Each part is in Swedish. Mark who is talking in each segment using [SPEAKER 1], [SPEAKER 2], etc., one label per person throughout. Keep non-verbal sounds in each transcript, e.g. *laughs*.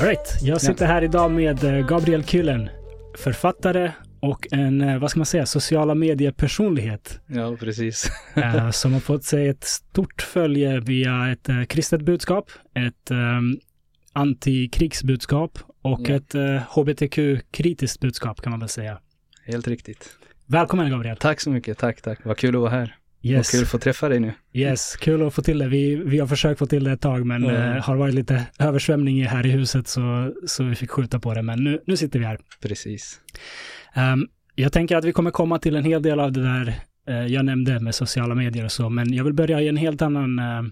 [SPEAKER 1] Alright, jag sitter här idag med eh, Gabriel Kyllen, författare och en, eh, vad ska man säga, sociala mediepersonlighet.
[SPEAKER 2] Ja, precis. *laughs*
[SPEAKER 1] Eh, som har fått sig ett stort följe via ett kristet budskap, ett um, antikrigsbudskap och ja. ett uh, hbtq-kritiskt budskap kan man väl säga.
[SPEAKER 2] Helt riktigt.
[SPEAKER 1] Välkommen Gabriel.
[SPEAKER 2] Tack så mycket, tack, tack. Vad kul att vara här. Yes. Och kul att få träffa dig nu.
[SPEAKER 1] Yes, kul att få till det. Vi, vi har försökt få till det ett tag, men mm. eh, har varit lite översvämning här i huset, så, så vi fick skjuta på det. Men nu, nu sitter vi här.
[SPEAKER 2] Precis.
[SPEAKER 1] Um, jag tänker att vi kommer komma till en hel del av det där eh, jag nämnde med sociala medier och så, men jag vill börja i en helt annan, eh,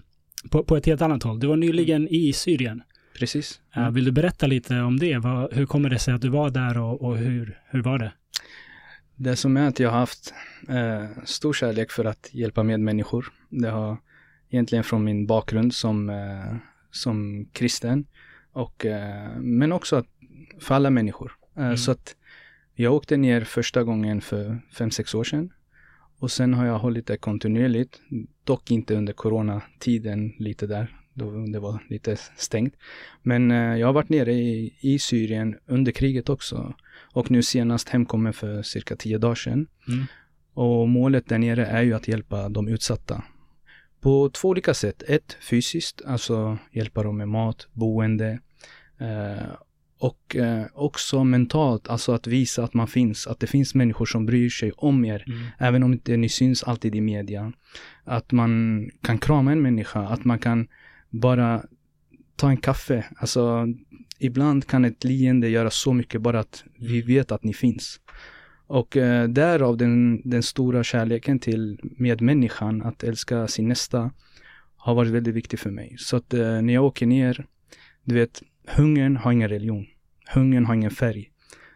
[SPEAKER 1] på, på, ett helt annat håll. Du var nyligen i Syrien.
[SPEAKER 2] Precis.
[SPEAKER 1] Mm. vill du berätta lite om det? Hur kommer det sig att du var där och, och hur, hur var det?
[SPEAKER 2] Det som är att jag har haft eh, stor kärlek för att hjälpa medmänniskor. Det har egentligen från min bakgrund som, eh, som kristen. Och, eh, men också att, för alla människor. Eh, mm. Så att jag åkte ner första gången för fem sex år sedan. Och sen har jag hållit det kontinuerligt. Dock inte under coronatiden lite där. Då det var lite stängt. Men eh, jag har varit nere i, i Syrien under kriget också. Och nu senast hemkommen för cirka tio dagar sedan. Mm. Och målet där nere är ju att hjälpa de utsatta. På två olika sätt. Ett, fysiskt, alltså hjälpa dem med mat, boende. Eh, och eh, också mentalt, alltså att visa att man finns, att det finns människor som bryr sig om er, mm. även om inte ni syns alltid i media. Att man kan krama en människa, att man kan bara ta en kaffe. Alltså, ibland kan ett leende göra så mycket bara att vi mm. vet att ni finns. Och eh, därav den, den stora kärleken till medmänniskan, att älska sin nästa, har varit väldigt viktig för mig. Så att eh, när jag åker ner, du vet, hungern har ingen religion. Hungern har ingen färg.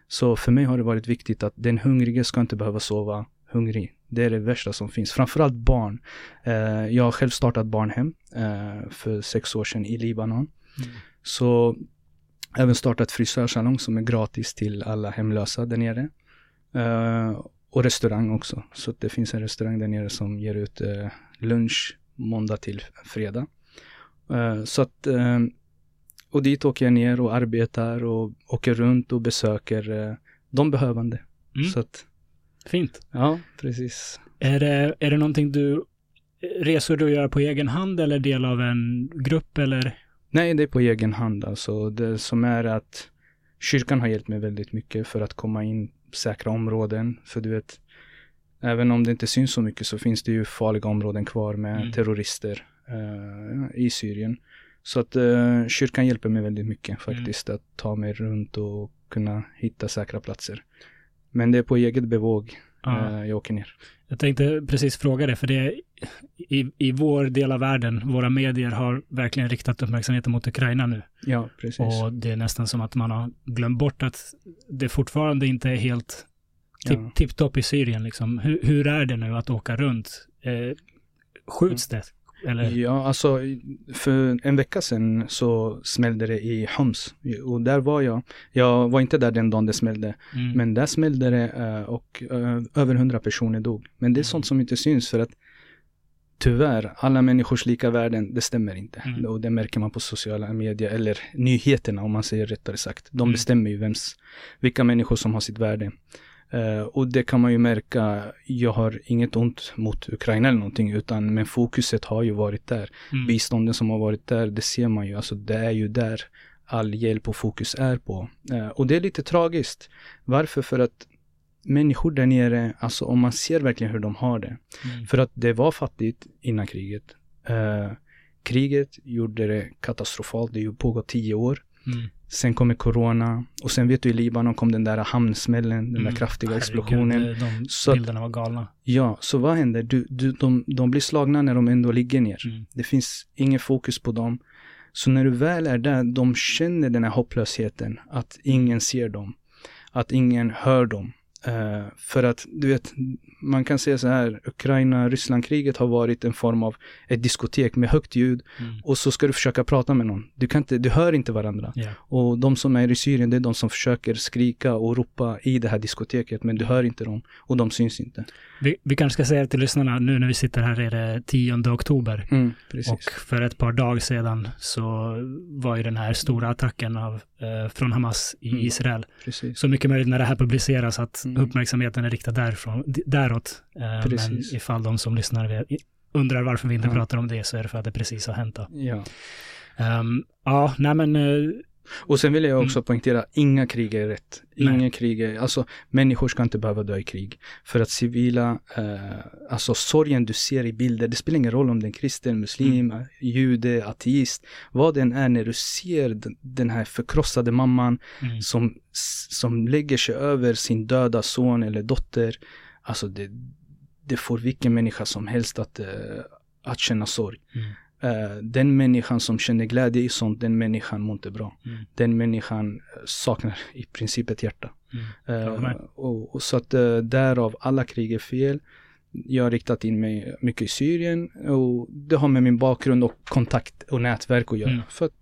[SPEAKER 2] Så för mig har det varit viktigt att den hungrige ska inte behöva sova hungrig. Det är det värsta som finns. Framförallt barn. Eh, jag har själv startat barnhem eh, för sex år sedan i Libanon. Mm. Så även startat frisörsalong som är gratis till alla hemlösa där nere. Uh, och restaurang också. Så det finns en restaurang där nere som ger ut lunch måndag till fredag. Så att, och dit åker jag ner och arbetar och åker runt och besöker de behövande. Mm. Så att,
[SPEAKER 1] Fint.
[SPEAKER 2] Ja, precis.
[SPEAKER 1] Är det, är det någonting du, resor du gör på egen hand eller del av en grupp eller?
[SPEAKER 2] Nej, det är på egen hand alltså. Det som är att kyrkan har hjälpt mig väldigt mycket för att komma in säkra områden. För du vet, även om det inte syns så mycket så finns det ju farliga områden kvar med mm. terrorister uh, i Syrien. Så att uh, kyrkan hjälper mig väldigt mycket mm. faktiskt mm. att ta mig runt och kunna hitta säkra platser. Men det är på eget bevåg uh, jag åker ner.
[SPEAKER 1] Jag tänkte precis fråga det, för det är i, i vår del av världen, våra medier har verkligen riktat uppmärksamheten mot Ukraina nu.
[SPEAKER 2] Ja, precis.
[SPEAKER 1] Och det är nästan som att man har glömt bort att det fortfarande inte är helt tip, tipptopp i Syrien. Liksom. Hur, hur, är det nu att åka runt? Eh, skjuts mm. det? Eller?
[SPEAKER 2] Ja, alltså för en vecka sedan så smällde det i Homs och där var jag. Jag var inte där den dagen det smällde, mm. men där smällde det eh, och uh, över hundra personer dog. Men det är mm. sånt som inte syns för att tyvärr, alla människors lika värden, det stämmer inte. Mm. Och det märker man på sociala medier, eller nyheterna om man säger rättare sagt. De mm. bestämmer ju vems, vilka människor som har sitt värde. Uh, och det kan man ju märka, jag har inget ont mot Ukraina eller någonting, utan men fokuset har ju varit där. Mm. Bistånden som har varit där, det ser man ju, alltså det är ju där all hjälp och fokus är på. Uh, och det är lite tragiskt. Varför? För att människor där nere, alltså om man ser verkligen hur de har det. Mm. För att det var fattigt innan kriget. Uh, kriget gjorde det katastrofalt, det har pågått tio år. Mm. Sen kommer corona och sen vet du i Libanon kom den där hamnsmällen, den mm. där kraftiga Herregud, explosionen.
[SPEAKER 1] De så, bilderna var galna.
[SPEAKER 2] Ja, så vad händer? Du, du, de, de blir slagna när de ändå ligger ner. Mm. Det finns ingen fokus på dem. Så när du väl är där, de känner den här hopplösheten, att ingen ser dem, att ingen hör dem. Uh, för att du vet, man kan säga så här, Ukraina-Ryssland-kriget har varit en form av ett diskotek med högt ljud mm. och så ska du försöka prata med någon. Du, kan inte, du hör inte varandra. Yeah. Och de som är i Syrien, det är de som försöker skrika och ropa i det här diskoteket, men du hör inte dem och de syns inte.
[SPEAKER 1] Vi, vi kanske ska säga till lyssnarna, nu när vi sitter här är det 10 oktober. Mm, och för ett par dagar sedan så var ju den här stora attacken av, från Hamas i mm, Israel. Precis. Så mycket möjligt när det här publiceras att mm. uppmärksamheten är riktad därifrån, däråt. Eh, men ifall de som lyssnar undrar varför vi inte ja. pratar om det så är det för att det precis har hänt. Då.
[SPEAKER 2] Ja.
[SPEAKER 1] Um, ja, nej men uh,
[SPEAKER 2] och sen vill jag också mm. poängtera, inga krig är rätt. Inga Nej. krig är, alltså människor ska inte behöva dö i krig. För att civila, eh, alltså sorgen du ser i bilder, det spelar ingen roll om det är kristen, muslim, mm. jude, ateist. Vad det än är när du ser den här förkrossade mamman mm. som, som lägger sig över sin döda son eller dotter. Alltså det, det får vilken människa som helst att, uh, att känna sorg. Mm. Uh, den människan som känner glädje i sånt, den människan mår inte bra. Mm. Den människan saknar i princip ett hjärta. Mm. Uh, och, och, så att uh, därav, alla krig är fel. Jag har riktat in mig mycket i Syrien och det har med min bakgrund och kontakt och nätverk att göra. Mm. För att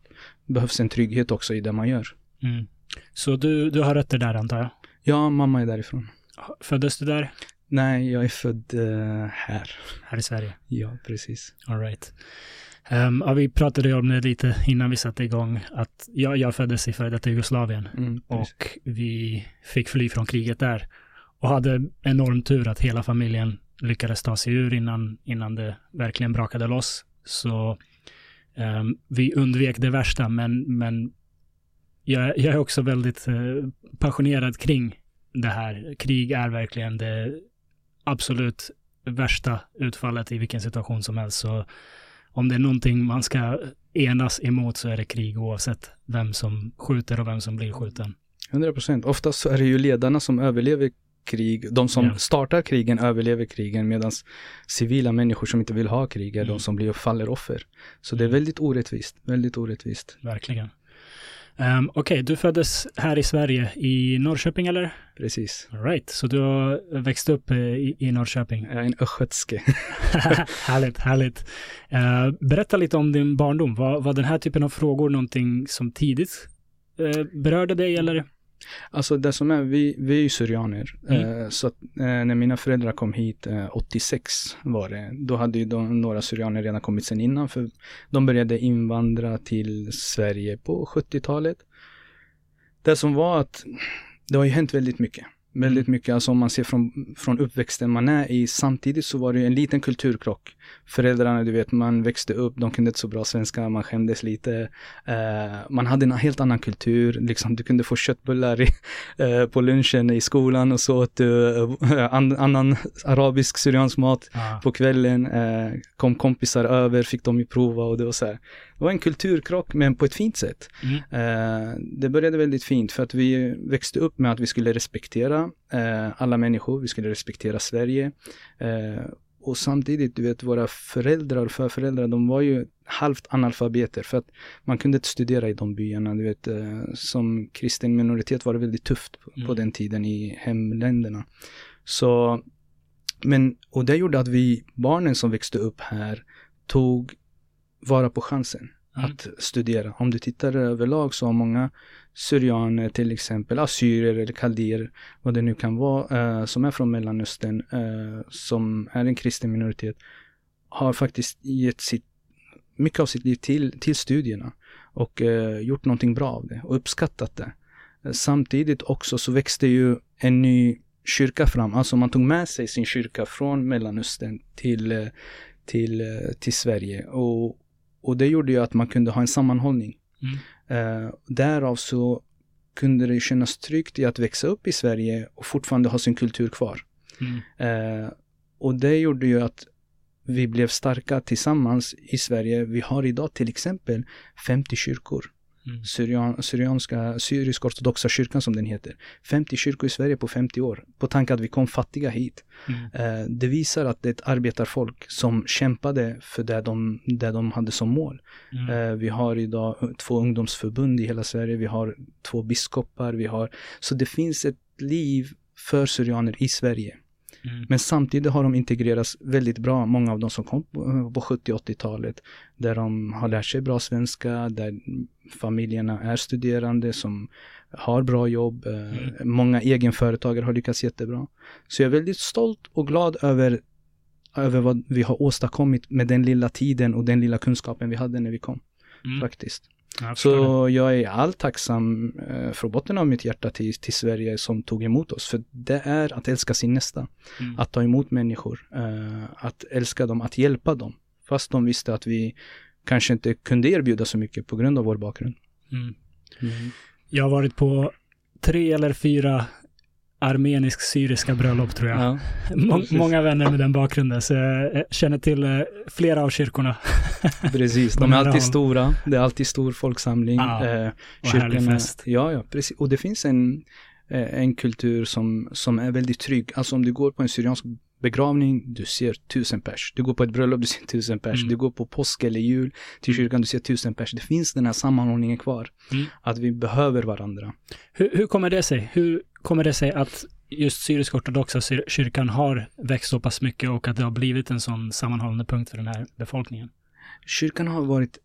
[SPEAKER 2] det behövs en trygghet också i det man gör.
[SPEAKER 1] Mm. Så du, du har rötter där antar jag?
[SPEAKER 2] Ja, mamma är därifrån.
[SPEAKER 1] Föddes du där?
[SPEAKER 2] Nej, jag är född här.
[SPEAKER 1] Här i Sverige?
[SPEAKER 2] Ja, precis.
[SPEAKER 1] All right. Um, ja, vi pratade om det lite innan vi satte igång, att jag, jag föddes i före detta Jugoslavien mm, och vi fick fly från kriget där och hade enorm tur att hela familjen lyckades ta sig ur innan, innan det verkligen brakade loss. Så um, vi undvek det värsta, men, men jag, jag är också väldigt uh, passionerad kring det här. Krig är verkligen det absolut värsta utfallet i vilken situation som helst. Så om det är någonting man ska enas emot så är det krig oavsett vem som skjuter och vem som blir skjuten.
[SPEAKER 2] 100 procent. Oftast så är det ju ledarna som överlever krig. De som ja. startar krigen överlever krigen medan civila människor som inte vill ha krig är mm. de som blir och faller offer. Så det är mm. väldigt orättvist. Väldigt orättvist.
[SPEAKER 1] Verkligen. Um, Okej, okay, du föddes här i Sverige i Norrköping eller?
[SPEAKER 2] Precis.
[SPEAKER 1] All right, så du har växt upp eh, i, i Norrköping?
[SPEAKER 2] Jag är en östgötske. *laughs*
[SPEAKER 1] härligt, härligt. Uh, berätta lite om din barndom. Var, var den här typen av frågor någonting som tidigt uh, berörde dig eller?
[SPEAKER 2] Alltså det som är, vi, vi är ju syrianer. Mm. Eh, så att, eh, när mina föräldrar kom hit, eh, 86 var det, då hade ju de, några syrianer redan kommit sen innan. För de började invandra till Sverige på 70-talet. Det som var att det har ju hänt väldigt mycket. Väldigt mycket, alltså om man ser från, från uppväxten man är i. Samtidigt så var det en liten kulturkrock. Föräldrarna, du vet, man växte upp, de kunde inte så bra svenska, man skämdes lite. Uh, man hade en helt annan kultur, liksom du kunde få köttbullar i, uh, *laughs* på lunchen i skolan och så åt uh, an, annan arabisk syriansk mat ah. på kvällen. kom kompisar över, fick de ju prova och det var så här. Det var en kulturkrock men på ett fint sätt. Mm. Eh, det började väldigt fint för att vi växte upp med att vi skulle respektera eh, alla människor, vi skulle respektera Sverige. Eh, och samtidigt, du vet, våra föräldrar och förföräldrar, de var ju halvt analfabeter för att man kunde inte studera i de byarna. Du vet, som kristen minoritet var det väldigt tufft på, mm. på den tiden i hemländerna. Så, men, och det gjorde att vi, barnen som växte upp här, tog vara på chansen mm. att studera. Om du tittar överlag så har många syrianer till exempel, assyrier eller kaldéer, vad det nu kan vara, eh, som är från Mellanöstern, eh, som är en kristen minoritet, har faktiskt gett sitt, mycket av sitt liv till, till studierna och eh, gjort någonting bra av det och uppskattat det. Samtidigt också så växte ju en ny kyrka fram, alltså man tog med sig sin kyrka från Mellanöstern till, eh, till, eh, till Sverige och och det gjorde ju att man kunde ha en sammanhållning. Mm. Uh, därav så kunde det kännas tryggt i att växa upp i Sverige och fortfarande ha sin kultur kvar. Mm. Uh, och det gjorde ju att vi blev starka tillsammans i Sverige. Vi har idag till exempel 50 kyrkor. Mm. Syrian, syrianska, syrisk-ortodoxa kyrkan som den heter. 50 kyrkor i Sverige på 50 år. På tanke att vi kom fattiga hit. Mm. Eh, det visar att det är ett arbetarfolk som kämpade för det de, det de hade som mål. Mm. Eh, vi har idag två ungdomsförbund i hela Sverige. Vi har två biskopar. Vi har, så det finns ett liv för syrianer i Sverige. Mm. Men samtidigt har de integrerats väldigt bra, många av de som kom på, på 70 80-talet. Där de har lärt sig bra svenska, där familjerna är studerande som har bra jobb. Eh, mm. Många egenföretagare har lyckats jättebra. Så jag är väldigt stolt och glad över, över vad vi har åstadkommit med den lilla tiden och den lilla kunskapen vi hade när vi kom. Mm. Faktiskt. Jag så jag är all tacksam eh, från botten av mitt hjärta till, till Sverige som tog emot oss. För det är att älska sin nästa. Mm. Att ta emot människor. Eh, att älska dem, att hjälpa dem. Fast de visste att vi kanske inte kunde erbjuda så mycket på grund av vår bakgrund. Mm.
[SPEAKER 1] Mm. Jag har varit på tre eller fyra armenisk-syriska bröllop tror jag. Ja, Må många vänner med den bakgrunden, så jag känner till eh, flera av kyrkorna. *laughs*
[SPEAKER 2] precis, de är alltid stora. Det är alltid stor folksamling. Ja,
[SPEAKER 1] eh, och härlig fest.
[SPEAKER 2] Ja, ja, precis. Och det finns en, eh, en kultur som, som är väldigt trygg. Alltså om du går på en syriansk begravning, du ser tusen pers. Du går på ett bröllop, du ser tusen pers. Mm. Du går på påsk eller jul till mm. kyrkan, du ser tusen pers. Det finns den här sammanhållningen kvar. Mm. Att vi behöver varandra.
[SPEAKER 1] Hur, hur kommer det sig? Hur kommer det sig att just syrisk-ortodoxa kyrkan har växt så pass mycket och att det har blivit en sån sammanhållande punkt för den här befolkningen?
[SPEAKER 2] Kyrkan har varit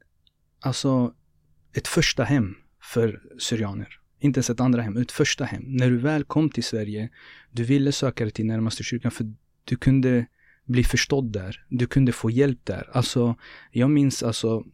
[SPEAKER 2] alltså ett första hem för syrianer. Inte ens ett andra hem, ett första hem. När du väl kom till Sverige, du ville söka dig till närmaste kyrkan för du kunde bli förstådd där. Du kunde få hjälp där. Alltså, jag minns alltså,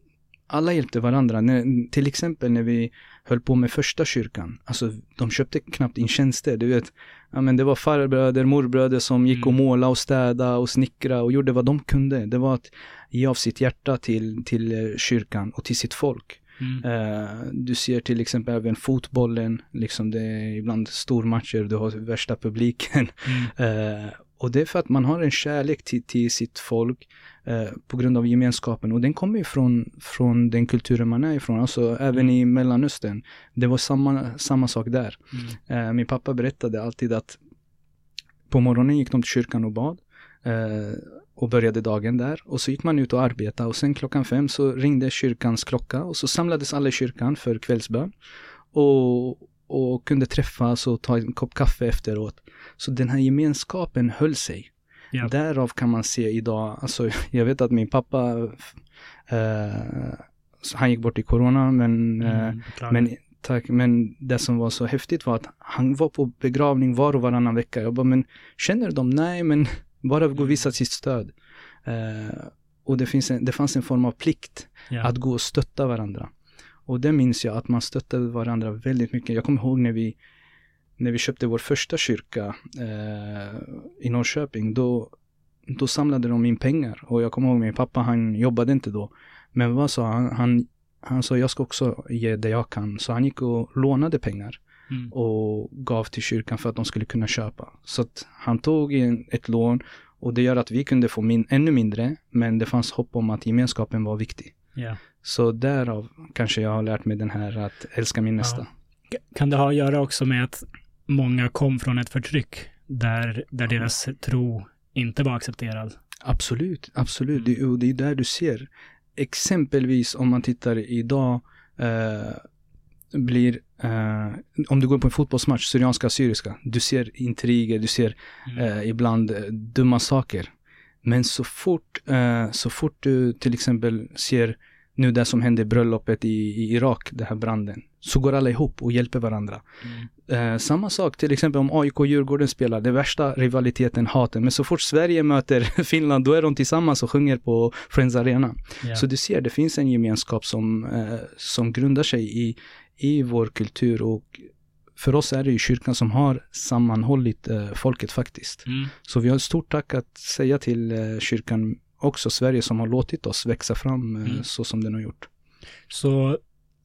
[SPEAKER 2] alla hjälpte varandra. När, till exempel när vi höll på med första kyrkan. Alltså, de köpte knappt in tjänster. Du vet, ja, men det var farbröder, morbröder som gick och mm. måla och städa och snickra och gjorde vad de kunde. Det var att ge av sitt hjärta till, till eh, kyrkan och till sitt folk. Mm. Uh, du ser till exempel även fotbollen, liksom det är ibland stormatcher, du har värsta publiken. Mm. Uh, *laughs* och det är för att man har en kärlek till, till sitt folk eh, på grund av gemenskapen. Och den kommer ju från, från den kulturen man är ifrån. Alltså även mm. i Mellanöstern. Det var samma, samma sak där. Mm. Eh, min pappa berättade alltid att på morgonen gick de till kyrkan och bad. Eh, och började dagen där. Och så gick man ut och arbetade. Och sen klockan fem så ringde kyrkans klocka. Och så samlades alla i kyrkan för kvällsbön. Och, och kunde träffas och ta en kopp kaffe efteråt. Så den här gemenskapen höll sig. Ja. Därav kan man se idag, alltså *laughs* jag vet att min pappa, eh, han gick bort i corona men, mm, eh, men Tack, men det som var så häftigt var att han var på begravning var och varannan vecka. Jag bara, men känner du dem? Nej, men *laughs* bara gå och visa sitt stöd. Eh, och det, finns en, det fanns en form av plikt yeah. att gå och stötta varandra. Och det minns jag att man stöttade varandra väldigt mycket. Jag kommer ihåg när vi, när vi köpte vår första kyrka eh, i Norrköping. Då, då samlade de in pengar. Och jag kommer ihåg min pappa, han jobbade inte då. Men vad sa han? Han, han sa jag ska också ge det jag kan. Så han gick och lånade pengar. Mm. och gav till kyrkan för att de skulle kunna köpa. Så att han tog in ett lån och det gör att vi kunde få min, ännu mindre, men det fanns hopp om att gemenskapen var viktig. Yeah. Så därav kanske jag har lärt mig den här att älska min nästa.
[SPEAKER 1] Ja. Kan det ha att göra också med att många kom från ett förtryck där, där ja. deras tro inte var accepterad?
[SPEAKER 2] Absolut, absolut. Mm. Det, det är där du ser. Exempelvis om man tittar idag eh, blir, eh, om du går på en fotbollsmatch, syrianska, syriska, du ser intriger, du ser mm. eh, ibland eh, dumma saker. Men så fort, eh, så fort du till exempel ser nu det som hände bröllopet i, i Irak, den här branden, så går alla ihop och hjälper varandra. Mm. Eh, samma sak till exempel om AIK och Djurgården spelar, det värsta rivaliteten, haten. Men så fort Sverige möter *laughs* Finland, då är de tillsammans och sjunger på Friends Arena. Yeah. Så du ser, det finns en gemenskap som, eh, som grundar sig i, i vår kultur och för oss är det ju kyrkan som har sammanhållit eh, folket faktiskt. Mm. Så vi har ett stort tack att säga till eh, kyrkan också Sverige som har låtit oss växa fram eh, mm. så som den har gjort.
[SPEAKER 1] Så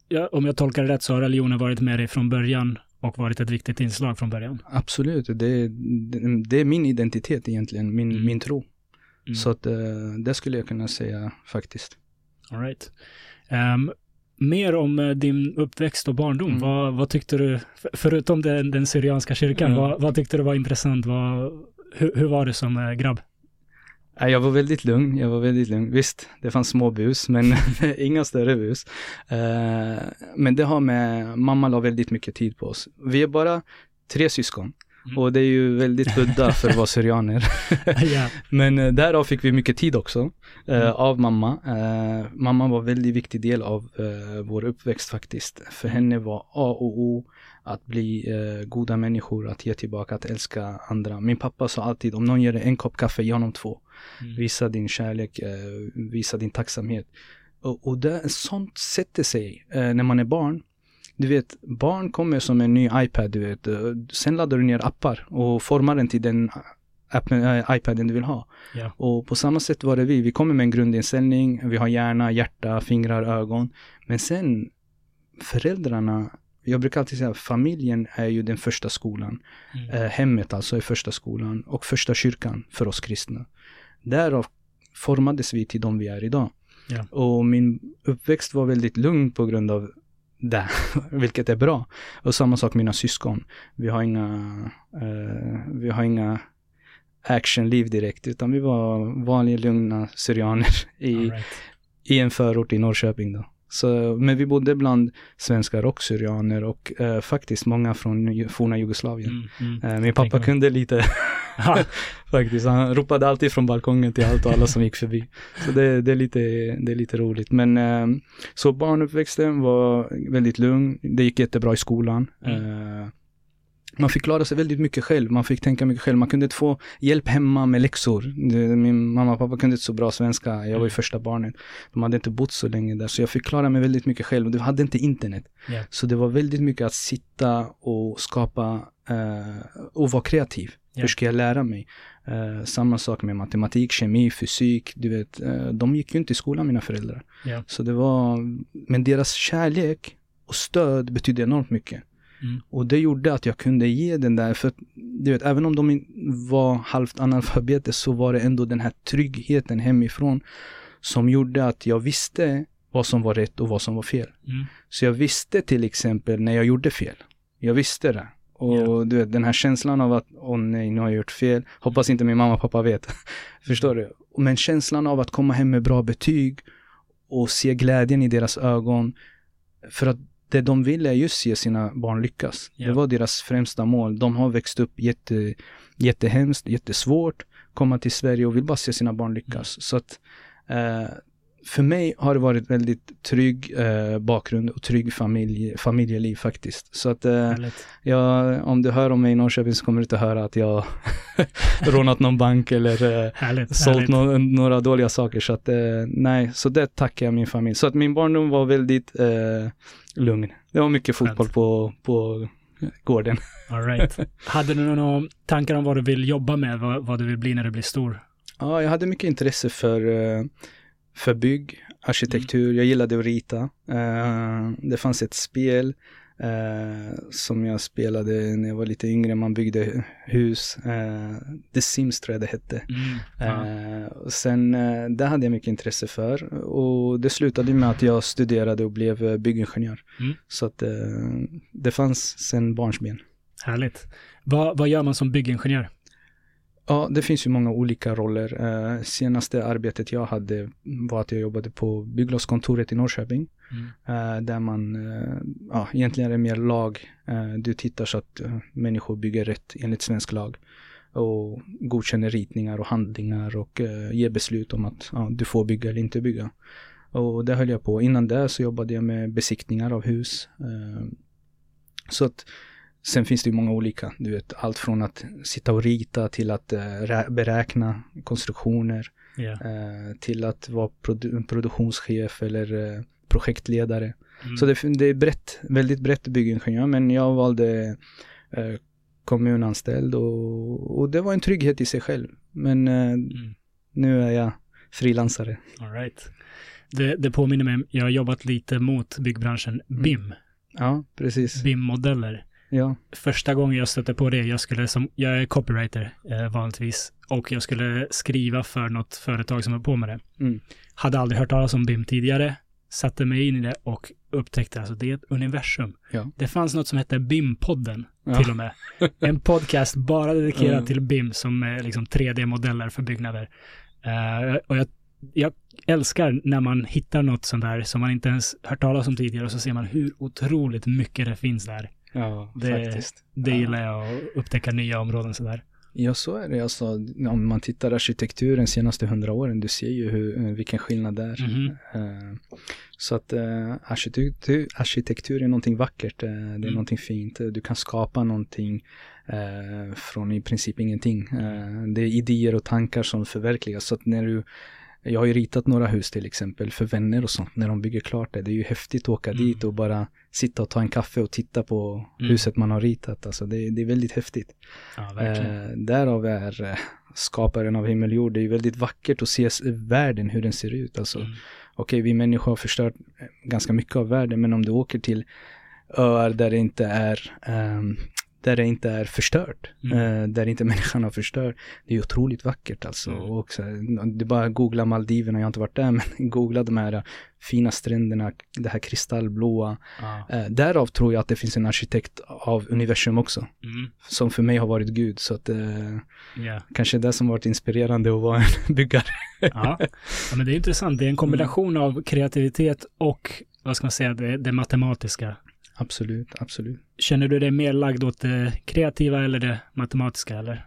[SPEAKER 1] ja, om jag tolkar det rätt så har religionen varit med dig från början och varit ett viktigt inslag från början?
[SPEAKER 2] Absolut, det, det, det är min identitet egentligen, min, mm. min tro. Mm. Så att, eh, det skulle jag kunna säga faktiskt.
[SPEAKER 1] All right. Um, mer om eh, din uppväxt och barndom. Mm. Vad, vad, tyckte du, förutom den, den syrianska kyrkan, mm. vad, vad, tyckte du var intressant? Vad, hur, hur var du som grabb?
[SPEAKER 2] Jag var väldigt lugn, jag var väldigt lugn. Visst, det fanns små bus, men *laughs* inga större bus. Uh, men det har med, mamma la väldigt mycket tid på oss. Vi är bara tre syskon. Mm. Och det är ju väldigt udda för att vara syrianer. *laughs* ja. Men uh, därav fick vi mycket tid också uh, mm. av mamma. Mamma var en väldigt viktig del av vår uppväxt faktiskt. För henne var A och O att bli goda människor, att ge tillbaka, att älska andra. Min pappa sa alltid om någon ger dig en kopp kaffe, ge honom två. Mm. Visa din kärlek, visa din tacksamhet. Och, och det, sånt sätter sig när man är barn du vet, barn kommer som en ny iPad, du vet. Sen laddar du ner appar och formar den till den appen, äh, iPaden du vill ha. Yeah. Och på samma sätt var det vi. Vi kommer med en grundinställning, vi har hjärna, hjärta, fingrar, ögon. Men sen föräldrarna, jag brukar alltid säga familjen är ju den första skolan. Mm. Eh, hemmet alltså är första skolan och första kyrkan för oss kristna. Därav formades vi till de vi är idag. Yeah. Och min uppväxt var väldigt lugn på grund av där, *laughs* vilket är bra. Och samma sak mina syskon. Vi har inga, uh, vi har inga actionliv direkt, utan vi var vanliga lugna syrianer i, right. i en förort i Norrköping då. Så, men vi bodde bland svenskar och syrianer och uh, faktiskt många från forna Jugoslavien. Mm, mm. Uh, min pappa kunde lite *laughs* faktiskt. Han ropade alltid från balkongen till allt och alla som gick förbi. Så det, det, är, lite, det är lite roligt. Men uh, så barnuppväxten var väldigt lugn. Det gick jättebra i skolan. Mm man fick klara sig väldigt mycket själv. Man fick tänka mycket själv. Man kunde inte få hjälp hemma med läxor. Min mamma och pappa kunde inte så bra svenska. Jag var ju mm. första barnet. De hade inte bott så länge där. Så jag fick klara mig väldigt mycket själv. De hade inte internet. Yeah. Så det var väldigt mycket att sitta och skapa uh, och vara kreativ. Yeah. Hur ska jag lära mig? Uh, samma sak med matematik, kemi, fysik. Du vet, uh, de gick ju inte i skolan mina föräldrar. Yeah. Så det var, men deras kärlek och stöd betydde enormt mycket. Mm. Och det gjorde att jag kunde ge den där, för du vet, även om de var halvt analfabeter så var det ändå den här tryggheten hemifrån som gjorde att jag visste vad som var rätt och vad som var fel. Mm. Så jag visste till exempel när jag gjorde fel. Jag visste det. Och yeah. du vet, den här känslan av att, åh oh, nej, nu har jag gjort fel. Hoppas inte min mamma och pappa vet. *laughs* Förstår du? Men känslan av att komma hem med bra betyg och se glädjen i deras ögon. För att det de vill är just se sina barn lyckas. Yeah. Det var deras främsta mål. De har växt upp jätte, jättehemskt, jättesvårt, komma till Sverige och vill bara se sina barn lyckas. Mm. Så att eh, för mig har det varit väldigt trygg eh, bakgrund och trygg familj, familjeliv faktiskt. Så att eh, jag, om du hör om mig i Norrköping så kommer du inte höra att jag *laughs* rånat någon bank eller eh, härligt, sålt härligt. No några dåliga saker. Så att eh, nej, så det tackar jag min familj. Så att min barndom var väldigt eh, lugn. Det var mycket fotboll på, på gården.
[SPEAKER 1] All right. *laughs* Hade du några tankar om vad du vill jobba med, vad, vad, du vill bli när du blir stor?
[SPEAKER 2] Ja, jag hade mycket intresse för, eh, för bygg, arkitektur. Mm. Jag gillade att rita. Eh, det fanns ett spel eh, som jag spelade när jag var lite yngre. Man byggde hus. Eh, The Sims tror jag det hette. Mm, ja. eh, sen, det hade jag mycket intresse för och det slutade med att jag studerade och blev byggingenjör. Mm. Så att det fanns sen barnsben.
[SPEAKER 1] Härligt. Vad, vad gör man som byggingenjör?
[SPEAKER 2] Ja, det finns ju många olika roller. Eh, senaste arbetet jag hade var att jag jobbade på bygglovskontoret i Norrköping. Mm. Eh, där man, eh, ja, egentligen är det mer lag. Eh, du tittar så att eh, människor bygger rätt enligt svensk lag. Och godkänner ritningar och handlingar och eh, ger beslut om att ja, du får bygga eller inte bygga. Och det höll jag på. Innan det så jobbade jag med besiktningar av hus. så att Sen finns det ju många olika, du vet, allt från att sitta och rita till att uh, beräkna konstruktioner, yeah. uh, till att vara produ produktionschef eller uh, projektledare. Mm. Så det, det, är brett, väldigt brett byggingenjör, men jag valde kommunanställd och, och, det var en trygghet i sig själv. Men mm. nu är jag frilansare.
[SPEAKER 1] All right. det, det påminner mig, jag har jobbat lite mot byggbranschen, BIM. Mm.
[SPEAKER 2] Ja, precis.
[SPEAKER 1] BIM-modeller. Ja. Första gången jag stötte på det, jag skulle som, jag är copywriter eh, vanligtvis och jag skulle skriva för något företag som var på med det. Mm. Hade aldrig hört talas om BIM tidigare, satte mig in i det och upptäckte alltså det är ett universum. Ja. Det fanns något som hette BIM-podden ja. till och med. *laughs* En podcast bara dedikerad mm. till BIM som är liksom 3D-modeller för byggnader. Uh, och jag, jag älskar när man hittar något sånt där som man inte ens hört talas om tidigare och så ser man hur otroligt mycket det finns där.
[SPEAKER 2] Ja,
[SPEAKER 1] Det-
[SPEAKER 2] faktiskt.
[SPEAKER 1] Det gillar jag, att upptäcka nya områden sådär.
[SPEAKER 2] Ja, så är det. Alltså, om man tittar arkitekturen senaste hundra åren, du ser ju hur, eh, vilken skillnad det är.
[SPEAKER 1] Mhm.
[SPEAKER 2] Eh, Så att eh, arkitektur, arkitektur är någonting vackert, det är
[SPEAKER 1] Mm.
[SPEAKER 2] någonting fint. Du kan skapa någonting från i princip ingenting. Eh, det är idéer och tankar som förverkligas. Så att när du, jag har ju ritat några hus till exempel för vänner och sånt när de bygger klart det. Det är ju häftigt att åka
[SPEAKER 1] Mm.
[SPEAKER 2] dit och bara sitta och ta en kaffe och titta på
[SPEAKER 1] Mm.
[SPEAKER 2] huset man har ritat. Alltså det, det är väldigt häftigt.
[SPEAKER 1] Ja.
[SPEAKER 2] Eh, därav är eh, skaparen av himmel och jord. Det är väldigt vackert att se s- världen, hur den ser ut. Alltså,
[SPEAKER 1] Mm.
[SPEAKER 2] Okej, vi människor har förstört eh, ganska mycket av världen, men om du åker till öar där det inte är, ehm, där det inte är förstört,
[SPEAKER 1] Mm.
[SPEAKER 2] eh, där inte *laughs* människan har förstört, det är otroligt vackert alltså.
[SPEAKER 1] Mm.
[SPEAKER 2] Och så, här, du bara googla Maldiverna, jag har inte varit där, *laughs* men googla de här fina stränderna, det här kristallblåa.
[SPEAKER 1] Ja.
[SPEAKER 2] Eh, därav tror jag att det finns en arkitekt av universum också,
[SPEAKER 1] Mm.
[SPEAKER 2] som för mig har varit Gud. Så att eh,
[SPEAKER 1] Ja.
[SPEAKER 2] kanske det som varit inspirerande att vara en *laughs* byggare.
[SPEAKER 1] Ja. ja, men det är intressant. Det är en kombination av kreativitet och, vad ska man säga, det, det matematiska.
[SPEAKER 2] Absolut, absolut.
[SPEAKER 1] Känner du dig mer lagd åt det kreativa eller det matematiska eller?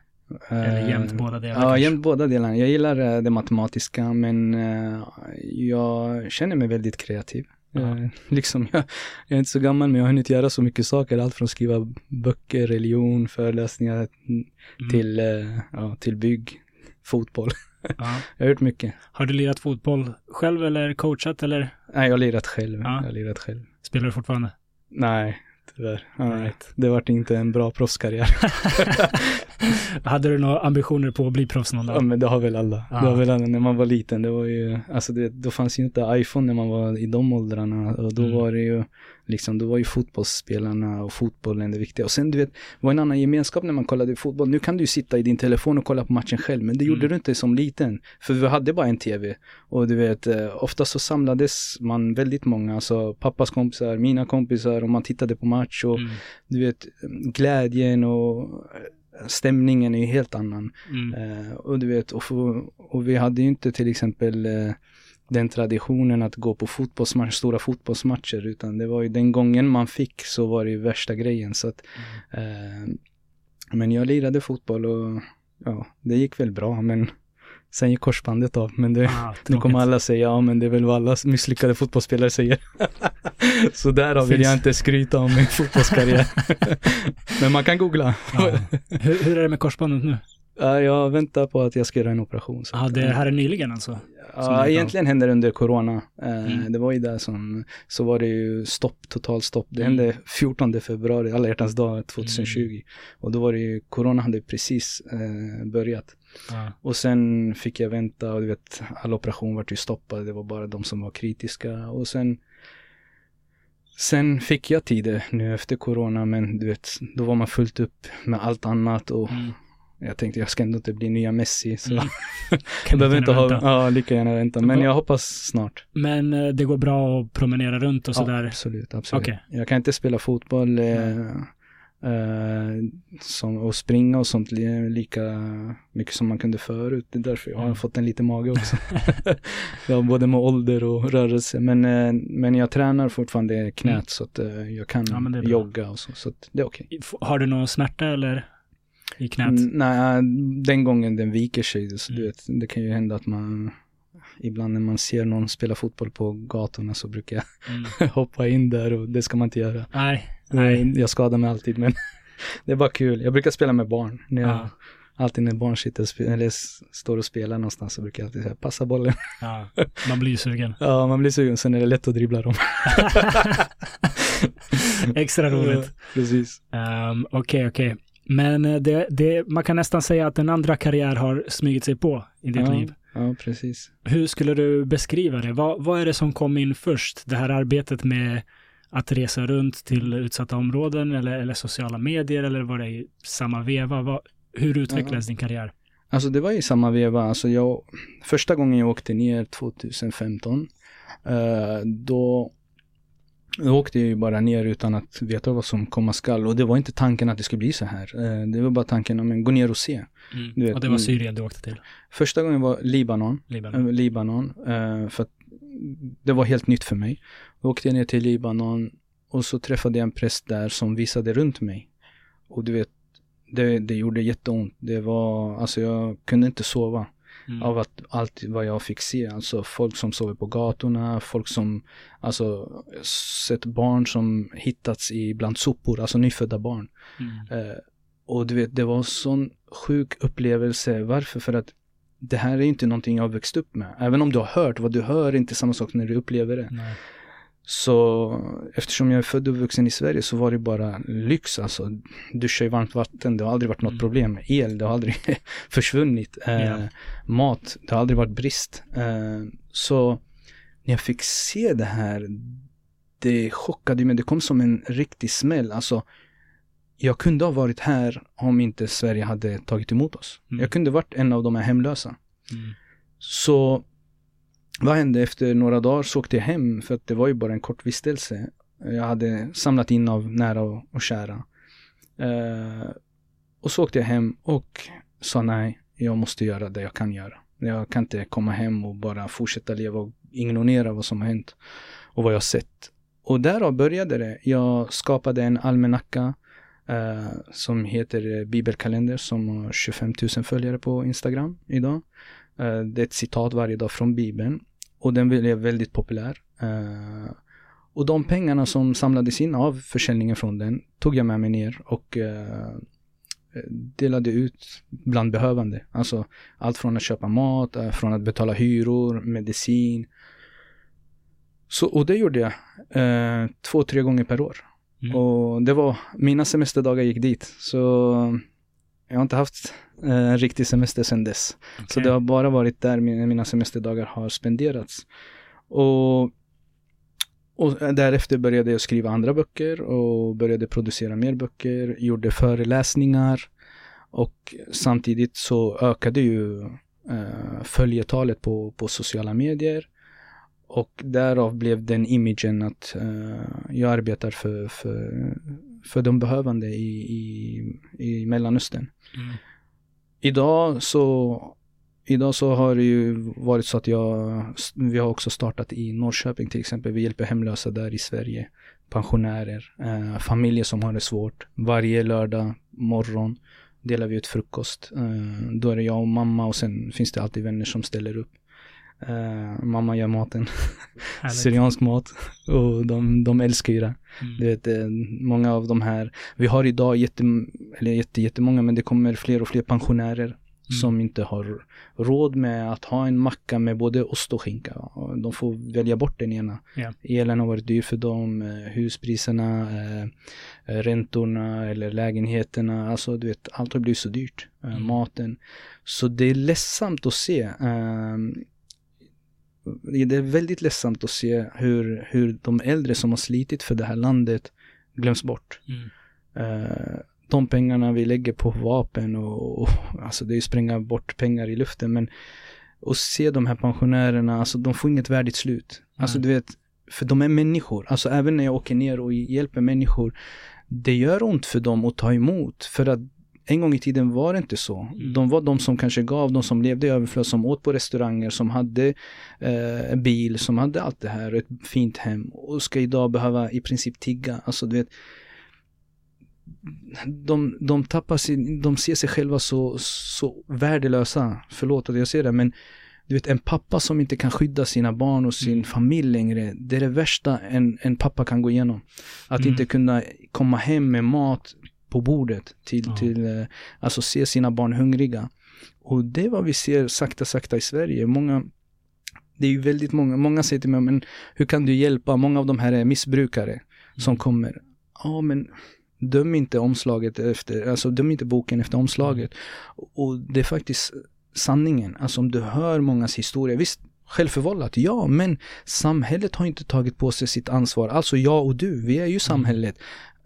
[SPEAKER 1] Eller
[SPEAKER 2] Eh,
[SPEAKER 1] jämnt båda delar
[SPEAKER 2] Ja,
[SPEAKER 1] kanske?
[SPEAKER 2] jämt båda delarna. Jag gillar eh, det matematiska men eh, jag känner mig väldigt kreativ.
[SPEAKER 1] Ja. *laughs*
[SPEAKER 2] Liksom jag, jag är inte så gammal men jag har hunnit göra så mycket saker. Allt från skriva böcker, religion, föreläsningar mm,
[SPEAKER 1] Mm.
[SPEAKER 2] till, eh, ja, till bygg, fotboll.
[SPEAKER 1] Ja. *laughs*
[SPEAKER 2] Jag har gjort mycket.
[SPEAKER 1] Har du lirat fotboll själv eller coachat eller
[SPEAKER 2] Nej, jag har lirat själv.
[SPEAKER 1] Ja.
[SPEAKER 2] Jag har lirat själv.
[SPEAKER 1] spelar du fortfarande?
[SPEAKER 2] Nej, tyvärr. Nej,
[SPEAKER 1] Right.
[SPEAKER 2] Det vart inte en bra proffskarriär. *laughs* *laughs*
[SPEAKER 1] Hade du några ambitioner på att bli proffs någon
[SPEAKER 2] Ja
[SPEAKER 1] dag?
[SPEAKER 2] men det har väl alla.
[SPEAKER 1] Ja.
[SPEAKER 2] Det har väl alla när man var liten. Det var ju, alltså det, då fanns ju inte iPhone när man var i de åldrarna. Och då
[SPEAKER 1] Mm.
[SPEAKER 2] var det ju, liksom, då var ju fotbollsspelarna och fotbollen det viktiga. Och sen du vet, det var en annan gemenskap när man kollade fotboll. Nu kan du ju sitta i din telefon och kolla på matchen själv. Men det gjorde
[SPEAKER 1] Mm.
[SPEAKER 2] du inte som liten. För vi hade bara en tv. Och du vet, eh, ofta så samlades man väldigt många. Alltså pappas kompisar, mina kompisar och man tittade på match. Och
[SPEAKER 1] Mm.
[SPEAKER 2] du vet, glädjen och stämningen är ju helt annan.
[SPEAKER 1] Mm.
[SPEAKER 2] Eh, och du vet, och, för, och vi hade ju inte till exempel eh, den traditionen att gå på fotbollsmatcher, stora fotbollsmatcher, utan det var ju den gången man fick så var det ju värsta grejen. Så att, eh, men jag lirade fotboll och ja, det gick väl bra, men sen gick korsbandet av. Men det,
[SPEAKER 1] Ah, *laughs*
[SPEAKER 2] nu kommer alla säga, ja men det är väl vad alla misslyckade fotbollsspelare säger. *laughs* så därav vill jag inte skryta om min fotbollskarriär. *laughs* men man kan googla.
[SPEAKER 1] Ja. Hur, hur är det med korsbandet nu?
[SPEAKER 2] Ja, jag väntar på att jag ska göra en operation. Så
[SPEAKER 1] Ja,
[SPEAKER 2] att,
[SPEAKER 1] det
[SPEAKER 2] eh,
[SPEAKER 1] här är nyligen alltså?
[SPEAKER 2] Ja, egentligen hände det under corona. Eh,
[SPEAKER 1] Mm.
[SPEAKER 2] Det var ju där som, så var det ju stopp, total stopp. Det
[SPEAKER 1] Mm.
[SPEAKER 2] hände 14 februari, alla hjärtans dag 2020. Och då var det ju, corona hade precis eh, börjat.
[SPEAKER 1] Ja.
[SPEAKER 2] Och sen fick jag vänta och du vet, all operation var ju stoppad. Det var bara de som var kritiska. Och sen, sen fick jag tid nu efter corona, men du vet, då var man fullt upp med allt annat och
[SPEAKER 1] Mm.
[SPEAKER 2] jag tänkte jag ska ändå inte bli nya Messi. Så
[SPEAKER 1] Mm. *laughs*
[SPEAKER 2] jag behöver inte ha,
[SPEAKER 1] vänta.
[SPEAKER 2] ja, lika gärna vänta. Men jag hoppas snart.
[SPEAKER 1] Men eh, det går bra att promenera runt och
[SPEAKER 2] Ja,
[SPEAKER 1] sådär?
[SPEAKER 2] absolut, absolut.
[SPEAKER 1] Okej.
[SPEAKER 2] Jag kan inte spela fotboll eh, eh, som, och springa och sånt li, lika mycket som man kunde förut. Det är därför jag har
[SPEAKER 1] Mm.
[SPEAKER 2] fått en liten mage också. *laughs* *laughs* har både med ålder och rörelse. Men, eh, men jag tränar fortfarande knät
[SPEAKER 1] Mm.
[SPEAKER 2] så att eh, jag kan
[SPEAKER 1] Ja,
[SPEAKER 2] jogga och så. Så det är okej.
[SPEAKER 1] F- Har du någon smärta eller i knät?
[SPEAKER 2] Mm, nej, den gången den viker sig. Så du
[SPEAKER 1] Mm.
[SPEAKER 2] vet, det kan ju hända att man Ibland när man ser någon spela fotboll på gatorna så brukar jag
[SPEAKER 1] Mm. *laughs*
[SPEAKER 2] hoppa in där och det ska man inte göra.
[SPEAKER 1] Nej, nej.
[SPEAKER 2] Jag skadar mig alltid men *laughs* det är bara kul. Jag brukar spela med barn. När jag,
[SPEAKER 1] Ja.
[SPEAKER 2] Alltid när barn sitter eller står och spelar någonstans så brukar jag alltid säga passa bollen. *laughs*
[SPEAKER 1] Ja, man blir sugen.
[SPEAKER 2] Ja, man blir sugen. Sen är det lätt att dribbla dem. *laughs*
[SPEAKER 1] Extra roligt.
[SPEAKER 2] Ja, precis.
[SPEAKER 1] Um, Okej, okej. Men eh, det, det, man kan nästan säga att en andra karriär har smugit sig på i ditt
[SPEAKER 2] ja,
[SPEAKER 1] liv.
[SPEAKER 2] Ja, precis.
[SPEAKER 1] Hur skulle du beskriva det? Vad, vad är det som kom in först? Det här arbetet med att resa runt till utsatta områden eller, eller sociala medier eller var det i samma veva? Vad, hur utvecklades din karriär?
[SPEAKER 2] Alltså det var i samma veva. Alltså jag, första gången jag åkte ner 2015, eh, då, då åkte jag ju bara ner utan att veta vad som komma skall. Och det var inte tanken att det skulle bli så här. Eh, det var bara tanken om gå ner och se. Vet,
[SPEAKER 1] Och det var
[SPEAKER 2] mm.
[SPEAKER 1] Syrien du åkte till?
[SPEAKER 2] Första gången var Libanon.
[SPEAKER 1] Libanon?
[SPEAKER 2] eh, Libanon. för att det var helt nytt för mig. Då åkte jag ner till Libanon och så träffade jag en präst där som visade runt mig. Och du vet, det, det gjorde jätteont. Det var, alltså jag kunde inte sova. Mm. Av att allt vad jag fick se, alltså folk som sover på gatorna, folk som, alltså sett barn som hittats i bland sopor, alltså nyfödda barn. Mm. Eh, och du vet, det var en sån sjuk upplevelse. Varför? För att det här är inte någonting jag har växt upp med. Även om du har hört, vad du hör är inte samma sak när du upplever det. Nej. Så eftersom jag är född och uppvuxen i Sverige så var det bara lyx alltså. Duscha i varmt vatten, det har aldrig varit något mm. problem. El, det har aldrig *laughs* försvunnit. Eh, yeah. Mat, det har aldrig varit brist. Eh, så när jag fick se det här, det chockade mig. Det kom som en riktig smäll. Alltså, jag kunde ha varit här om inte Sverige hade tagit emot oss. Mm. Jag kunde varit en av de här hemlösa. Mm. Så vad hände efter några dagar så åkte jag hem för att det var ju bara en kort vistelse. Jag hade samlat in av nära och, och kära. Uh, och så åkte jag hem och sa nej, jag måste göra det jag kan göra. Jag kan inte komma hem och bara fortsätta leva och ignorera vad som har hänt och vad jag sett. Och därav började det. Jag skapade en almanacka eh, som heter eh, Bibelkalender som har 25 000 följare på Instagram idag. Eh, det är ett citat varje dag från Bibeln och den blev väldigt populär. Eh, och de pengarna som samlades in av försäljningen från den tog jag med mig ner och eh, delade ut bland behövande. Alltså allt från att köpa mat, eh, från att betala hyror, medicin. Så, och det gjorde jag två, tre gånger per år. Mm. Och det var, mina semesterdagar gick dit. Så jag har inte haft en eh, riktig semester sedan dess. Okay. Så det har bara varit där mina semesterdagar har spenderats. Och, och därefter började jag skriva andra böcker och började producera mer böcker, gjorde föreläsningar och samtidigt så ökade ju eh, följetalet på, på sociala medier. Och därav blev den imagen att uh, jag arbetar för, för, för de behövande i, i, i Mellanöstern. Mm. Idag så Idag så har det ju varit så att jag, vi har också startat i Norrköping till exempel. Vi hjälper hemlösa där i Sverige. Pensionärer, eh, familjer som har det svårt. Varje lördag morgon delar vi ut frukost. Eh, då är det jag och mamma och sen finns det alltid vänner som ställer upp. Uh, mamma gör maten. *laughs* Syriansk mat. Och de, de älskar ju det. Mm. Du vet, eh, många av de här, vi har idag jätte, eller jätte, jättemånga, men det kommer fler och fler pensionärer mm. som inte har råd med att ha en macka med både ost och skinka. De får välja bort den ena. Yeah. Elen har varit dyr för dem, eh, huspriserna, räntorna eller lägenheterna. Alltså du vet, allt har blivit så dyrt. Mm. Maten. Så det är ledsamt att se. Ehm, det är väldigt ledsamt att se hur, hur de äldre som har slitit för det här landet glöms bort. Mm. Uh, de pengarna vi lägger på vapen och, och alltså det är ju spränga bort pengar i luften men och se de här pensionärerna, alltså de får inget värdigt slut. Mm. Alltså du vet, för de är människor. Alltså även när jag åker ner och hjälper människor, det gör ont för dem att ta emot. För att en gång i tiden var det inte så. Mm. De var de som kanske gav, de som levde i överflöd, som åt på restauranger, som hade eh, bil, som hade allt det här, ett fint hem och ska idag behöva i princip tigga. Alltså du vet, de, de tappar sin, de ser sig själva så, så värdelösa. Förlåt att jag säger det, men du vet en pappa som inte kan skydda sina barn och sin mm. familj längre. Det är det värsta en, en pappa kan gå igenom. Att mm. inte kunna komma hem med mat på bordet till, ja. till eh, alltså se sina barn hungriga. Och det är vad vi ser sakta, sakta i Sverige. Många, det är ju väldigt många, många säger till mig, men hur kan du hjälpa? Många av de här är missbrukare mm. som kommer. Ja, men döm inte omslaget efter, alltså döm inte boken efter omslaget. Mm. Och det är faktiskt sanningen. Alltså om du hör mångas historia, visst, självförvållat, ja, men samhället har inte tagit på sig sitt ansvar. Alltså jag och du, vi är ju mm. samhället.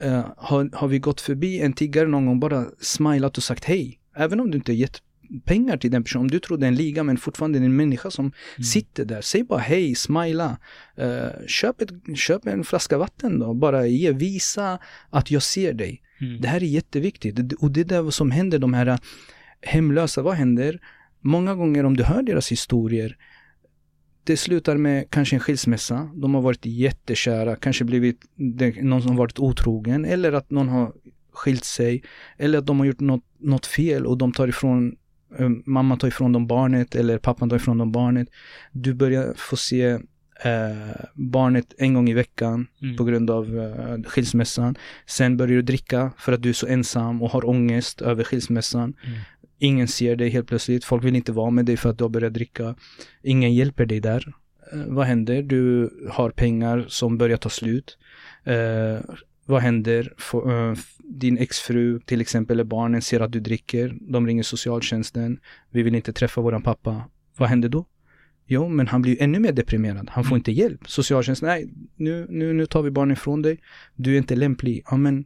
[SPEAKER 2] Uh, har, har vi gått förbi en tiggare någon gång, bara smilat och sagt hej. Även om du inte gett pengar till den personen, om du tror det är en liga men fortfarande är en människa som mm. sitter där. Säg bara hej, smila. Uh, köp, ett, köp en flaska vatten då, bara ge, visa att jag ser dig. Mm. Det här är jätteviktigt och det är det som händer de här hemlösa, vad händer? Många gånger om du hör deras historier, det slutar med kanske en skilsmässa. De har varit jättekära, kanske blivit någon som varit otrogen eller att någon har skilt sig. Eller att de har gjort något, något fel och de tar ifrån eh, mamma tar ifrån dem barnet eller pappan tar ifrån dem barnet. Du börjar få se eh, barnet en gång i veckan mm. på grund av eh, skilsmässan. Sen börjar du dricka för att du är så ensam och har ångest över skilsmässan. Mm. Ingen ser dig helt plötsligt. Folk vill inte vara med dig för att du har börjat dricka. Ingen hjälper dig där. Eh, vad händer? Du har pengar som börjar ta slut. Eh, vad händer? F uh, din exfru till exempel, eller barnen ser att du dricker. De ringer socialtjänsten. Vi vill inte träffa våran pappa. Vad händer då? Jo, men han blir ännu mer deprimerad. Han får mm. inte hjälp. Socialtjänsten, nej, nu, nu, nu tar vi barnen ifrån dig. Du är inte lämplig. Ja, men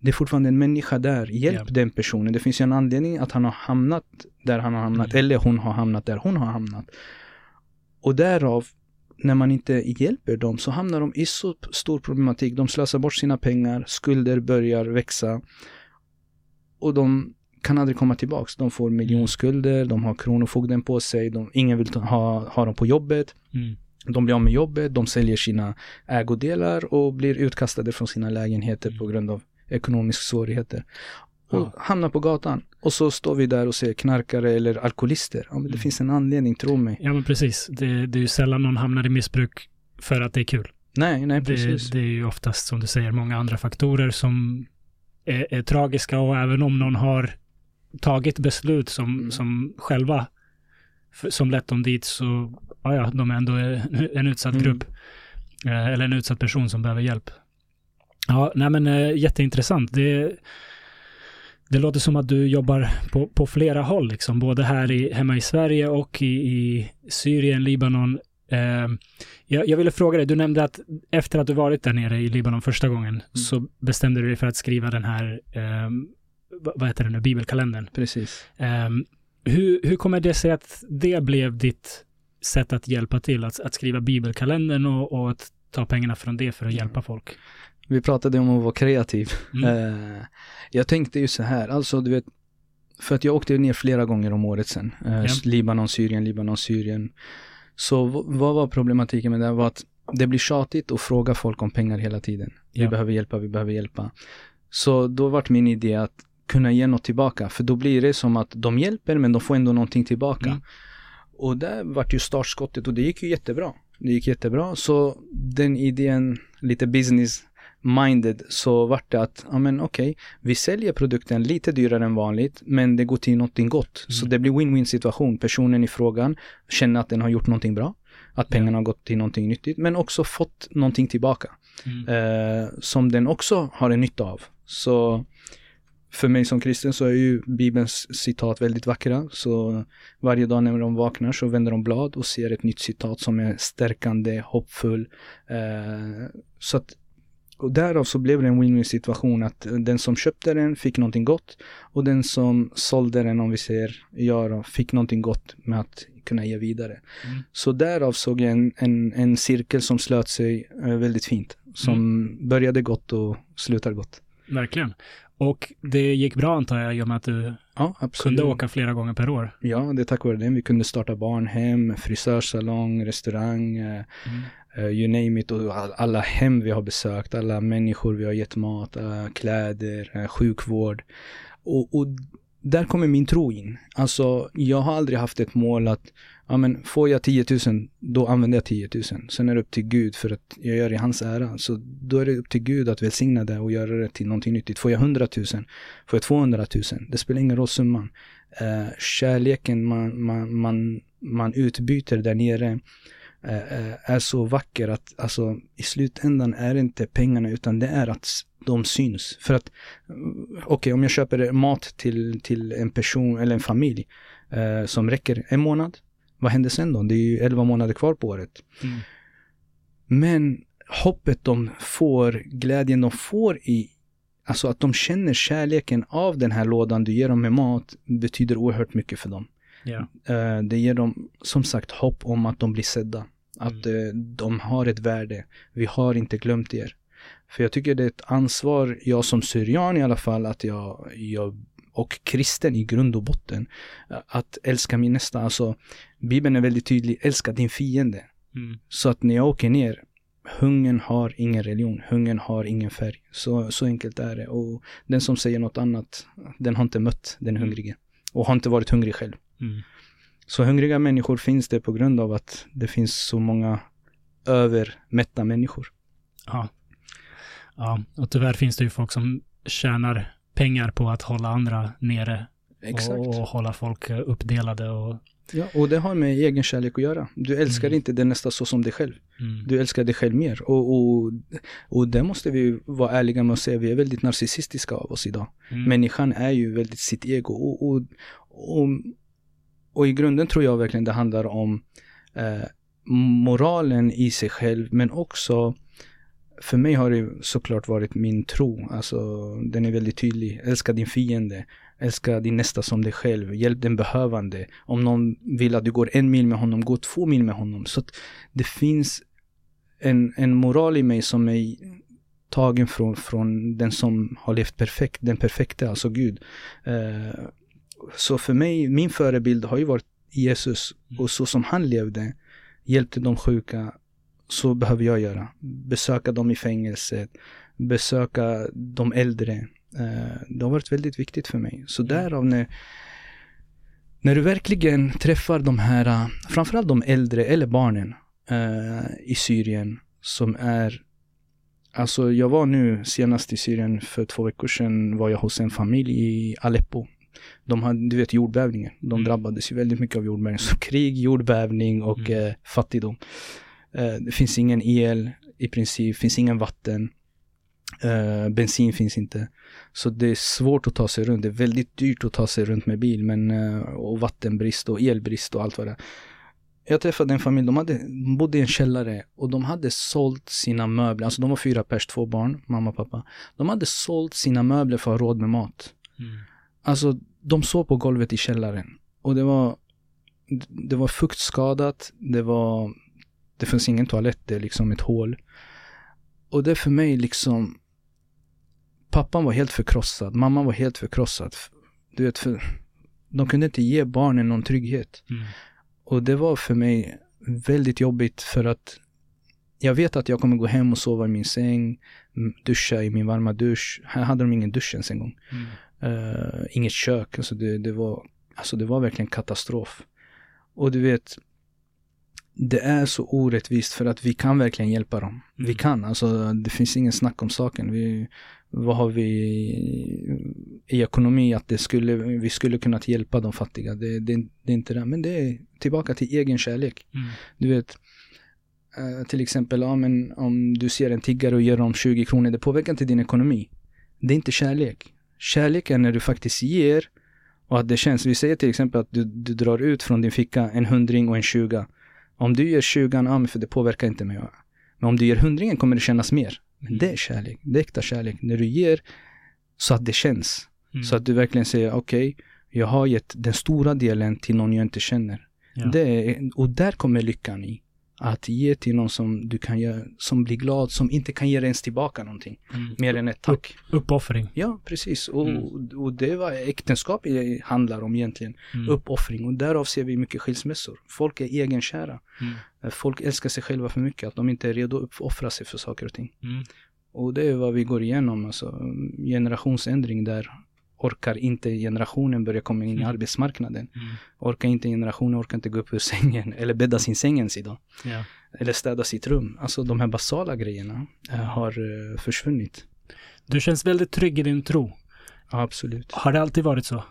[SPEAKER 2] det är fortfarande en människa där. Hjälp yeah. den personen. Det finns ju en anledning att han har hamnat där han har hamnat. Mm. Eller hon har hamnat där hon har hamnat. Och därav, när man inte hjälper dem så hamnar de i så stor problematik. De slösar bort sina pengar, skulder börjar växa. Och de kan aldrig komma tillbaks. De får miljonskulder, de har kronofogden på sig, de, ingen vill ha, ha dem på jobbet. Mm. De blir av med jobbet, de säljer sina ägodelar och blir utkastade från sina lägenheter på grund av ekonomiska svårigheter. Och ja. hamnar på gatan. Och så står vi där och ser knarkare eller alkoholister. Ja, men det mm. finns en anledning, tro mig.
[SPEAKER 1] Ja, men precis. Det, det är ju sällan någon hamnar i missbruk för att det är kul.
[SPEAKER 2] Nej, nej, precis.
[SPEAKER 1] Det, det är ju oftast, som du säger, många andra faktorer som är, är tragiska och även om någon har tagit beslut som, mm. som själva som lett dem dit så, ja, ja, de är ändå en utsatt mm. grupp. Eh, eller en utsatt person som behöver hjälp. Ja, nej men äh, jätteintressant. Det, det låter som att du jobbar på, på flera håll, liksom, både här i, hemma i Sverige och i, i Syrien, Libanon. Eh, jag, jag, ville fråga dig, du nämnde att efter att du varit där nere i Libanon första gången mm. så bestämde du dig för att skriva den här, eh, vad heter det nu, bibelkalendern.
[SPEAKER 2] Precis.
[SPEAKER 1] Eh, hur, hur kommer det sig att det blev ditt sätt att hjälpa till, att, att skriva bibelkalendern och, och att ta pengarna från det för att hjälpa mm. folk?
[SPEAKER 2] Vi pratade om att vara kreativ. Mm. Uh, jag tänkte ju så här, alltså du vet, för att jag åkte ner flera gånger om året sen. Yeah. Libanon, Syrien, Libanon, Syrien. Så vad var problematiken med det? var att det blir tjatigt att fråga folk om pengar hela tiden. Vi behöver hjälpa, vi behöver hjälpa. Så då vart min idé att kunna ge något tillbaka. För då blir det som att de hjälper men de får ändå någonting tillbaka. Mm. Och där vart ju startskottet och det gick ju jättebra. Det gick jättebra. Så den idén, lite business minded så vart det att, ja men okej, okay, vi säljer produkten lite dyrare än vanligt, men det går till någonting gott. Mm. Så det blir win-win situation. Personen i frågan känner att den har gjort någonting bra, att pengarna har gått till någonting nyttigt, men också fått någonting tillbaka. Mm. Eh, som den också har en nytta av. Så för mig som kristen så är ju Bibelns citat väldigt vackra. Så varje dag när de vaknar så vänder de blad och ser ett nytt citat som är stärkande, hoppfull. Eh, så att och därav så blev det en win-win situation att den som köpte den fick någonting gott och den som sålde den, om vi säger jag fick någonting gott med att kunna ge vidare. Mm. Så därav såg jag en, en, en cirkel som slöt sig eh, väldigt fint. Som mm. började gott och slutar gott.
[SPEAKER 1] Verkligen. Och det gick bra antar jag i och med att du ja, kunde åka flera gånger per år?
[SPEAKER 2] Ja, det är tack vare det. Vi kunde starta barnhem, frisörsalong, restaurang. Eh, mm Eh, you name it och alla hem vi har besökt, alla människor vi har gett mat, uh, kläder, uh, sjukvård. Och, och, där kommer min tro in. Alltså, jag har aldrig haft ett mål att, ja men får jag 10 000, då använder jag 10 000. Sen är det upp till Gud för att jag gör det i hans ära. Så då är det upp till Gud att välsigna det och göra det till någonting nyttigt. Får jag 100 000, får jag 200 000, det spelar ingen roll summan. Uh, kärleken man, man, man, man utbyter där nere är så vacker att alltså, i slutändan är det inte pengarna utan det är att de syns. För att, mm, okej okay, om jag köper mat till, till en person eller en familj eh, som räcker en månad, vad händer sen då? Det är ju 11 månader kvar på året. Mm. Men hoppet de får, glädjen de får i Alltså att de känner kärleken av den här lådan du ger dem med mat betyder oerhört mycket för dem. Yeah. Det ger dem som sagt hopp om att de blir sedda. Att mm. Eh, de har ett värde. Vi har inte glömt er. För jag tycker det är ett ansvar, jag som syrian i alla fall, att jag, jag och kristen i grund och botten, att älska min nästa. Alltså, Bibeln är väldigt tydlig, älska din fiende. Mm. Så att när jag åker ner, hungern har ingen religion, hungern har ingen färg. Så, så enkelt är det. Och den som säger något annat, den har inte mött den mm. hungrige. Och har inte varit hungrig själv. Mm. Så hungriga människor finns det på grund av att det finns så många övermätta människor.
[SPEAKER 1] Ja. Ja, och tyvärr finns det ju folk som tjänar pengar på att hålla andra nere. Exakt. Och, och hålla folk uppdelade och
[SPEAKER 2] Ja, och det har med egen kärlek att göra. Du älskar mm. inte den nästa så som dig själv. Mm. Du älskar dig själv mer. Och, och, och det måste vi vara ärliga med att säga. Vi är väldigt narcissistiska av oss idag. Mm. Människan är ju väldigt sitt ego. Och, och, och, och, i grunden tror jag verkligen det handlar om eh, moralen i sig själv, men också för mig har det såklart varit min tro. Alltså, den är väldigt tydlig. Älska din fiende. Älska din nästa som dig själv. Hjälp den behövande. Om någon vill att du går en mil med honom, gå två mil med honom. Så att det finns en, en moral i mig som är tagen från, från den som har levt perfekt, den perfekta, alltså Gud. Eh, så för mig, min förebild har ju varit Jesus mm. och så som han levde, hjälpte de sjuka, så behöver jag göra. Besöka dem i fängelset, besöka de äldre. Eh, det har varit väldigt viktigt för mig. Så mm. därav när, när du verkligen träffar de här, eh, framförallt de äldre eller barnen uh, i Syrien som är Alltså jag var nu senast i Syrien för två veckor sedan var jag hos en familj i Aleppo. De hade, du vet jordbävningen. De mm. drabbades ju väldigt mycket av jordbävning. Så krig, jordbävning och mm. eh, fattigdom. Eh, det finns ingen el i princip, finns ingen vatten. Uh, bensin finns inte. Så det är svårt att ta sig runt. Det är väldigt dyrt att ta sig runt med bil. Men, uh, och vattenbrist och elbrist och allt vad det är. Jag träffade en familj, de, hade, de bodde i en källare och de hade sålt sina möbler. Alltså de var fyra pers, två barn, mamma och pappa. De hade sålt sina möbler för att ha råd med mat. Mm. Alltså de sov på golvet i källaren. Och det var, det var fuktskadat, det var det finns ingen toalett, det är liksom ett hål. Och det för mig liksom, pappan var helt förkrossad, mamman var helt förkrossad. Du vet, för, de kunde inte ge barnen någon trygghet. Mm. Och det var för mig väldigt jobbigt för att jag vet att jag kommer gå hem och sova i min säng, duscha i min varma dusch. Här hade de ingen dusch ens en gång. Mm. Uh, inget kök, alltså det, det, var, alltså det var verkligen katastrof. Och du vet, det är så orättvist för att vi kan verkligen hjälpa dem. Mm. Vi kan, alltså det finns ingen snack om saken. Vi, vad har vi i ekonomi att det skulle, vi skulle kunnat hjälpa de fattiga. Det, det, det är inte det. Men det är tillbaka till egen kärlek. Mm. Du vet, uh, till exempel ja, men om du ser en tiggare och ger dem 20 kronor, det påverkar inte din ekonomi. Det är inte kärlek. Kärlek är när du faktiskt ger och att det känns. Vi säger till exempel att du, du drar ut från din ficka en hundring och en tjuga. Om du ger 20, ja för det påverkar inte mig. Men om du ger hundringen kommer det kännas mer. Men mm. det är kärlek. Det är äkta kärlek. När du ger så att det känns. Mm. Så att du verkligen säger okej, okay, jag har gett den stora delen till någon jag inte känner. Ja. Det är, och där kommer lyckan i. Att ge till någon som du kan göra, som blir glad, som inte kan ge ens tillbaka någonting. Mm. Mer än ett tack.
[SPEAKER 1] Upp, uppoffring.
[SPEAKER 2] Ja, precis. Och, mm. och det är vad äktenskap handlar om egentligen. Mm. Uppoffring. Och därav ser vi mycket skilsmässor. Folk är egenkära. Mm. Eh, folk älskar sig själva för mycket. Att de inte är redo att uppoffra sig för saker och ting. Mm. Och det är vad vi går igenom. Alltså generationsändring där orkar inte generationen börja komma in i mm. arbetsmarknaden. Mm. Orkar inte generationen, orkar inte gå upp ur sängen *laughs* eller bädda sin säng ens idag. Ja. Eller städa sitt rum. Alltså de här basala grejerna äh, har uh, försvunnit.
[SPEAKER 1] Du känns väldigt trygg i din tro.
[SPEAKER 2] Ja, absolut.
[SPEAKER 1] Har det alltid varit så?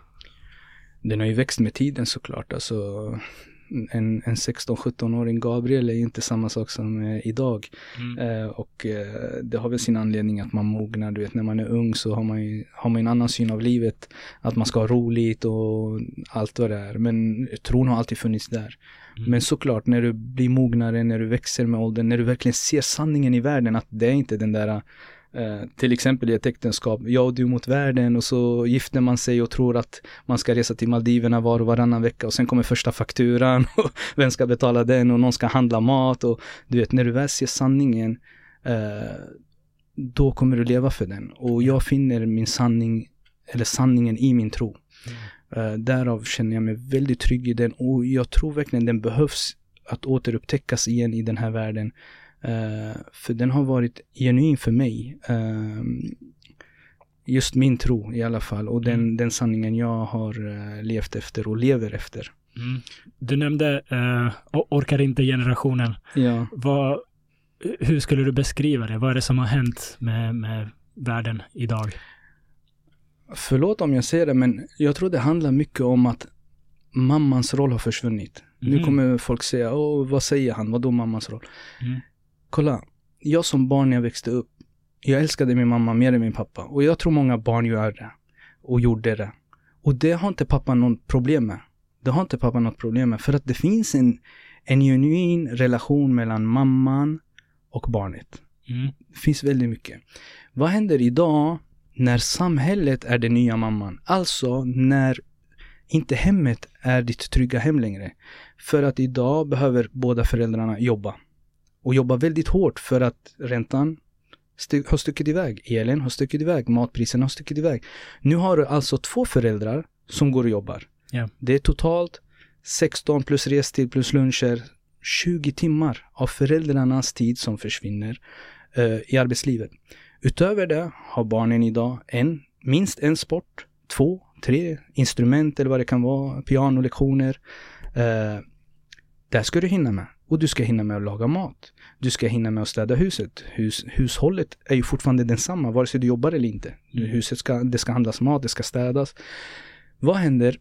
[SPEAKER 2] Den har ju växt med tiden såklart. Alltså, en, en 16-17-åring Gabriel är inte samma sak som eh, idag. Mm. Eh, och eh, det har väl sin anledning att man mognar. Du vet, när man är ung så har man ju har man en annan syn av livet. Att man ska ha roligt och allt vad det är. Men tron har alltid funnits där. Mm. Men såklart, när du blir mognare, när du växer med åldern, när du verkligen ser sanningen i världen, att det är inte den där Eh, till exempel i ett äktenskap, jag och du mot världen och så gifter man sig och tror att man ska resa till Maldiverna var och varannan vecka och sen kommer första fakturan *laughs* och vem ska betala den och någon ska handla mat och du vet när du väl ser sanningen eh, då kommer du leva för den och jag finner min sanning eller sanningen i min tro. Mm. Eh, därav känner jag mig väldigt trygg i den och jag tror verkligen den behövs att återupptäckas igen i den här världen. Uh, för den har varit genuin för mig. Uh, just min tro i alla fall och den, mm. den sanningen jag har uh, levt efter och lever efter.
[SPEAKER 1] Mm. Du nämnde orkar inte-generationen.
[SPEAKER 2] Ja.
[SPEAKER 1] Vad, hur skulle du beskriva det? Vad är det som har hänt med, med världen idag?
[SPEAKER 2] Förlåt om jag säger det, men jag tror det handlar mycket om att mammans roll har försvunnit. Mm. Nu kommer folk säga, Åh, vad säger han? Vad då mammans roll? Mm. Kolla, jag som barn när jag växte upp, jag älskade min mamma mer än min pappa. Och jag tror många barn gör det. Och gjorde det. Och det har inte pappa något problem med. Det har inte pappa något problem med. För att det finns en, en genuin relation mellan mamman och barnet. Mm. Det finns väldigt mycket. Vad händer idag när samhället är den nya mamman? Alltså när inte hemmet är ditt trygga hem längre. För att idag behöver båda föräldrarna jobba. Och jobba väldigt hårt för att räntan har stuckit iväg, elen har stuckit iväg, matpriserna har stuckit iväg. Nu har du alltså två föräldrar som går och jobbar.
[SPEAKER 1] Yeah.
[SPEAKER 2] Det är totalt 16 plus restid plus luncher, 20 timmar av föräldrarnas tid som försvinner uh, i arbetslivet. Utöver det har barnen idag en, minst en sport, två, tre instrument eller vad det kan vara, pianolektioner. Uh, där ska du hinna med. Och du ska hinna med att laga mat. Du ska hinna med att städa huset. Hus, hushållet är ju fortfarande densamma vare sig du jobbar eller inte. Mm. Huset ska, det ska handlas mat, det ska städas. Vad händer?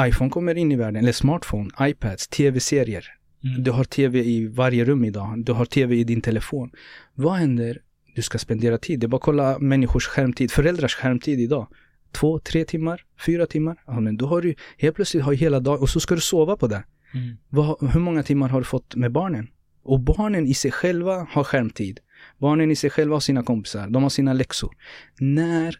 [SPEAKER 2] iPhone kommer in i världen, eller smartphone, iPads, tv-serier. Mm. Du har tv i varje rum idag. Du har tv i din telefon. Vad händer? Du ska spendera tid. Det är bara att kolla människors skärmtid, föräldrars skärmtid idag. Två, tre timmar, fyra timmar. Ja, men då har du helt plötsligt har hela dagen och så ska du sova på det. Mm. Vad, hur många timmar har du fått med barnen? Och barnen i sig själva har skärmtid. Barnen i sig själva har sina kompisar, de har sina läxor. När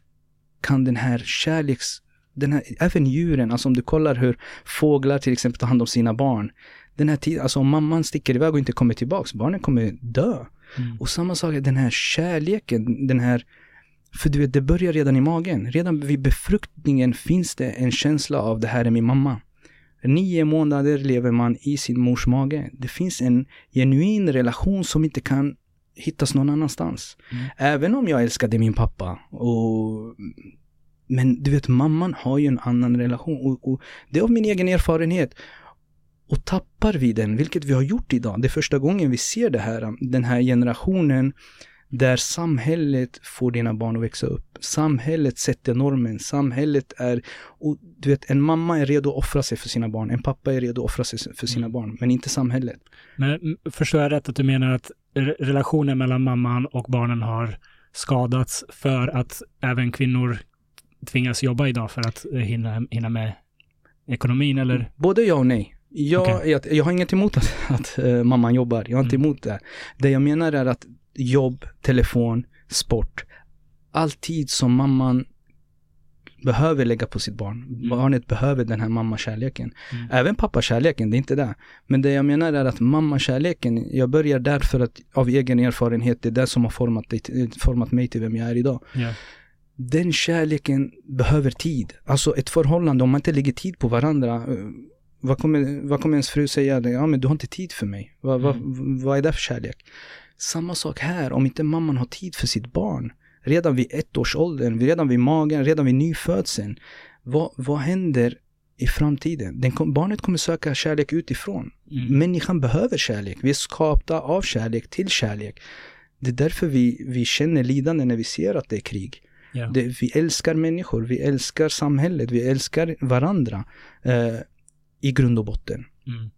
[SPEAKER 2] kan den här kärleks... Den här, även djuren, alltså om du kollar hur fåglar till exempel tar hand om sina barn. Den här tiden, alltså om mamman sticker iväg och inte kommer tillbaks, barnen kommer dö. Mm. Och samma sak, den här kärleken, den här för du vet, det börjar redan i magen. Redan vid befruktningen finns det en känsla av det här är min mamma. Nio månader lever man i sin mors mage. Det finns en genuin relation som inte kan hittas någon annanstans. Mm. Även om jag älskade min pappa. Och, men du vet, mamman har ju en annan relation. Och, och det är av min egen erfarenhet. Och tappar vi den, vilket vi har gjort idag, det är första gången vi ser det här, den här generationen där samhället får dina barn att växa upp. Samhället sätter normen. Samhället är... Och du vet, en mamma är redo att offra sig för sina barn. En pappa är redo att offra sig för sina mm. barn, men inte samhället.
[SPEAKER 1] Men förstår jag rätt att du menar att relationen mellan mamman och barnen har skadats för att även kvinnor tvingas jobba idag för att hinna, hinna med ekonomin, eller?
[SPEAKER 2] Både ja och nej. Jag, okay. jag, jag har inget emot att, att uh, mamman jobbar. Jag har inte mm. emot det. Det jag menar är att jobb, telefon, sport. All tid som mamman behöver lägga på sitt barn. Mm. Barnet behöver den här mammakärleken. Mm. Även pappakärleken, det är inte det. Men det jag menar är att mammakärleken, jag börjar därför att av egen erfarenhet, det är det som har format, format mig till vem jag är idag.
[SPEAKER 1] Yeah.
[SPEAKER 2] Den kärleken behöver tid. Alltså ett förhållande, om man inte lägger tid på varandra, eh, vad kommer, vad kommer ens fru säga? Ja men du har inte tid för mig. Vad, mm. vad, vad är det för kärlek? Samma sak här, om inte mamman har tid för sitt barn. Redan vid ettårsåldern, redan vid magen, redan vid nyfödseln. Vad, vad händer i framtiden? Den barnet kommer söka kärlek utifrån. Mm. Människan behöver kärlek. Vi är skapta av kärlek till kärlek. Det är därför vi, vi känner lidande när vi ser att det är krig.
[SPEAKER 1] Yeah.
[SPEAKER 2] Det, vi älskar människor, vi älskar samhället, vi älskar varandra eh, i grund och botten.
[SPEAKER 1] Mm.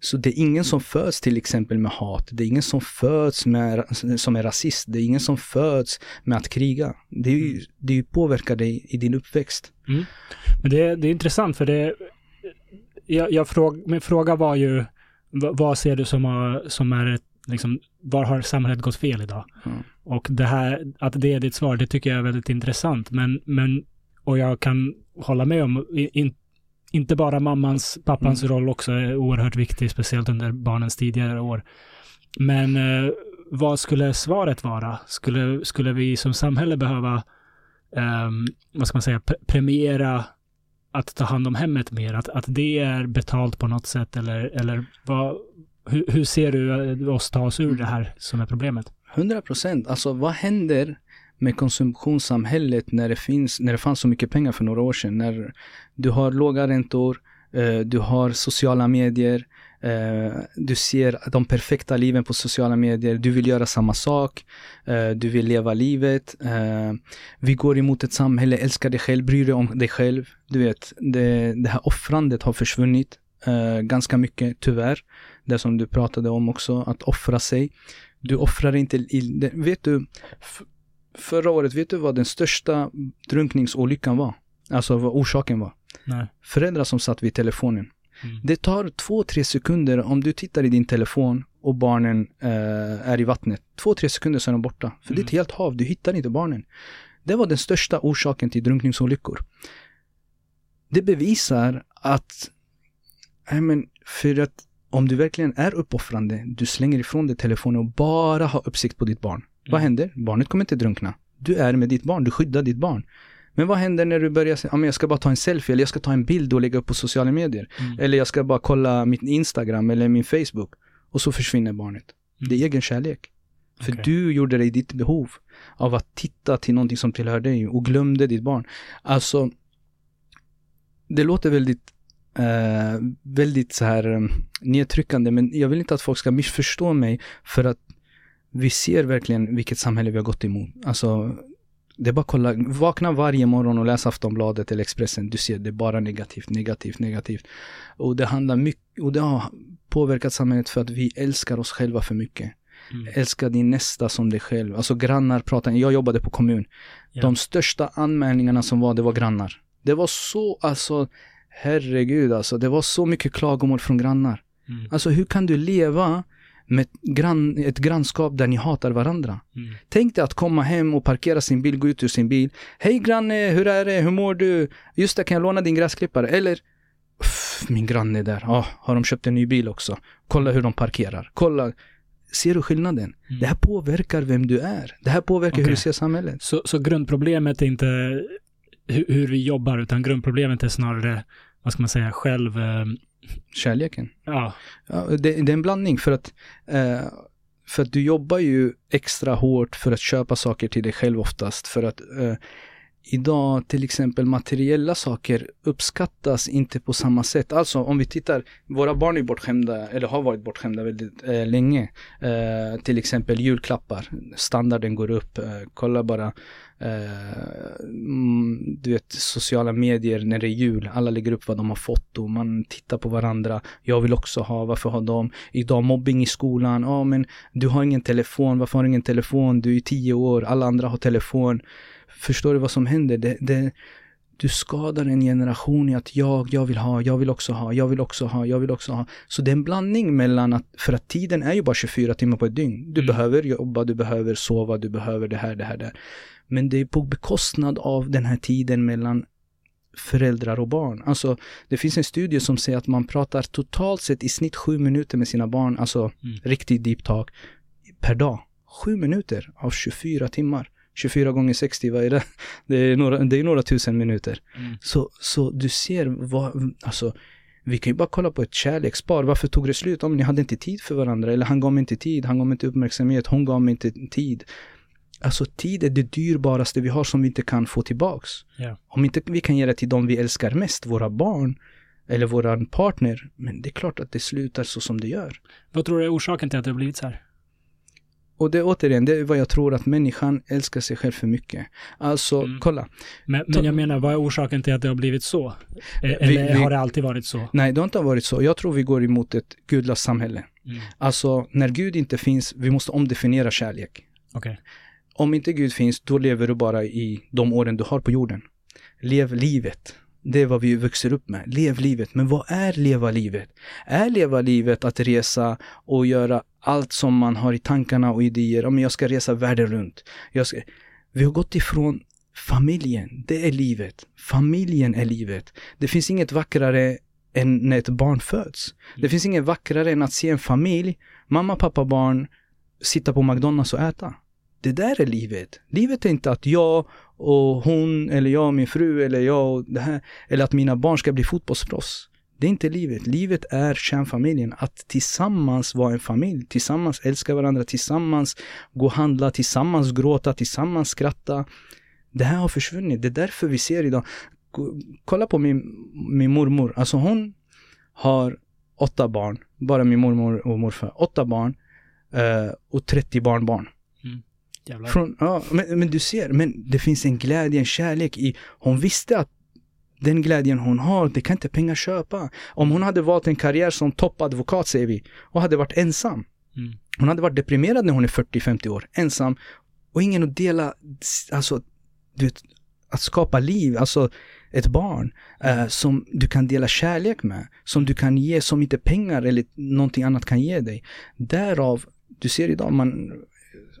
[SPEAKER 2] Så det är ingen som föds till exempel med hat. Det är ingen som föds med, som är rasist. Det är ingen som föds med att kriga. Det, är ju, mm. det påverkar dig i din uppväxt.
[SPEAKER 1] Mm. Men det, det är intressant för det... Jag, jag fråg, min fråga var ju, vad ser du som, har, som är ett, liksom, var har samhället gått fel idag?
[SPEAKER 2] Mm.
[SPEAKER 1] Och det här, att det är ditt svar, det tycker jag är väldigt intressant. Men, men och jag kan hålla med om, in, inte bara mammans, pappans mm. roll också är oerhört viktig, speciellt under barnens tidigare år. Men eh, vad skulle svaret vara? Skulle, skulle vi som samhälle behöva, eh, vad ska man säga, premiera att ta hand om hemmet mer? Att, att det är betalt på något sätt eller, eller vad, hur, hur ser du oss ta oss ur det här som är problemet?
[SPEAKER 2] 100 procent. Alltså vad händer med konsumtionssamhället när det, finns, när det fanns så mycket pengar för några år sedan? När du har låga räntor, eh, du har sociala medier, eh, du ser de perfekta liven på sociala medier, du vill göra samma sak, eh, du vill leva livet. Eh, vi går emot ett samhälle, älska dig själv, bry dig om dig själv. Du vet, det, det här offrandet har försvunnit eh, ganska mycket, tyvärr. Det som du pratade om också, att offra sig. Du offrar inte, vet du, förra året, vet du vad den största drunkningsolyckan var? Alltså vad orsaken var?
[SPEAKER 1] Nej.
[SPEAKER 2] Föräldrar som satt vid telefonen. Mm. Det tar två, tre sekunder om du tittar i din telefon och barnen eh, är i vattnet. Två, tre sekunder så är de borta. För mm. det är ett mm. helt hav, du hittar inte barnen. Det var den största orsaken till drunkningsolyckor. Det bevisar att, men, för att om du verkligen är uppoffrande, du slänger ifrån dig telefonen och bara har uppsikt på ditt barn. Mm. Vad händer? Barnet kommer inte drunkna. Du är med ditt barn, du skyddar ditt barn. Men vad händer när du börjar säga, ah, jag ska bara ta en selfie eller jag ska ta en bild och lägga upp på sociala medier. Mm. Eller jag ska bara kolla mitt Instagram eller min Facebook. Och så försvinner barnet. Mm. Det är egen kärlek. För okay. du gjorde dig ditt behov av att titta till någonting som tillhör dig och glömde ditt barn. Alltså, det låter väldigt eh, väldigt så här um, nedtryckande, men jag vill inte att folk ska missförstå mig för att vi ser verkligen vilket samhälle vi har gått emot. Alltså, det är bara att kolla, vakna varje morgon och läs Aftonbladet eller Expressen. Du ser det är bara negativt, negativt, negativt. Och det handlar mycket, och det har påverkat samhället för att vi älskar oss själva för mycket. Mm. Älska din nästa som dig själv. Alltså grannar pratar, jag jobbade på kommun. Yeah. De största anmälningarna som var, det var grannar. Det var så, alltså, herregud alltså. Det var så mycket klagomål från grannar. Mm. Alltså hur kan du leva med grann, ett grannskap där ni hatar varandra. Mm. Tänk dig att komma hem och parkera sin bil, gå ut ur sin bil. Hej granne, hur är det? Hur mår du? Just det, kan jag låna din gräsklippare? Eller min granne där, oh, har de köpt en ny bil också? Kolla hur de parkerar. Kolla. Ser du skillnaden? Mm. Det här påverkar vem du är. Det här påverkar okay. hur du ser samhället.
[SPEAKER 1] Så, så grundproblemet är inte hur, hur, vi jobbar, utan grundproblemet är snarare, vad ska man säga, själv...
[SPEAKER 2] Kärleken.
[SPEAKER 1] Ja.
[SPEAKER 2] ja det, det, är en blandning för att, eh, för att du jobbar ju extra hårt för att köpa saker till dig själv oftast. För att eh, idag till exempel materiella saker uppskattas inte på samma sätt. Alltså om vi tittar, våra barn är bortskämda, eller har varit bortskämda väldigt eh, länge. Eh, till exempel julklappar, standarden går upp. Eh, kolla bara Uh, du vet, sociala medier när det är jul. Alla lägger upp vad de har fått och man tittar på varandra. Jag vill också ha, varför har de? Idag mobbing i skolan. Ja, oh, men du har ingen telefon. Varför har du ingen telefon? Du är tio år, alla andra har telefon. Förstår du vad som händer? Det, det, du skadar en generation i att jag, jag vill ha, jag vill också ha, jag vill också ha, jag vill också ha. Så det är en blandning mellan att, för att tiden är ju bara 24 timmar på ett dygn. Du mm. behöver jobba, du behöver sova, du behöver det här, det här, det här. Men det är på bekostnad av den här tiden mellan föräldrar och barn. Alltså, det finns en studie som säger att man pratar totalt sett i snitt sju minuter med sina barn, alltså mm. riktigt deep talk, per dag. Sju minuter av 24 timmar. 24 gånger 60, vad är det? Det är några, det är några tusen minuter. Mm. Så, så du ser vad, alltså, vi kan ju bara kolla på ett kärlekspar. Varför tog det slut? Om ni hade inte tid för varandra. Eller han gav mig inte tid, han gav mig inte uppmärksamhet, hon gav mig inte tid. Alltså tid är det dyrbaraste vi har som vi inte kan få tillbaks.
[SPEAKER 1] Yeah.
[SPEAKER 2] Om inte vi kan ge det till dem vi älskar mest, våra barn eller våran partner, men det är klart att det slutar så som det gör.
[SPEAKER 1] Vad tror du är orsaken till att det har blivit så här?
[SPEAKER 2] Och det återigen, det är vad jag tror att människan älskar sig själv för mycket. Alltså, mm. kolla.
[SPEAKER 1] Men, men jag menar, vad är orsaken till att det har blivit så? Eh, eller vi, vi, har det alltid varit så?
[SPEAKER 2] Nej, det har inte varit så. Jag tror vi går emot ett gudlöst samhälle. Mm. Alltså, när Gud inte finns, vi måste omdefiniera kärlek.
[SPEAKER 1] Okay.
[SPEAKER 2] Om inte Gud finns, då lever du bara i de åren du har på jorden. Lev livet. Det är vad vi växer upp med. Lev livet. Men vad är leva livet? Är leva livet att resa och göra allt som man har i tankarna och idéer? Om jag ska resa världen runt. Ska... Vi har gått ifrån familjen. Det är livet. Familjen är livet. Det finns inget vackrare än när ett barn föds. Det finns inget vackrare än att se en familj, mamma, pappa, barn, sitta på McDonalds och äta. Det där är livet. Livet är inte att jag och hon, eller jag och min fru, eller jag och det här, eller att mina barn ska bli fotbollsproffs. Det är inte livet. Livet är kärnfamiljen. Att tillsammans vara en familj. Tillsammans älska varandra. Tillsammans gå och handla. Tillsammans gråta. Tillsammans skratta. Det här har försvunnit. Det är därför vi ser idag. Kolla på min, min mormor. Alltså hon har åtta barn. Bara min mormor och morfar. Åtta barn. Eh, och 30 barnbarn. Mm. Från, ja, men, men, du ser, men det finns en glädje, en kärlek i, hon visste att den glädjen hon har, det kan inte pengar köpa. Om hon hade valt en karriär som toppadvokat, säger vi, och hade varit ensam. Mm. Hon hade varit deprimerad när hon är 40-50 år, ensam. Och ingen att dela, alltså, du vet, att skapa liv, alltså ett barn eh, som du kan dela kärlek med, som du kan ge, som inte pengar eller någonting annat kan ge dig. Därav, du ser idag, man,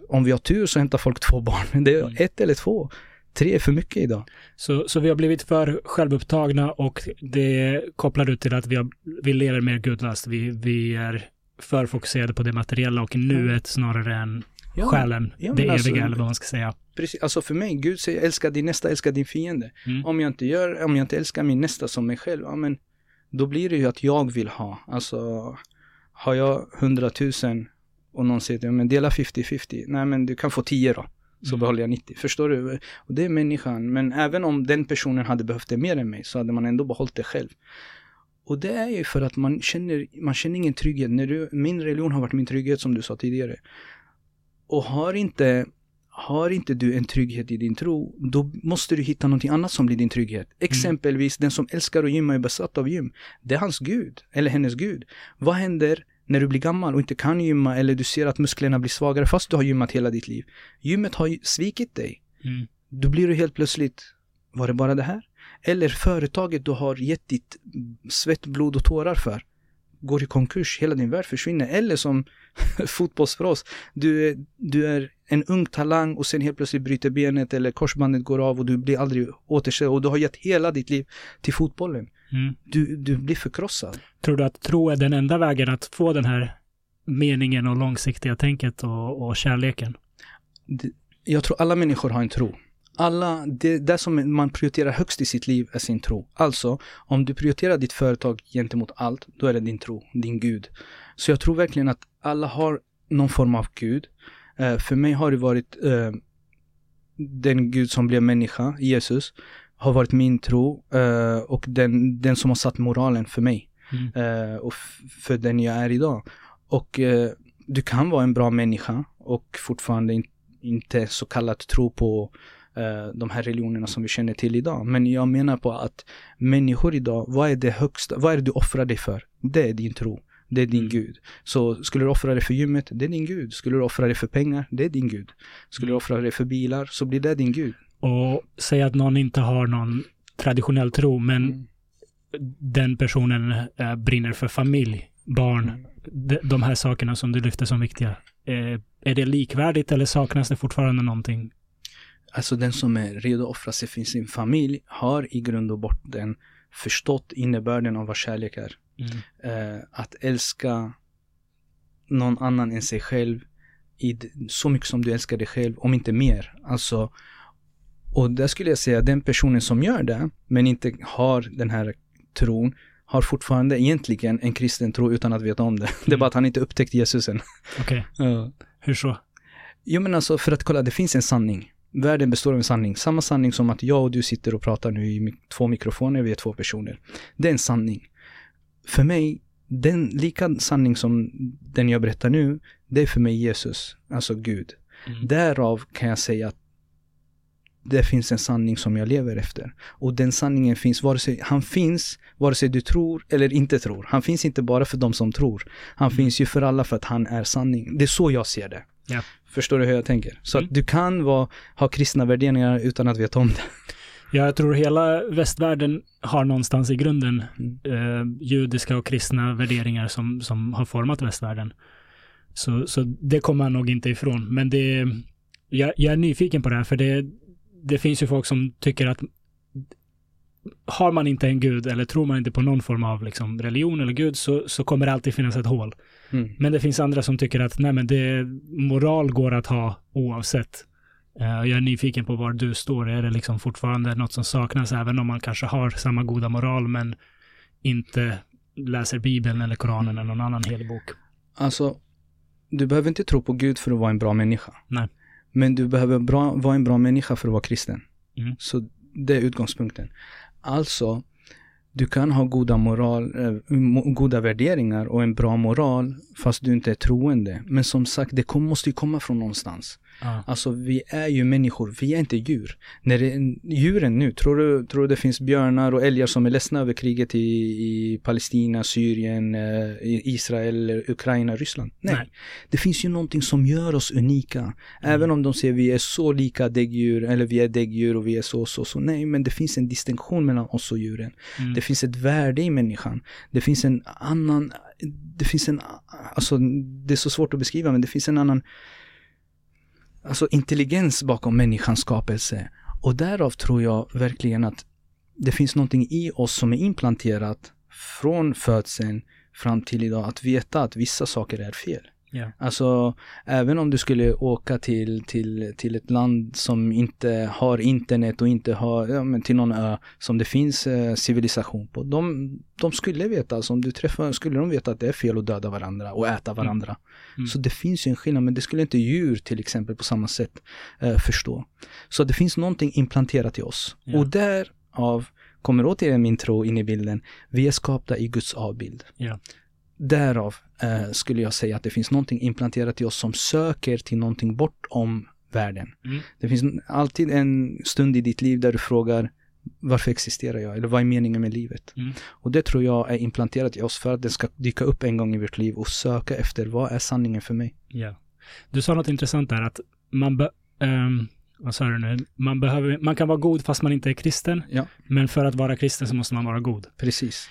[SPEAKER 2] om vi har tur så hämtar folk två barn, det är mm. ett eller två tre är för mycket idag.
[SPEAKER 1] Så, så vi har blivit för självupptagna och det kopplar du till att vi, har, vi lever mer gudlöst. Vi, vi är för fokuserade på det materiella och nuet snarare än ja, själen, ja, det alltså, eviga eller vad man ska säga.
[SPEAKER 2] Precis, alltså för mig, Gud säger älska din nästa, älska din fiende. Mm. Om jag inte gör, om jag inte älskar min nästa som mig själv, ja men då blir det ju att jag vill ha. Alltså, har jag hundratusen och någon säger, ja men dela 50-50. Nej men du kan få 10 då så mm. behåller jag 90. Förstår du? Och det är människan. Men även om den personen hade behövt det mer än mig så hade man ändå behållit det själv. Och det är ju för att man känner, man känner ingen trygghet. När du, min religion har varit min trygghet som du sa tidigare. Och har inte, har inte du en trygghet i din tro, då måste du hitta någonting annat som blir din trygghet. Mm. Exempelvis den som älskar att gymma är besatt av gym. Det är hans gud, eller hennes gud. Vad händer när du blir gammal och inte kan gymma eller du ser att musklerna blir svagare fast du har gymmat hela ditt liv. Gymmet har svikit dig. Mm. Då blir du helt plötsligt, var det bara det här? Eller företaget du har gett ditt svett, blod och tårar för går i konkurs, hela din värld försvinner. Eller som *laughs* fotbollsproffs, du, är, du är en ung talang och sen helt plötsligt bryter benet eller korsbandet går av och du blir aldrig återställd och du har gett hela ditt liv till fotbollen. Mm. Du, du blir förkrossad.
[SPEAKER 1] Tror du att tro är den enda vägen att få den här meningen och långsiktiga tänket och, och kärleken?
[SPEAKER 2] Jag tror alla människor har en tro. Alla, det, det som man prioriterar högst i sitt liv är sin tro. Alltså, om du prioriterar ditt företag gentemot allt, då är det din tro, din Gud. Så jag tror verkligen att alla har någon form av Gud. Uh, för mig har det varit uh, den Gud som blev människa, Jesus har varit min tro uh, och den, den som har satt moralen för mig. Mm. Uh, och för den jag är idag. Och uh, du kan vara en bra människa och fortfarande in, inte så kallat tro på de här religionerna som vi känner till idag. Men jag menar på att människor idag, vad är det högsta, vad är det du offrar dig för? Det är din tro. Det är din mm. gud. Så skulle du offra dig för gymmet, det är din gud. Skulle du offra dig för pengar, det är din gud. Skulle du offra dig för bilar, så blir det din gud
[SPEAKER 1] och säga att någon inte har någon traditionell tro, men mm. den personen äh, brinner för familj, barn, mm. de, de, här sakerna som du lyfter som viktiga. Eh, är det likvärdigt eller saknas det fortfarande någonting?
[SPEAKER 2] Alltså den som är redo att offra sig för sin familj har i grund och botten förstått innebörden av vad kärlek är. Mm. Eh, att älska någon annan än sig själv i så mycket som du älskar dig själv, om inte mer. Alltså och där skulle jag säga, den personen som gör det, men inte har den här tron, har fortfarande egentligen en kristen tro utan att veta om det. Mm. Det är bara att han inte upptäckt Jesus än.
[SPEAKER 1] Okej. Okay. *laughs* ja. Hur så?
[SPEAKER 2] Jo men alltså för att kolla, det finns en sanning. Världen består av en sanning. Samma sanning som att jag och du sitter och pratar nu i två mikrofoner, vi är två personer. Det är en sanning. För mig, den lika sanning som den jag berättar nu, det är för mig Jesus, alltså Gud. Mm. Därav kan jag säga att det finns en sanning som jag lever efter. Och den sanningen finns, vare sig, han finns vare sig du tror eller inte tror. Han finns inte bara för de som tror. Han mm. finns ju för alla för att han är sanning. Det är så jag ser det. Ja. Förstår du hur jag tänker? Så mm. att du kan vara, ha kristna värderingar utan att veta om det.
[SPEAKER 1] Ja, jag tror hela västvärlden har någonstans i grunden mm. eh, judiska och kristna värderingar som, som har format västvärlden. Så, så det kommer man nog inte ifrån. Men det, jag, jag är nyfiken på det här, för det, det finns ju folk som tycker att har man inte en gud eller tror man inte på någon form av liksom, religion eller gud så, så kommer det alltid finnas ett hål. Mm. Men det finns andra som tycker att nej, men det, moral går att ha oavsett. Uh, jag är nyfiken på var du står. Är det liksom fortfarande något som saknas även om man kanske har samma goda moral men inte läser Bibeln eller Koranen eller någon annan helig bok?
[SPEAKER 2] Alltså, du behöver inte tro på Gud för att vara en bra människa.
[SPEAKER 1] Nej.
[SPEAKER 2] Men du behöver bra, vara en bra människa för att vara kristen. Mm. Så det är utgångspunkten. Alltså, du kan ha goda, moral, eh, goda värderingar och en bra moral fast du inte är troende. Men som sagt, det kom, måste ju komma från någonstans. Ah. Alltså vi är ju människor, vi är inte djur. När det, djuren nu, tror du, tror du det finns björnar och älgar som är ledsna över kriget i, i Palestina, Syrien, eh, Israel, Ukraina, Ryssland? Nej. Nej. Det finns ju någonting som gör oss unika. Mm. Även om de säger vi är så lika däggdjur, eller vi är däggdjur och vi är så, så, så. Nej, men det finns en distinktion mellan oss och djuren. Mm. Det finns ett värde i människan. Det finns en annan, det finns en, alltså det är så svårt att beskriva men det finns en annan alltså intelligens bakom människans skapelse. Och därav tror jag verkligen att det finns någonting i oss som är implanterat från födseln fram till idag att veta att vissa saker är fel.
[SPEAKER 1] Yeah.
[SPEAKER 2] Alltså, även om du skulle åka till, till, till ett land som inte har internet och inte har, ja, men till någon ö som det finns eh, civilisation på. De, de skulle veta, alltså om du träffar, skulle de veta att det är fel att döda varandra och äta mm. varandra. Mm. Mm. Så det finns ju en skillnad, men det skulle inte djur till exempel på samma sätt eh, förstå. Så det finns någonting implanterat i oss. Yeah. Och därav kommer återigen min tro in i bilden. Vi är skapta i Guds avbild.
[SPEAKER 1] Yeah.
[SPEAKER 2] Därav eh, skulle jag säga att det finns någonting implanterat i oss som söker till någonting bortom världen. Mm. Det finns alltid en stund i ditt liv där du frågar varför existerar jag? Eller vad är meningen med livet?
[SPEAKER 1] Mm.
[SPEAKER 2] Och det tror jag är implanterat i oss för att det ska dyka upp en gång i vårt liv och söka efter vad är sanningen för mig?
[SPEAKER 1] Ja. Du sa något intressant där att man be, um, vad sa du nu? Man, behöver, man kan vara god fast man inte är kristen.
[SPEAKER 2] Ja.
[SPEAKER 1] Men för att vara kristen så måste man vara god.
[SPEAKER 2] Precis.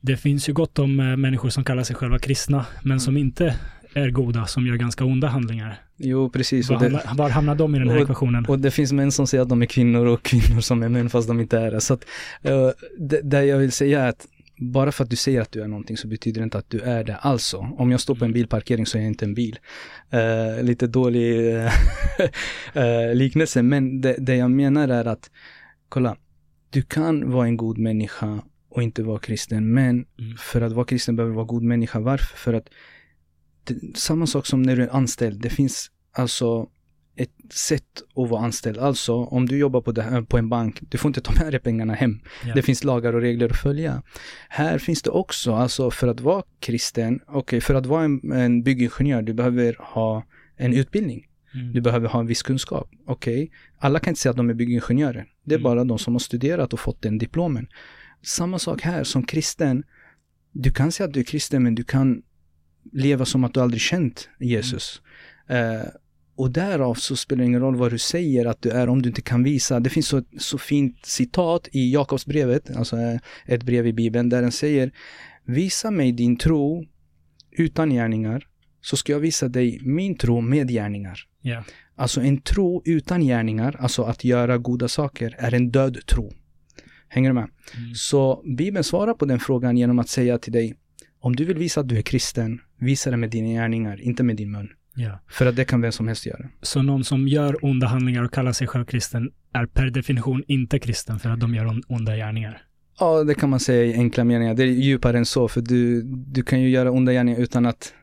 [SPEAKER 1] Det finns ju gott om äh, människor som kallar sig själva kristna, men mm. som inte är goda, som gör ganska onda handlingar.
[SPEAKER 2] Jo, precis.
[SPEAKER 1] Var, det, hamnar, var hamnar de i den här
[SPEAKER 2] och,
[SPEAKER 1] ekvationen?
[SPEAKER 2] Och det finns män som säger att de är kvinnor och kvinnor som är män fast de inte är det. Så att, uh, det, det jag vill säga är att bara för att du säger att du är någonting så betyder det inte att du är det. Alltså, om jag står på en mm. bilparkering så är jag inte en bil. Uh, lite dålig uh, *laughs* liknelse, men det, det jag menar är att, kolla, du kan vara en god människa och inte vara kristen. Men mm. för att vara kristen behöver du vara god människa. Varför? För att det, samma sak som när du är anställd. Det finns alltså ett sätt att vara anställd. Alltså om du jobbar på, det, på en bank, du får inte ta med dig pengarna hem. Yeah. Det finns lagar och regler att följa. Här finns det också, alltså för att vara kristen, okay, för att vara en, en byggingenjör, du behöver ha en utbildning. Mm. Du behöver ha en viss kunskap. Okej, okay. alla kan inte säga att de är byggingenjörer. Det är mm. bara de som har studerat och fått den diplomen. Samma sak här, som kristen. Du kan säga att du är kristen, men du kan leva som att du aldrig känt Jesus. Mm. Uh, och därav så spelar det ingen roll vad du säger att du är om du inte kan visa. Det finns så, så fint citat i Jakobsbrevet, alltså eh, ett brev i Bibeln, där den säger Visa mig din tro utan gärningar, så ska jag visa dig min tro med gärningar.
[SPEAKER 1] Yeah.
[SPEAKER 2] Alltså en tro utan gärningar, alltså att göra goda saker, är en död tro. Hänger du med? Mm. Så Bibeln svarar på den frågan genom att säga till dig, om du vill visa att du är kristen, visa det med dina gärningar, inte med din mun.
[SPEAKER 1] Ja.
[SPEAKER 2] För att det kan vem som helst göra.
[SPEAKER 1] Så någon som gör onda handlingar och kallar sig själv kristen är per definition inte kristen för att de gör onda gärningar?
[SPEAKER 2] Ja, det kan man säga i enkla meningar. Det är djupare än så, för du, du kan ju göra onda gärningar utan att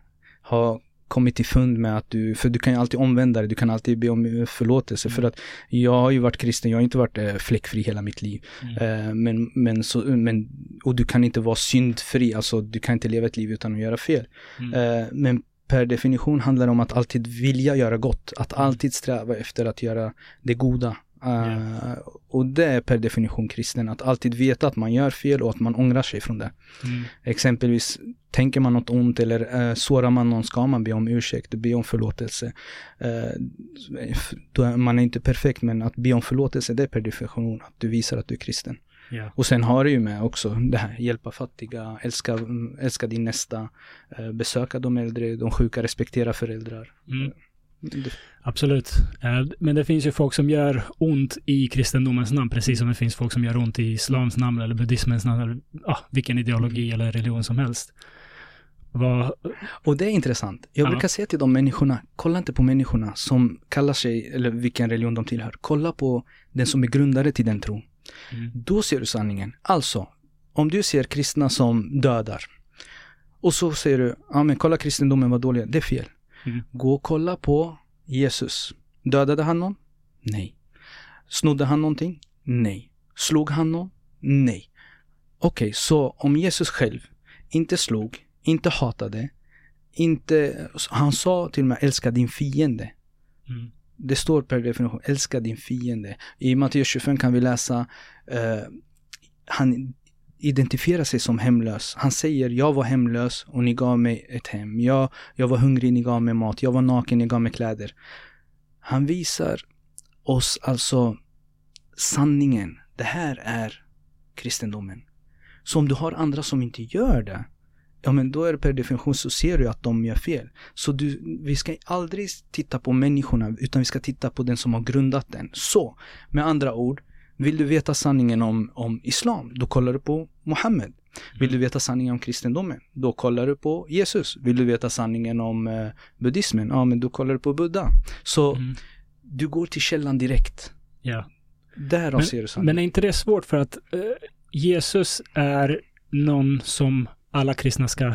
[SPEAKER 2] ha kommit till fund med att du, för du kan ju alltid omvända dig, du kan alltid be om förlåtelse. Mm. För att jag har ju varit kristen, jag har inte varit eh, fläckfri hela mitt liv. Mm. Eh, men, men, så, men, och du kan inte vara syndfri, alltså du kan inte leva ett liv utan att göra fel. Mm. Eh, men per definition handlar det om att alltid vilja göra gott, att mm. alltid sträva efter att göra det goda. Uh, och det är per definition kristen, att alltid veta att man gör fel och att man ångrar sig från det.
[SPEAKER 1] Mm.
[SPEAKER 2] Exempelvis, tänker man något ont eller uh, sårar man någon ska man be om ursäkt, be om förlåtelse. Uh, är, man är inte perfekt, men att be om förlåtelse, det är per definition att du visar att du är kristen.
[SPEAKER 1] Yeah.
[SPEAKER 2] Och sen har det ju med också det här, hjälpa fattiga, älska, älska din nästa, besöka de äldre, de sjuka, respektera föräldrar.
[SPEAKER 1] Mm. Absolut. Eh, men det finns ju folk som gör ont i kristendomens namn, precis som det finns folk som gör ont i islams namn eller buddhismens namn eller ah, vilken ideologi eller religion som helst.
[SPEAKER 2] Vad... Och det är intressant. Jag ja. brukar säga till de människorna, kolla inte på människorna som kallar sig, eller vilken religion de tillhör. Kolla på den som är grundare till den tron. Mm. Då ser du sanningen. Alltså, om du ser kristna som dödar och så säger du, ja men kolla kristendomen var dålig. Det är fel. Mm. Gå och kolla på Jesus. Dödade han någon? Nej. Snodde han någonting? Nej. Slog han någon? Nej. Okej, okay, så om Jesus själv inte slog, inte hatade, inte, han sa till mig älska din fiende. Mm. Det står per definition, älska din fiende. I Matteus 25 kan vi läsa, uh, han identifierar sig som hemlös. Han säger, jag var hemlös och ni gav mig ett hem. Jag, jag var hungrig, ni gav mig mat. Jag var naken, ni gav mig kläder. Han visar oss alltså sanningen. Det här är kristendomen. Så om du har andra som inte gör det, ja men då är det per definition så ser du att de gör fel. Så du, vi ska aldrig titta på människorna utan vi ska titta på den som har grundat den. Så, med andra ord, vill du veta sanningen om, om islam, då kollar du på Muhammed. Vill du veta sanningen om kristendomen? Då kollar du på Jesus. Vill du veta sanningen om eh, buddhismen? Ja, men då kollar du på Buddha. Så mm. du går till källan direkt.
[SPEAKER 1] Ja.
[SPEAKER 2] Därav ser du sanningen.
[SPEAKER 1] Men är inte det svårt för att eh, Jesus är någon som alla kristna ska,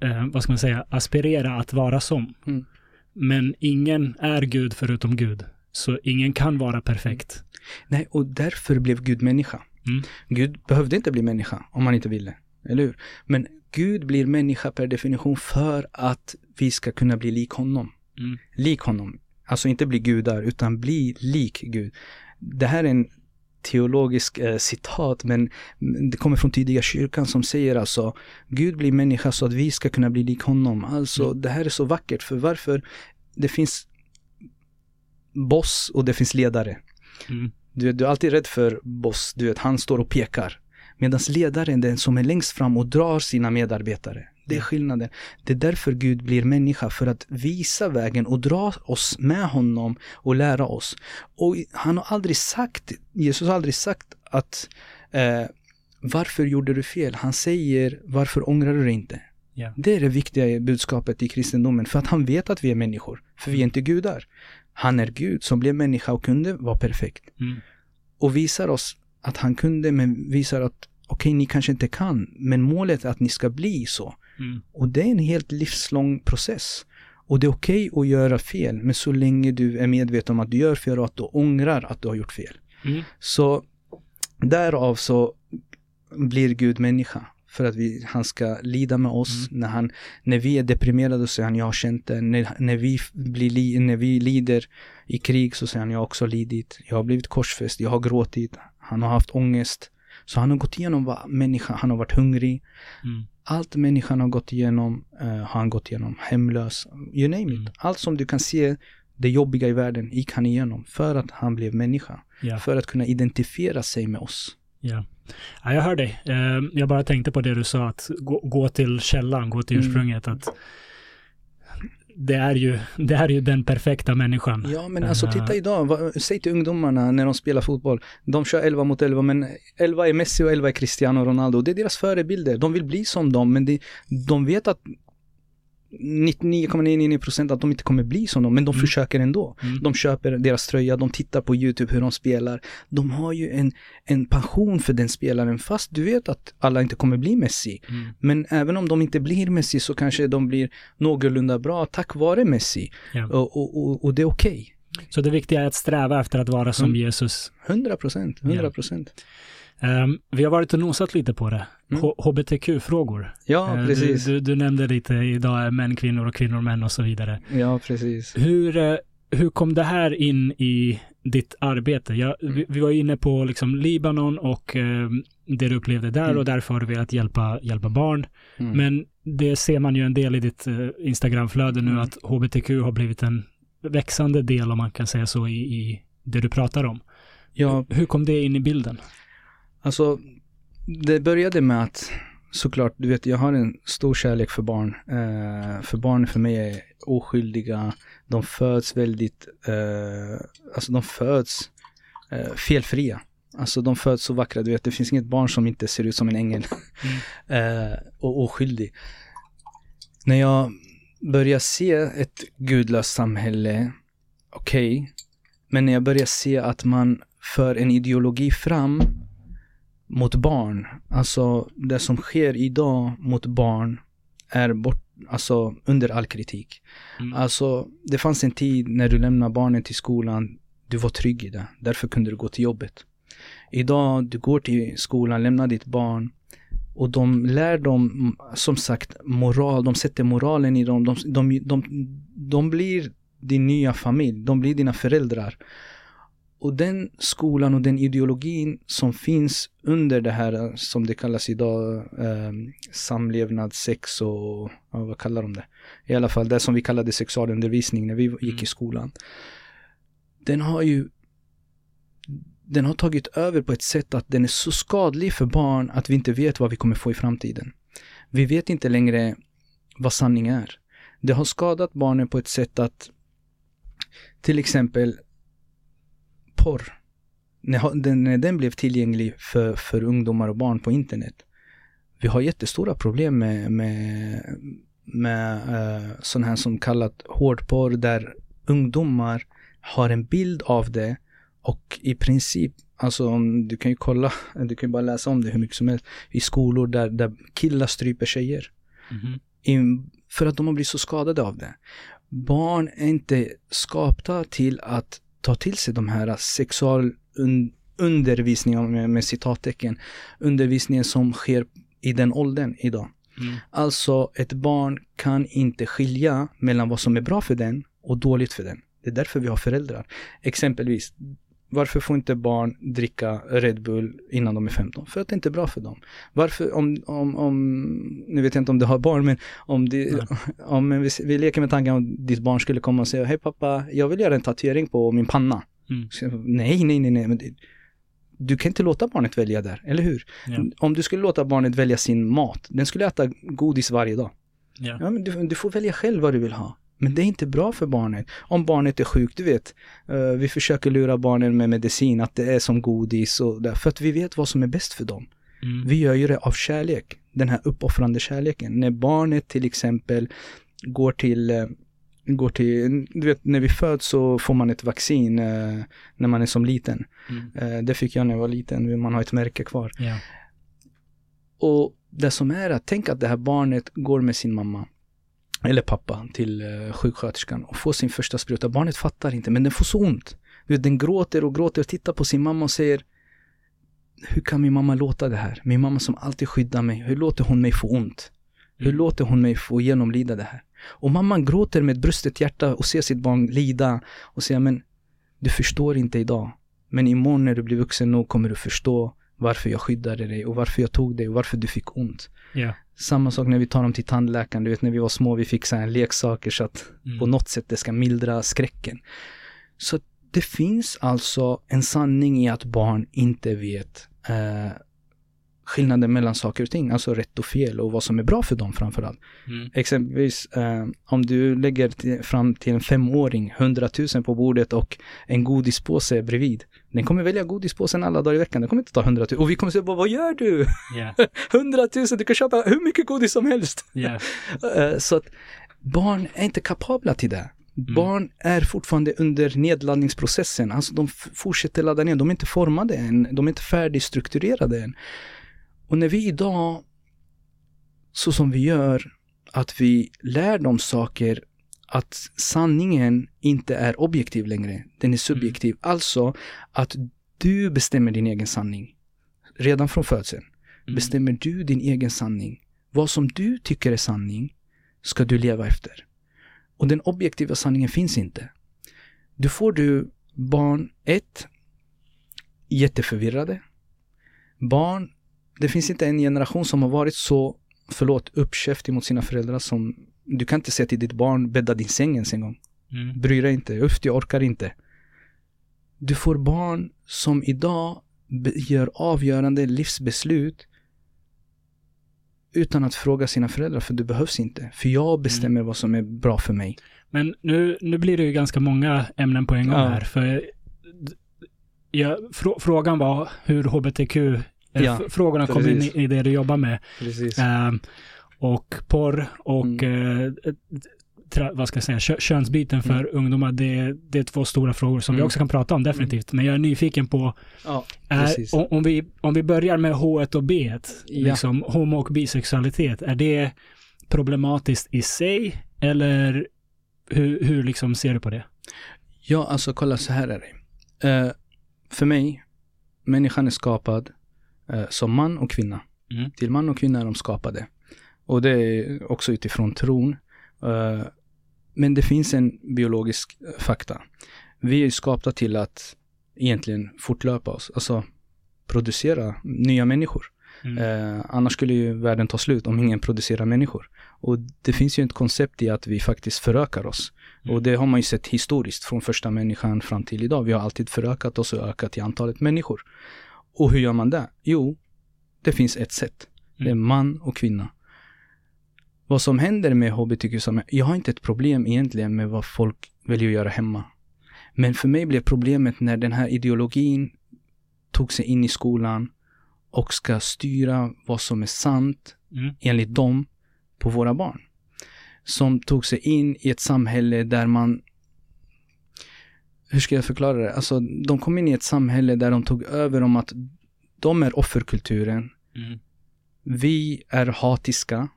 [SPEAKER 1] eh, vad ska man säga, aspirera att vara som. Mm. Men ingen är Gud förutom Gud. Så ingen kan vara perfekt.
[SPEAKER 2] Nej, och därför blev Gud människa. Mm. Gud behövde inte bli människa om han inte ville. Eller hur? Men Gud blir människa per definition för att vi ska kunna bli lik honom. Mm. Lik honom. Alltså inte bli gudar, utan bli lik Gud. Det här är en teologisk eh, citat, men det kommer från tidiga kyrkan som säger alltså Gud blir människa så att vi ska kunna bli lik honom. Alltså mm. det här är så vackert, för varför? Det finns boss och det finns ledare. Mm. Du, du är alltid rädd för boss, du vet, han står och pekar. Medan ledaren, den som är längst fram och drar sina medarbetare. Det är skillnaden. Det är därför Gud blir människa, för att visa vägen och dra oss med honom och lära oss. Och han har aldrig sagt, Jesus har aldrig sagt att eh, varför gjorde du fel? Han säger varför ångrar du dig inte? Yeah. Det är det viktiga budskapet i kristendomen, för att han vet att vi är människor, för vi är inte gudar. Han är Gud som blev människa och kunde vara perfekt. Mm. Och visar oss att han kunde, men visar att okej, okay, ni kanske inte kan, men målet är att ni ska bli så. Mm. Och det är en helt livslång process. Och det är okej okay att göra fel, men så länge du är medveten om att du gör fel och att du ångrar att du har gjort fel. Mm. Så därav så blir Gud människa. För att vi, han ska lida med oss. Mm. När, han, när vi är deprimerade så säger han, jag har känt det. När, när, vi blir, när vi lider i krig så säger han, jag har också lidit. Jag har blivit korsfäst, jag har gråtit. Han har haft ångest. Så han har gått igenom vad människan, han har varit hungrig. Mm. Allt människan har gått igenom uh, har han gått igenom. Hemlös, you name it. Mm. Allt som du kan se det jobbiga i världen gick han igenom för att han blev människa. Yeah. För att kunna identifiera sig med oss.
[SPEAKER 1] Ja. ja, jag hör dig. Eh, jag bara tänkte på det du sa, att gå, gå till källan, gå till mm. ursprunget. Mm. Att det är, ju, det är ju den perfekta människan.
[SPEAKER 2] Ja, men alltså titta eh. idag. Vad, säg till ungdomarna när de spelar fotboll. De kör 11 mot 11, men 11 är Messi och 11 är Cristiano Ronaldo. Det är deras förebilder. De vill bli som dem, men det, de vet att 99,99% att de inte kommer bli som dem, men de mm. försöker ändå. Mm. De köper deras tröja, de tittar på YouTube hur de spelar. De har ju en, en passion för den spelaren, fast du vet att alla inte kommer bli Messi. Mm. Men även om de inte blir Messi så kanske de blir någorlunda bra tack vare Messi. Ja. Och, och, och, och, det är okej. Okay.
[SPEAKER 1] Så det viktiga är att sträva efter att vara som mm. Jesus?
[SPEAKER 2] 100 procent, 100 procent. Ja.
[SPEAKER 1] Um, vi har varit och nosat lite på det. Mm. HBTQ-frågor.
[SPEAKER 2] Ja, uh, precis.
[SPEAKER 1] Du, du, du, nämnde lite idag män, kvinnor och kvinnor, män och så vidare.
[SPEAKER 2] Ja, precis.
[SPEAKER 1] Hur, uh, hur kom det här in i ditt arbete? Jag, mm. vi, vi, var inne på liksom Libanon och uh, det du upplevde där mm. och därför har du velat hjälpa, hjälpa barn. Mm. Men det ser man ju en del i ditt uh, Instagramflöde nu mm. att HBTQ har blivit en växande del, om man kan säga så, i, i det du pratar om. Ja. Hur kom det in i bilden?
[SPEAKER 2] Alltså, det började med att såklart, du vet, jag har en stor kärlek för barn. Eh, för barn för mig är oskyldiga. De föds väldigt, eh, alltså de föds eh, felfria. Alltså de föds så vackra, du vet, det finns inget barn som inte ser ut som en ängel. Mm. *laughs* Eh, och oskyldig. När jag börjar se ett gudlöst samhälle, okej, okay, men när jag börjar se att man för en ideologi fram mot barn. Alltså det som sker idag mot barn är bort, alltså under all kritik. Mm. Alltså det fanns en tid när du lämnade barnen till skolan, du var trygg i det. Därför kunde du gå till jobbet. Idag, du går till skolan, lämnar ditt barn och de lär dem, som sagt, moral. De sätter moralen i dem. De, de, de, de blir din nya familj. De blir dina föräldrar. Och den skolan och den ideologin som finns under det här som det kallas idag eh, samlevnad, sex och ja, vad kallar de det? I alla fall det som vi kallade sexualundervisning när vi gick mm. i skolan. Den har ju den har tagit över på ett sätt att den är så skadlig för barn att vi inte vet vad vi kommer få i framtiden. Vi vet inte längre vad sanning är. Det har skadat barnen på ett sätt att till exempel porr, när den, när den blev tillgänglig för, för ungdomar och barn på internet. Vi har jättestora problem med, med, med uh, sån här som kallat hårdporr där ungdomar har en bild av det och i princip, alltså du kan ju kolla, *laughs* du kan ju bara läsa om det hur mycket som helst i skolor där, där killar stryper tjejer. Mm. I, för att de har blivit så skadade av det. Barn är inte skapta till att ta till sig de här sexualundervisningen med, med citattecken, undervisningen som sker i den åldern idag. Mm. Alltså ett barn kan inte skilja mellan vad som är bra för den och dåligt för den. Det är därför vi har föräldrar. Exempelvis, varför får inte barn dricka Red Bull innan de är 15? För att det inte är bra för dem. Varför, om, om, om nu vet jag inte om du har barn, men om, det, *laughs* om vi, vi leker med tanken om ditt barn skulle komma och säga, hej pappa, jag vill göra en tatuering på min panna. Mm. nej, nej, nej, nej, men det, du kan inte låta barnet välja där, eller hur? Ja. Om du skulle låta barnet välja sin mat, den skulle äta godis varje dag. Ja. ja men du, du får välja själv vad du vill ha. Men det är inte bra för barnet. Om barnet är sjukt, du vet. Uh, vi försöker lura barnen med medicin, att det är som godis och där, för att vi vet vad som är bäst för dem. Mm. Vi gör ju det av kärlek. Den här uppoffrande kärleken. När barnet till exempel går till uh, går till, du vet när vi föds så får man ett vaccin uh, när man är som liten. Mm. det fick jag när jag var liten, man har ett märke kvar. Yeah. Och det som är att tänk att det här barnet går med sin mamma eller pappa till uh, sjuksköterskan och får sin första spruta. Barnet fattar inte, men den får så ont. Du vet, den gråter och gråter och tittar på sin mamma och säger Hur kan min mamma låta det här? Min mamma som alltid skyddar mig, hur låter hon mig få ont? Hur mm. låter hon mig få genomlida det här? Och mamman gråter med brustet hjärta och ser sitt barn lida och säger men du förstår inte idag. Men imorgon när du blir vuxen nog kommer du förstå varför jag skyddade dig och varför jag tog dig och varför du fick ont. Yeah. Samma sak när vi tar dem till tandläkaren, du vet när vi var små, vi fick så här leksaker så att mm. på något sätt det ska mildra skräcken. Så det finns alltså en sanning i att barn inte vet eh, skillnaden mellan saker och ting, alltså rätt och fel och vad som är bra för dem framförallt. Mm. Exempelvis eh, om du lägger till, fram till en femåring 100 000 på bordet och en godispåse bredvid. Den kommer välja godispåsen alla dagar i veckan, den kommer inte ta 100 000. Och vi kommer säga, vad gör du? Yeah. 100 000, du kan köpa hur mycket godis som helst. Yeah. *laughs* så att barn är inte kapabla till det. Mm. Barn är fortfarande under nedladdningsprocessen, alltså de fortsätter ladda ner, de är inte formade än, de är inte färdigstrukturerade än. Och när vi idag, så som vi gör, att vi lär dem saker att sanningen inte är objektiv längre, den är subjektiv. Mm. Alltså att du bestämmer din egen sanning. Redan från födseln mm. bestämmer du din egen sanning. Vad som du tycker är sanning ska du leva efter. Och den objektiva sanningen finns inte. Då får du barn, ett, jätteförvirrade. Barn det finns inte en generation som har varit så, förlåt, uppkäftig mot sina föräldrar som du kan inte säga till ditt barn bädda din säng ens en gång. Mm. Bry dig inte, uff jag orkar inte. Du får barn som idag gör avgörande livsbeslut utan att fråga sina föräldrar, för det behövs inte. För jag bestämmer mm. vad som är bra för mig.
[SPEAKER 1] Men nu, nu blir det ju ganska många ämnen på en gång ja. här. För ja, fr frågan var hur hbtq, eh, ja, frågorna kom in i, i, det du jobbar med.
[SPEAKER 2] Precis. Uh,
[SPEAKER 1] och porr och mm. uh, tra, vad ska jag säga, könsbyten för mm. ungdomar, det, det är två stora frågor som mm. vi också kan prata om definitivt. Men jag är nyfiken på,
[SPEAKER 2] ja,
[SPEAKER 1] är, om, om, vi, om vi börjar med H och B, liksom homo och bisexualitet, är det problematiskt i sig eller hur, hur liksom ser du på det?
[SPEAKER 2] Ja, alltså kolla så här är det. Uh, för mig, människan är skapad uh, som man och kvinna. Mm. Till man och kvinna är de skapade. Och det är också utifrån tron. Uh, men det finns en biologisk fakta. Vi är skapta till att egentligen fortlöpa oss, alltså producera nya människor. Mm. Eh, annars skulle ju världen ta slut om ingen producerar människor. Och det finns ju ett koncept i att vi faktiskt förökar oss. Mm. Och det har man ju sett historiskt från första människan fram till idag. Vi har alltid förökat oss och ökat i antalet människor. Och hur gör man det? Jo, det finns ett sätt. Det är mm. man och kvinna. Vad som händer med hbtq-samhället, jag har inte ett problem egentligen med vad folk väljer att göra hemma. Men för mig blev problemet när den här ideologin tog sig in i skolan och ska styra vad som är sant mm. enligt dem på våra barn. Som tog sig in i ett samhälle där man hur ska jag förklara det? Alltså, de kom in i ett samhälle där de tog över om att de är offerkulturen. Mm. Vi är hatiska.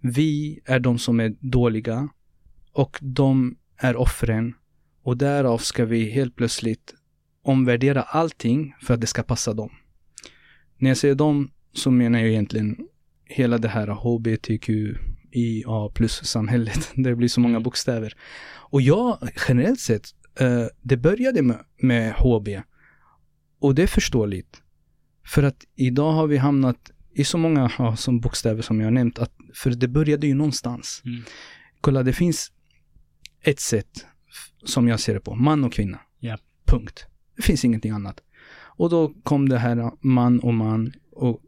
[SPEAKER 2] Vi är de som är dåliga. Och de är offren. Och därav ska vi helt plötsligt omvärdera allting för att det ska passa dem. När jag säger dem så menar jag egentligen hela det här HBTQIA plus-samhället. *laughs* Det blir så många mm. bokstäver. Och jag, generellt sett, uh, det började med, med HB. Och det är förståeligt. För att idag har vi hamnat i så många ja, som bokstäver som jag nämnt. Att, för det började ju någonstans. Mm. Kolla, det finns ett sätt som jag ser det på. Man och kvinna.
[SPEAKER 1] Yeah.
[SPEAKER 2] Punkt. Det finns ingenting annat. Och då kom det här man och man, och,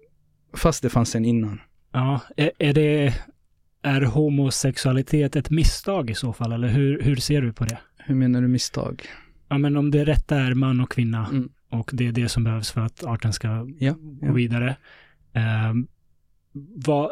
[SPEAKER 2] fast det fanns en innan.
[SPEAKER 1] Ja, är, är det, är homosexualitet ett misstag i så fall, eller hur, hur ser du på det?
[SPEAKER 2] Hur menar du misstag?
[SPEAKER 1] Ja, men om det rätta är man och kvinna mm. och det är det som behövs för att arten ska ja, ja. gå vidare. Eh, vad,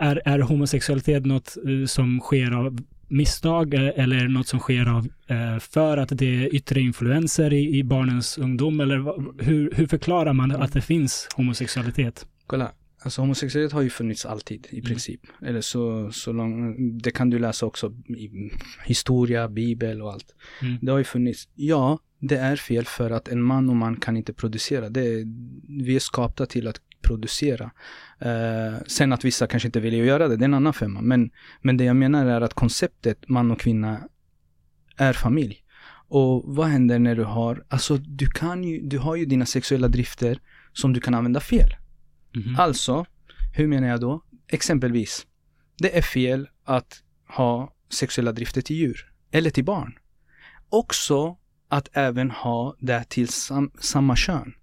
[SPEAKER 1] är, är homosexualitet något eh, som sker av misstag eh, eller något som sker av, eh, för att det är yttre influenser i, i barnens ungdom? Eller hur, hur förklarar man att det finns homosexualitet?
[SPEAKER 2] Kolla, alltså homosexualitet har ju funnits alltid i mm. princip. Mm. Eller så, så lång, det kan du läsa också i historia, bibel och allt. Mm. Det har ju funnits. Ja, det är fel för att en man och man kan inte producera. Det, vi är skapta till att producera. Uh, sen att vissa kanske inte vill göra det, det är en annan femma. Men, men det jag menar är att konceptet man och kvinna är familj. Och vad händer när du har, alltså du kan ju, du har ju dina sexuella drifter som du kan använda fel. Mm -hmm. Alltså, hur menar jag då? Exempelvis, det är fel att ha sexuella drifter till djur eller till barn. Också att även ha det till sam samma kön.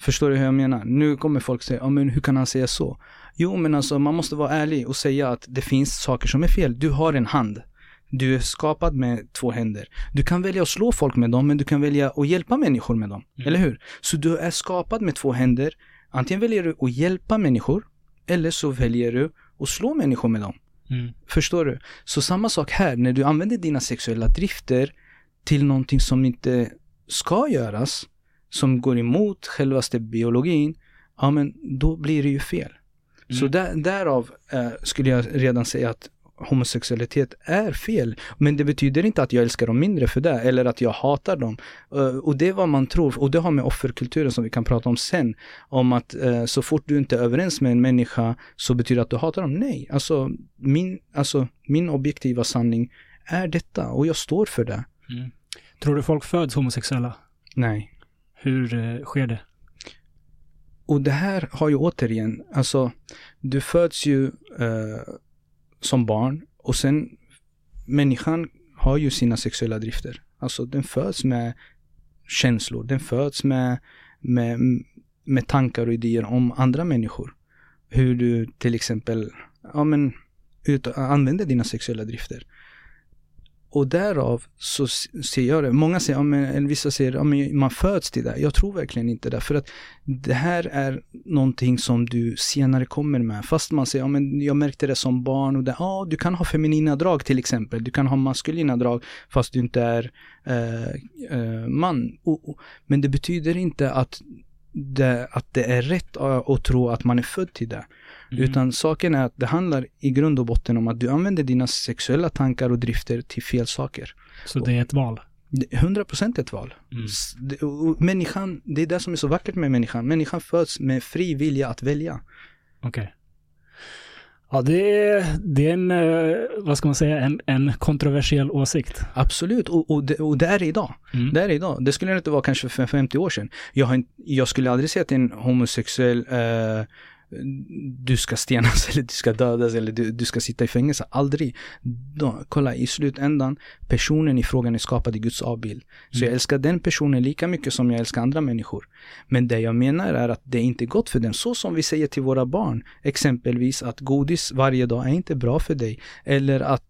[SPEAKER 2] Förstår du hur jag menar? Nu kommer folk säga, ja men hur kan han säga så? Jo men alltså man måste vara ärlig och säga att det finns saker som är fel. Du har en hand. Du är skapad med två händer. Du kan välja att slå folk med dem, men du kan välja att hjälpa människor med dem. Mm. Eller hur? Så du är skapad med två händer. Antingen väljer du att hjälpa människor, eller så väljer du att slå människor med dem. Mm. Förstår du? Så samma sak här, när du använder dina sexuella drifter till någonting som inte ska göras, som går emot självaste biologin, ja men då blir det ju fel. Mm. Så där, därav eh, skulle jag redan säga att homosexualitet är fel. Men det betyder inte att jag älskar dem mindre för det, eller att jag hatar dem. Uh, och det är vad man tror, och det har med offerkulturen som vi kan prata om sen, om att uh, så fort du inte är överens med en människa så betyder det att du hatar dem. Nej, alltså min, alltså, min objektiva sanning är detta och jag står för det. Mm.
[SPEAKER 1] Tror du folk föds homosexuella?
[SPEAKER 2] Nej.
[SPEAKER 1] Hur eh, sker det?
[SPEAKER 2] Och det här har ju återigen, alltså du föds ju eh, som barn och sen människan har ju sina sexuella drifter. Alltså den föds med känslor, den föds med, med, med tankar och idéer om andra människor. hur du till exempel, ja men, ut, använder dina sexuella drifter. Och därav så ser jag det. Många säger, ja, men, vissa säger, ja, men man föds till det. Jag tror verkligen inte det. För att det här är någonting som du senare kommer med. Fast man säger, ja men jag märkte det som barn och det, ja du kan ha feminina drag till exempel. Du kan ha maskulina drag fast du inte är eh, eh, man. Och, och, men det betyder inte att det, att det är rätt att tro att man är född till det. Mm. Utan saken är att det handlar i grund och botten om att du använder dina sexuella tankar och drifter till fel saker.
[SPEAKER 1] Så det är ett val?
[SPEAKER 2] 100% ett val. Mm. Människan, det är det som är så vackert med människan. Människan föds med fri vilja att välja.
[SPEAKER 1] Okej. Okay. Ja, det är, det är en, eh, vad ska man säga, en, en kontroversiell åsikt.
[SPEAKER 2] Absolut, och, och, det, och det är det idag. Mm. Det är det idag. Det skulle det inte vara kanske för 50 år sedan. Jag, har, jag skulle aldrig säga att en homosexuell eh, du ska stenas eller du ska dödas eller du, du ska sitta i fängelse. Aldrig. Då, kolla, i slutändan, personen i frågan är skapad i Guds avbild. Så mm. jag älskar den personen lika mycket som jag älskar andra människor. Men det jag menar är att det är inte gott för den. Så som vi säger till våra barn, exempelvis att godis varje dag är inte bra för dig. Eller att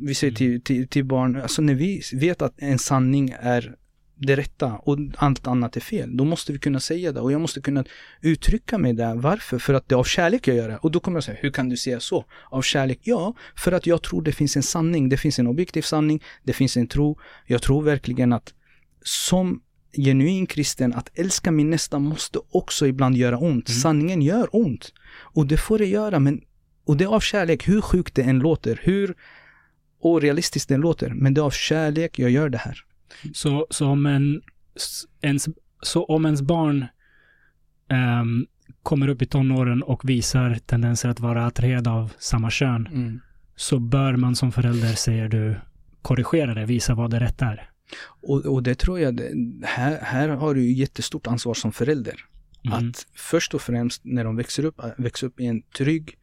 [SPEAKER 2] vi säger mm. till, till, till barn, alltså när vi vet att en sanning är det rätta och allt annat är fel. Då måste vi kunna säga det och jag måste kunna uttrycka mig där. Varför? För att det är av kärlek jag gör det. Och då kommer jag säga, hur kan du säga så? Av kärlek? Ja, för att jag tror det finns en sanning. Det finns en objektiv sanning. Det finns en tro. Jag tror verkligen att som genuin kristen, att älska min nästa måste också ibland göra ont. Mm. Sanningen gör ont. Och det får det göra, men och det är av kärlek, hur sjukt det än låter, hur orealistiskt det än låter, men det är av kärlek jag gör det här.
[SPEAKER 1] Så, så, om, en, ens, så om ens barn um, kommer upp i tonåren och visar tendenser att vara attraherad av samma kön, mm. så bör man som förälder, säger du, korrigera det, visa vad det rätt är.
[SPEAKER 2] Och, och det tror jag, här, här har du jättestort ansvar som förälder. Mm. Att först och främst när de växer upp, växer upp i en trygg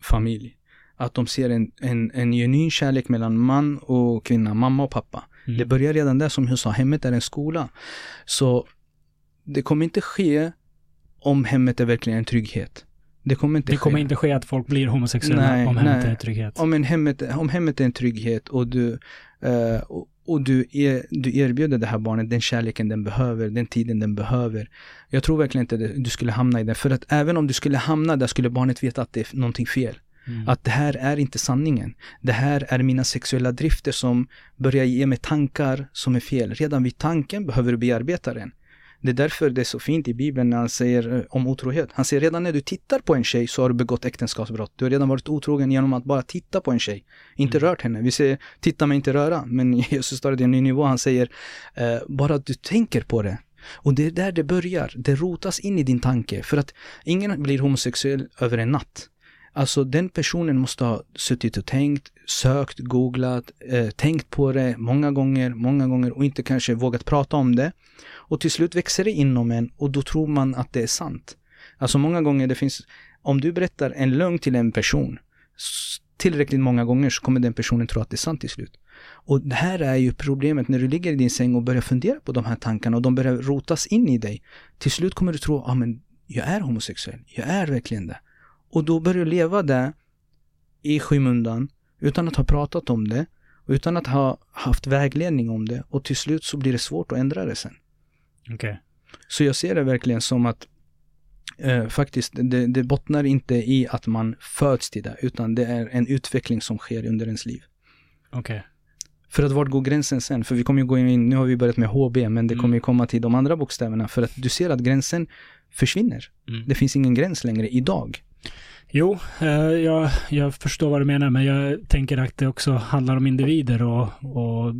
[SPEAKER 2] familj, att de ser en, en, en genuin kärlek mellan man och kvinna, mamma och pappa. Mm. Det börjar redan där som jag sa, hemmet är en skola. Så det kommer inte ske om hemmet är verkligen en trygghet.
[SPEAKER 1] Det kommer inte Det kommer ske. inte ske att folk blir homosexuella nej, om hemmet nej. är en trygghet.
[SPEAKER 2] Om, en hemmet, om hemmet är en trygghet och du, uh, och, och du, er, du erbjuder det här barnet den kärleken den behöver, den tiden den behöver. Jag tror verkligen inte att du skulle hamna i det. För att även om du skulle hamna där skulle barnet veta att det är någonting fel. Mm. Att det här är inte sanningen. Det här är mina sexuella drifter som börjar ge mig tankar som är fel. Redan vid tanken behöver du bearbeta den. Det är därför det är så fint i Bibeln när han säger eh, om otrohet. Han säger redan när du tittar på en tjej så har du begått äktenskapsbrott. Du har redan varit otrogen genom att bara titta på en tjej. Inte mm. rört henne. Vi säger titta men inte röra. Men *laughs* Jesus tar det till en ny nivå. Han säger eh, bara att du tänker på det. Och det är där det börjar. Det rotas in i din tanke. För att ingen blir homosexuell över en natt. Alltså den personen måste ha suttit och tänkt, sökt, googlat, eh, tänkt på det många gånger, många gånger och inte kanske vågat prata om det. Och till slut växer det inom en och då tror man att det är sant. Alltså många gånger det finns, om du berättar en lögn till en person tillräckligt många gånger så kommer den personen tro att det är sant till slut. Och det här är ju problemet när du ligger i din säng och börjar fundera på de här tankarna och de börjar rotas in i dig. Till slut kommer du tro, ja ah, men jag är homosexuell, jag är verkligen det. Och då börjar du leva där i skymundan utan att ha pratat om det utan att ha haft vägledning om det och till slut så blir det svårt att ändra det sen.
[SPEAKER 1] Okay.
[SPEAKER 2] Så jag ser det verkligen som att eh, faktiskt det, det bottnar inte i att man föds till det utan det är en utveckling som sker under ens liv.
[SPEAKER 1] Okay.
[SPEAKER 2] För att vart går gränsen sen? För vi kommer ju gå in, nu har vi börjat med HB, men det mm. kommer ju komma till de andra bokstäverna. För att du ser att gränsen försvinner. Mm. Det finns ingen gräns längre idag.
[SPEAKER 1] Jo, eh, jag, jag förstår vad du menar, men jag tänker att det också handlar om individer och, och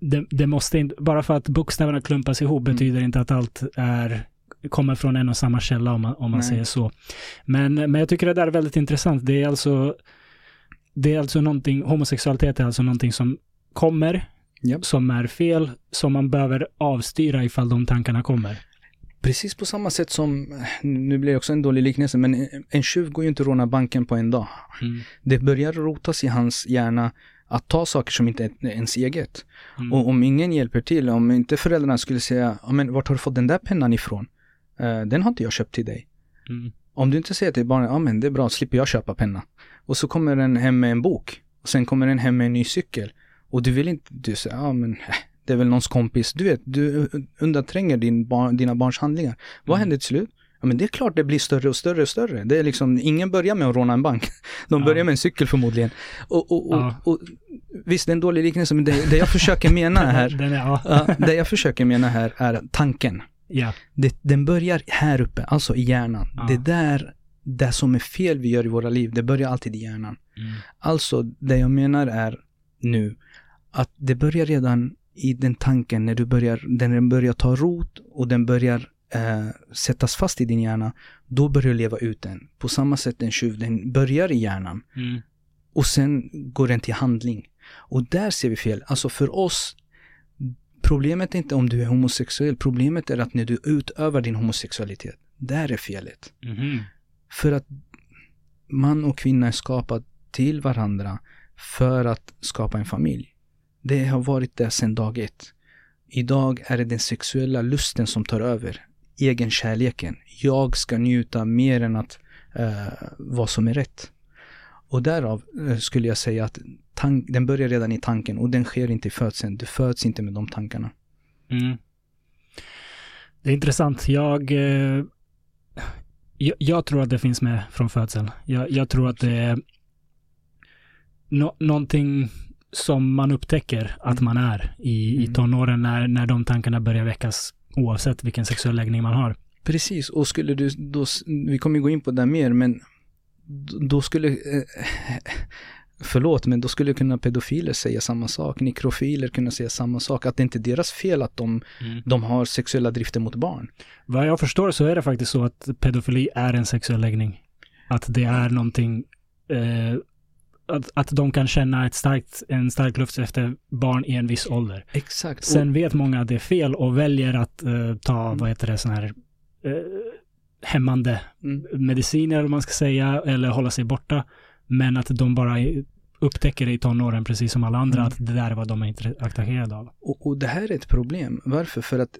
[SPEAKER 1] det, det måste inte, bara för att bokstäverna klumpas ihop mm. betyder inte att allt är kommer från en och samma källa om man, om man säger så. Men, men jag tycker det där är väldigt intressant. Det är alltså, det är alltså någonting, homosexualitet är alltså någonting som kommer, yep. som är fel, som man behöver avstyra ifall de tankarna kommer.
[SPEAKER 2] Precis på samma sätt som, nu blir det också en dålig liknelse, men en tjuv går ju inte att råna banken på en dag. Mm. Det börjar rotas i hans hjärna att ta saker som inte är ens eget. Mm. Och om ingen hjälper till, om inte föräldrarna skulle säga, men vart har du fått den där pennan ifrån? Uh, den har inte jag köpt till dig. Mm. Om du inte säger till barnet, ja men det är bra, slipper jag köpa penna. Och så kommer den hem med en bok. Och sen kommer den hem med en ny cykel. Och du vill inte, du säger, ja men äh, det är väl någons kompis. Du vet, du undantränger din barn, dina barns handlingar. Vad mm. händer till slut? Ja men det är klart det blir större och större och större. Det är liksom, ingen börjar med att råna en bank. *laughs* De börjar ja. med en cykel förmodligen. Och, och, och, ja. och visst, det är en dålig liknelse, men det, det jag försöker mena *laughs* här, den är, ja. det jag försöker mena här är tanken.
[SPEAKER 1] Ja.
[SPEAKER 2] Det, den börjar här uppe, alltså i hjärnan. Det där, det som är fel vi gör i våra liv, det börjar alltid i hjärnan. Mm. Alltså, det jag menar är nu, att det börjar redan i den tanken när du börjar, den börjar ta rot och den börjar eh, sättas fast i din hjärna, då börjar du leva ut den. På samma sätt en tjuv, den börjar i hjärnan. Mm. Och sen går den till handling. Och där ser vi fel. Alltså för oss, problemet är inte om du är homosexuell, problemet är att när du utövar din homosexualitet, där är felet. Mm. För att man och kvinna är skapad till varandra för att skapa en familj. Det har varit det sedan dag ett. Idag är det den sexuella lusten som tar över egen kärleken. Jag ska njuta mer än att eh, vad som är rätt. Och därav eh, skulle jag säga att den börjar redan i tanken och den sker inte i födseln. Du föds inte med de tankarna.
[SPEAKER 1] Mm. Det är intressant. Jag, eh, jag, jag, tror att det finns med från födseln. Jag, jag tror att det är no, någonting som man upptäcker att man är i, i mm. tonåren när, när de tankarna börjar väckas oavsett vilken sexuell läggning man har.
[SPEAKER 2] Precis, och skulle du då, vi kommer gå in på det mer, men då skulle, eh, *laughs* förlåt, men då skulle kunna pedofiler säga samma sak, nekrofiler kunna säga samma sak, att det inte är deras fel att de, mm. de har sexuella drifter mot barn.
[SPEAKER 1] Vad jag förstår så är det faktiskt så att pedofili är en sexuell läggning. Att det är någonting eh, att, att de kan känna ett starkt, en stark luft efter barn i en viss ålder.
[SPEAKER 2] Exakt.
[SPEAKER 1] Sen vet många att det är fel och väljer att uh, ta, mm. vad heter det, sån här uh, hämmande mm. mediciner, eller man ska säga, eller hålla sig borta. Men att de bara upptäcker det i tonåren, precis som alla andra, mm. att det där är vad de är attraherade av.
[SPEAKER 2] Och, och, det här är ett problem. Varför? För att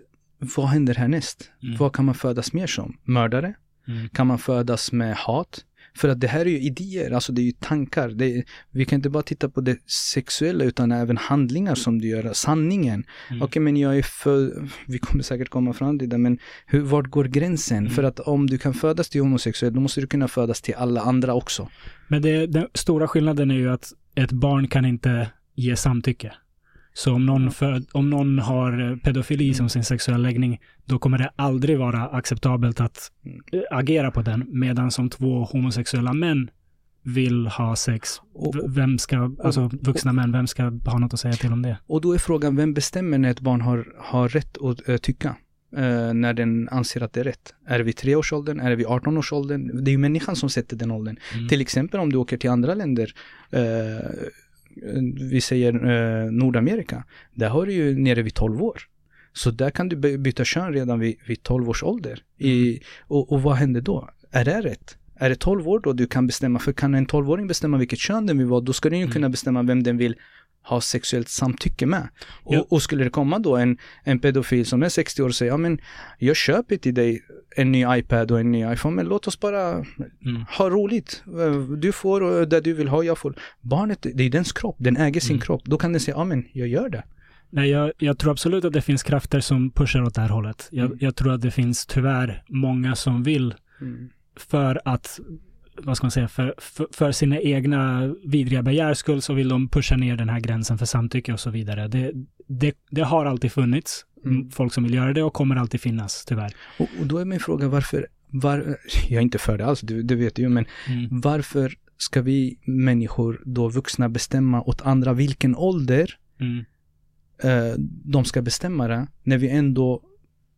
[SPEAKER 2] vad händer härnäst? Mm. Vad kan man födas mer som? Mördare? Mm. Kan man födas med hat? För att det här är ju idéer, alltså det är ju tankar. Är, vi kan inte bara titta på det sexuella utan även handlingar som du gör, sanningen. Mm. Okej, okay, men jag är för, vi kommer säkert komma fram till det, men hur, vart går gränsen? Mm. För att om du kan födas till homosexuell, då måste du kunna födas till alla andra också.
[SPEAKER 1] Men det, den stora skillnaden är ju att ett barn kan inte ge samtycke. Så om någon, för, om någon har eh, pedofili som sin sexuella läggning, då kommer det aldrig vara acceptabelt att mm. eh, agera på den. Medan som två homosexuella män vill ha sex, vem ska, alltså vuxna män, vem ska ha något att säga till om det?
[SPEAKER 2] Och då är frågan, vem bestämmer när ett barn har, har rätt att uh, tycka? Uh, när den anser att det är rätt. Är det vid treårsåldern? Är det vid 18-årsåldern? Det är ju människan som sätter den åldern. Mm. Till exempel om du åker till andra länder, uh, vi säger eh, Nordamerika, där har du ju nere vid 12 år. Så där kan du byta kön redan vid, vid 12 års ålder. I, mm. och, och vad händer då? Är det rätt? Är det 12 år då du kan bestämma? För kan en 12-åring bestämma vilket kön den vill vara, då ska den ju mm. kunna bestämma vem den vill ha sexuellt samtycke med. Och, ja. och, skulle det komma då en, en pedofil som är 60 år och säger, ja men jag köper till dig en ny iPad och en ny iPhone, men låt oss bara mm. ha roligt. Du får det du vill ha, jag får. Barnet, det är dens kropp, den äger sin mm. kropp. Då kan den säga, ja men jag gör det.
[SPEAKER 1] Nej, jag, jag, tror absolut att det finns krafter som pushar åt det här hållet. Jag, mm. jag tror att det finns tyvärr många som vill mm. för att vad ska man säga, för, för, för, sina egna vidriga begärs skull så vill de pusha ner den här gränsen för samtycke och så vidare. Det, det, det har alltid funnits mm. folk som vill göra det och kommer alltid finnas, tyvärr.
[SPEAKER 2] Och, och då är min fråga varför, var, *laughs* jag är inte för det alls, du, det vet du ju, men mm. varför ska vi människor, då vuxna, bestämma åt andra vilken ålder mm. eh, de ska bestämma det, när vi ändå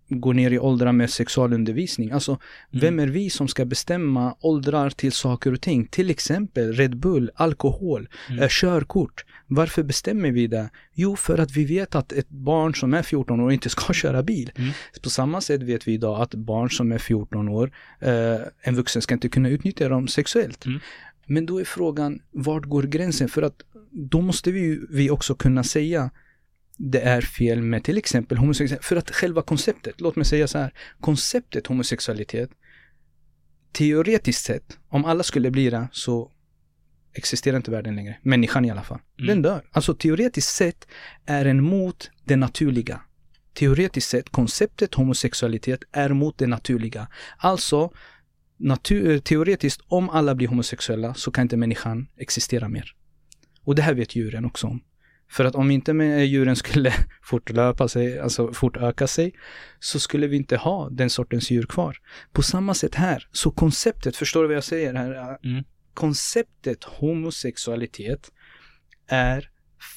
[SPEAKER 2] går ner i åldrar med sexualundervisning. Alltså, mm. vem är vi som ska bestämma åldrar till saker och ting? Till exempel Red Bull, alkohol, mm. eh, körkort. Varför bestämmer vi det? Jo, för att vi vet att ett barn som är 14 år inte ska *laughs* köra bil. Mm. På samma sätt vet vi idag att barn som är 14 år, eh, en vuxen ska inte kunna utnyttja dem sexuellt. Mm. Men då är frågan, vart går gränsen? För att då måste vi, vi också kunna säga det är fel med till exempel homosexualitet. För att själva konceptet, låt mig säga så här, konceptet homosexualitet, teoretiskt sett, om alla skulle bli det så existerar inte världen längre. Människan i alla fall. Mm. Den dör. Alltså teoretiskt sett är den mot det naturliga. Teoretiskt sett, konceptet homosexualitet är mot det naturliga. Alltså, natur, teoretiskt, om alla blir homosexuella så kan inte människan existera mer. Och det här vet djuren också om. För att om inte djuren skulle *laughs* fortlöpa sig, alltså fortöka sig, så skulle vi inte ha den sortens djur kvar. På samma sätt här, så konceptet, förstår du vad jag säger här? Mm. Konceptet homosexualitet är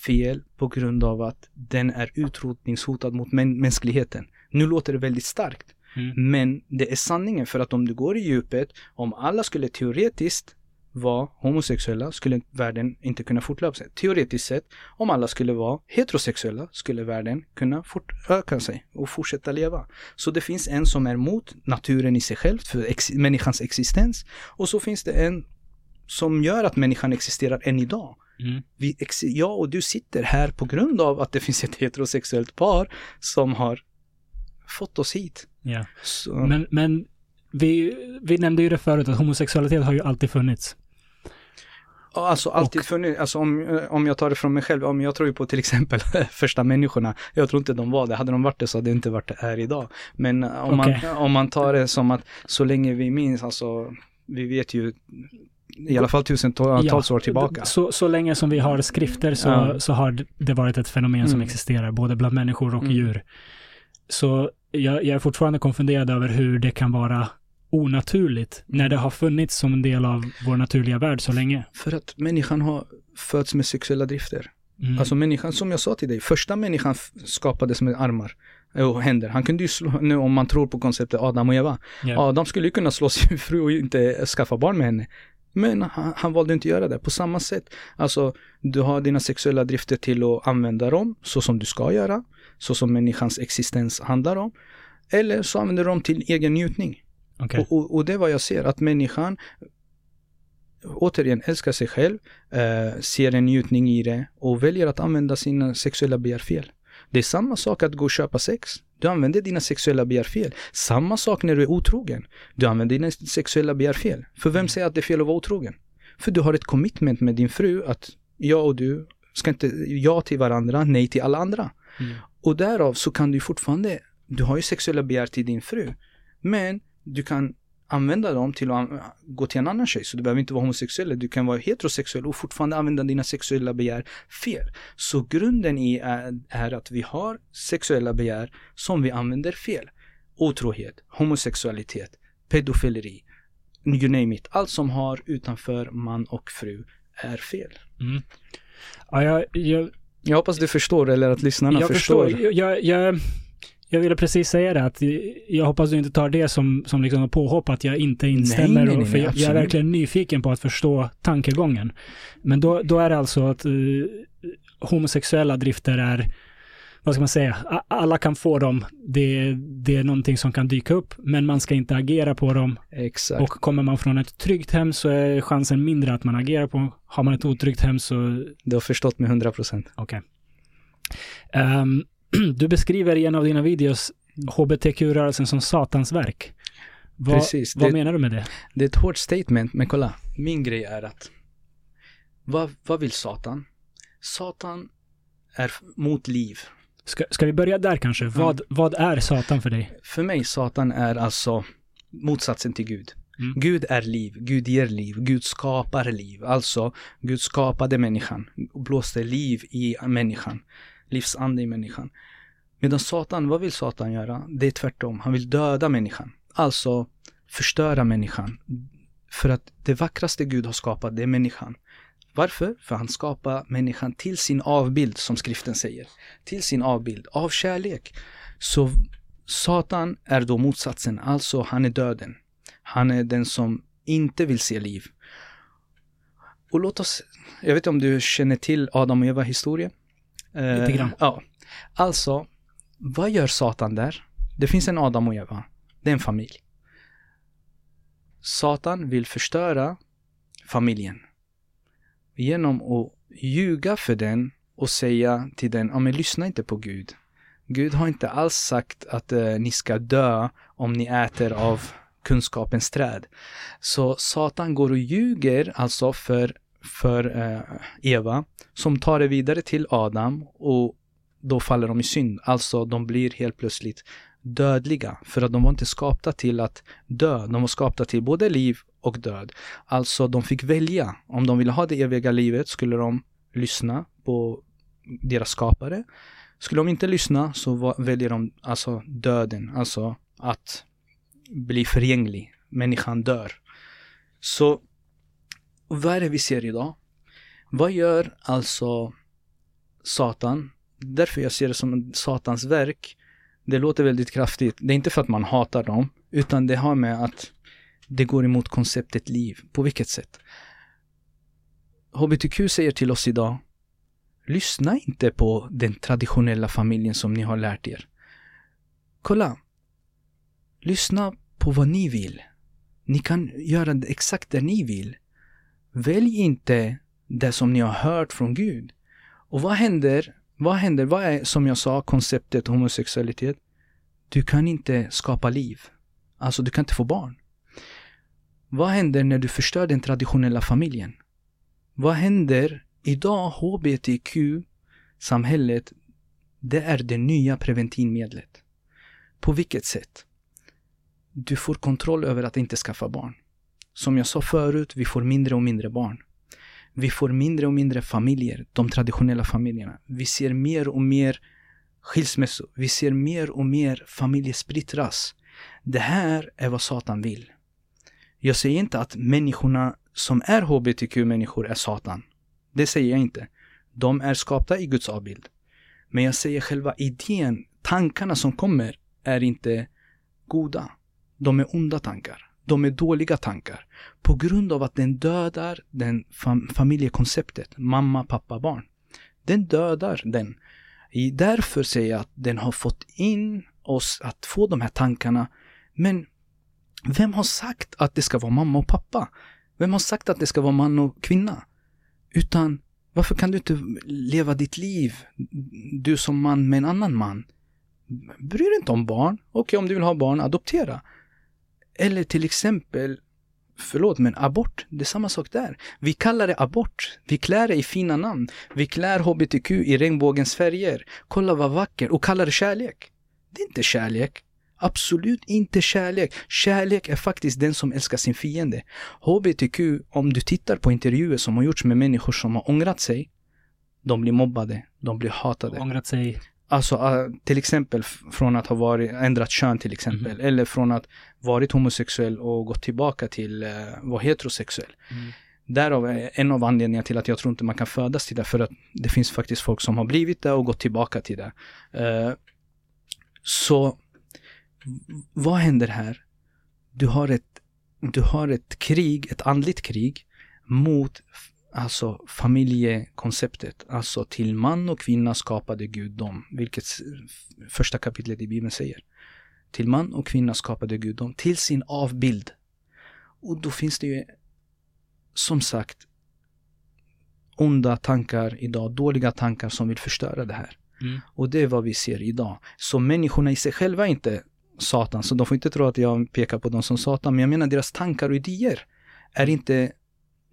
[SPEAKER 2] fel på grund av att den är utrotningshotad mot mänskligheten. Nu låter det väldigt starkt, mm. men det är sanningen för att om du går i djupet, om alla skulle teoretiskt var homosexuella skulle världen inte kunna fortlöpa sig. Teoretiskt sett, om alla skulle vara heterosexuella skulle världen kunna fortöka sig och fortsätta leva. Så det finns en som är mot naturen i sig själv, för ex människans existens. Och så finns det en som gör att människan existerar än idag. Mm. Vi, jag och du sitter här på grund av att det finns ett heterosexuellt par som har fått oss hit.
[SPEAKER 1] Ja. Men, men vi, vi nämnde ju det förut att homosexualitet har ju alltid funnits.
[SPEAKER 2] Alltså alltid funnits, alltså om, eh, om jag tar det från mig själv, om jag tror ju på till exempel *laughs* första människorna. Jag tror inte de var det, hade de varit det så hade det inte varit det här idag. Men eh, om, okay. man, om man tar det som att så länge vi minns, alltså vi vet ju i alla fall tusentals ja, år tillbaka.
[SPEAKER 1] Så, så länge som vi har skrifter så, ja. så har det varit ett fenomen mm. som existerar, både bland människor och mm. djur. Så jag, jag är fortfarande konfunderad över hur det kan vara onaturligt när det har funnits som en del av vår naturliga värld så länge?
[SPEAKER 2] För att människan har fötts med sexuella drifter. Mm. Alltså människan, som jag sa till dig, första människan skapades med armar och händer. Han kunde ju slå, nu om man tror på konceptet Adam och Eva. Yeah. Adam skulle ju kunna slå sin *laughs* fru och inte skaffa barn med henne. Men han, han valde inte att göra det. På samma sätt, alltså du har dina sexuella drifter till att använda dem så som du ska göra, så som människans existens handlar om. Eller så använder du dem till egen njutning. Okay. Och, och, och, det är vad jag ser, att människan återigen älskar sig själv, eh, ser en njutning i det och väljer att använda sina sexuella begär fel. Det är samma sak att gå och köpa sex. Du använder dina sexuella begär fel. Samma sak när du är otrogen. Du använder dina sexuella begär fel. För vem säger att det är fel att vara otrogen? För du har ett commitment med din fru att jag och du ska inte ja till varandra, nej till alla andra. Mm. Och därav så kan du fortfarande, du har ju sexuella begär till din fru. Men du kan använda dem till att gå till en annan tjej. Så du behöver inte vara homosexuell, du kan vara heterosexuell och fortfarande använda dina sexuella begär fel. Så grunden i är, är att vi har sexuella begär som vi använder fel. Otrohet, homosexualitet, pedofileri, you name it. Allt som har utanför man och fru är fel. Mm.
[SPEAKER 1] Ja, jag, jag,
[SPEAKER 2] jag hoppas du förstår eller att lyssnarna jag förstår.
[SPEAKER 1] förstår. Jag, jag, jag ville precis säga det, att jag hoppas du inte tar det som, som liksom påhopp, att jag inte instämmer. Nej, nej, nej, för jag, jag, är verkligen nyfiken på att förstå tankegången. Men då, då är det alltså att uh, homosexuella drifter är, vad ska man säga, alla kan få dem. Det, det är någonting som kan dyka upp, men man ska inte agera på dem.
[SPEAKER 2] Exakt.
[SPEAKER 1] Och kommer man från ett tryggt hem så är chansen mindre att man agerar på. Har man ett otryggt hem så...
[SPEAKER 2] Du har förstått med 100 procent.
[SPEAKER 1] Okej. Okay. Um, ehm, *clears throat* du beskriver i en av dina videos hbtq-rörelsen som satans verk. Vad, Precis. Vad det, menar du med det?
[SPEAKER 2] Det är ett hårt statement, men kolla. Min grej är att vad, vad vill Satan? Satan är mot liv.
[SPEAKER 1] Ska, ska vi börja där kanske? Mm. Vad, vad är Satan för dig?
[SPEAKER 2] För mig, Satan är alltså motsatsen till Gud. Mm. Gud är liv, Gud ger liv, Gud skapar liv. Alltså, Gud skapade människan blåste liv i människan livsande i människan. Medan Satan, vad vill Satan göra? Det är tvärtom. Han vill döda människan. Alltså förstöra människan. För att det vackraste Gud har skapat, det är människan. Varför? För han skapar människan till sin avbild, som skriften säger. Till sin avbild, av kärlek. Så Satan är då motsatsen, alltså han är döden. Han är den som inte vill se liv. Och låt oss, jag vet inte om du känner till Adam och Eva historia?
[SPEAKER 1] Eh, Lite grann.
[SPEAKER 2] Ja. Alltså, vad gör Satan där? Det finns en Adam och Eva. Det är en familj. Satan vill förstöra familjen. Genom att ljuga för den och säga till den, ja men lyssna inte på Gud. Gud har inte alls sagt att eh, ni ska dö om ni äter av kunskapens träd. Så Satan går och ljuger alltså för, för eh, Eva, som tar det vidare till Adam och då faller de i synd. Alltså de blir helt plötsligt dödliga. För att de var inte skapta till att dö. De var skapta till både liv och död. Alltså de fick välja. Om de ville ha det eviga livet skulle de lyssna på deras skapare. Skulle de inte lyssna så väljer de alltså döden, alltså att bli förgänglig. Människan dör. Så vad är det vi ser idag? Vad gör alltså Satan? Därför jag ser det som Satans verk. Det låter väldigt kraftigt. Det är inte för att man hatar dem, utan det har med att det går emot konceptet liv. På vilket sätt? HBTQ säger till oss idag, lyssna inte på den traditionella familjen som ni har lärt er. Kolla, lyssna på vad ni vill. Ni kan göra exakt det ni vill. Välj inte det som ni har hört från Gud. Och vad händer? Vad händer? Vad är, som jag sa, konceptet homosexualitet? Du kan inte skapa liv. Alltså, du kan inte få barn. Vad händer när du förstör den traditionella familjen? Vad händer idag? HBTQ-samhället, det är det nya preventivmedlet. På vilket sätt? Du får kontroll över att inte skaffa barn. Som jag sa förut, vi får mindre och mindre barn. Vi får mindre och mindre familjer, de traditionella familjerna. Vi ser mer och mer skilsmässor. Vi ser mer och mer familjer splittras. Det här är vad Satan vill. Jag säger inte att människorna som är hbtq-människor är Satan. Det säger jag inte. De är skapta i Guds avbild. Men jag säger själva idén, tankarna som kommer, är inte goda. De är onda tankar. De är dåliga tankar. På grund av att den dödar den fam familjekonceptet, mamma, pappa, barn. Den dödar den. Därför säger jag att den har fått in oss att få de här tankarna. Men vem har sagt att det ska vara mamma och pappa? Vem har sagt att det ska vara man och kvinna? Utan varför kan du inte leva ditt liv, du som man med en annan man? Bry dig inte om barn. Okej, okay, om du vill ha barn, adoptera. Eller till exempel, förlåt men abort, det är samma sak där. Vi kallar det abort, vi klär det i fina namn. Vi klär hbtq i regnbågens färger. Kolla vad vacker och kallar det kärlek. Det är inte kärlek. Absolut inte kärlek. Kärlek är faktiskt den som älskar sin fiende. HBTQ, om du tittar på intervjuer som har gjorts med människor som har ångrat sig, de blir mobbade, de blir hatade.
[SPEAKER 1] Ångrat sig?
[SPEAKER 2] Alltså uh, till exempel från att ha varit, ändrat kön till exempel, mm. eller från att varit homosexuell och gått tillbaka till uh, vara heterosexuell. Mm. Därav är en av anledningarna till att jag tror inte man kan födas till det, för att det finns faktiskt folk som har blivit det och gått tillbaka till det. Uh, så vad händer här? Du har ett, du har ett krig, ett andligt krig mot alltså familjekonceptet. Alltså till man och kvinna skapade Gud dem, vilket första kapitlet i Bibeln säger. Till man och kvinna skapade Gud dem till sin avbild. Och då finns det ju som sagt onda tankar idag, dåliga tankar som vill förstöra det här. Mm. Och det är vad vi ser idag. Så människorna i sig själva inte Satan, så de får inte tro att jag pekar på dem som Satan, men jag menar deras tankar och idéer är inte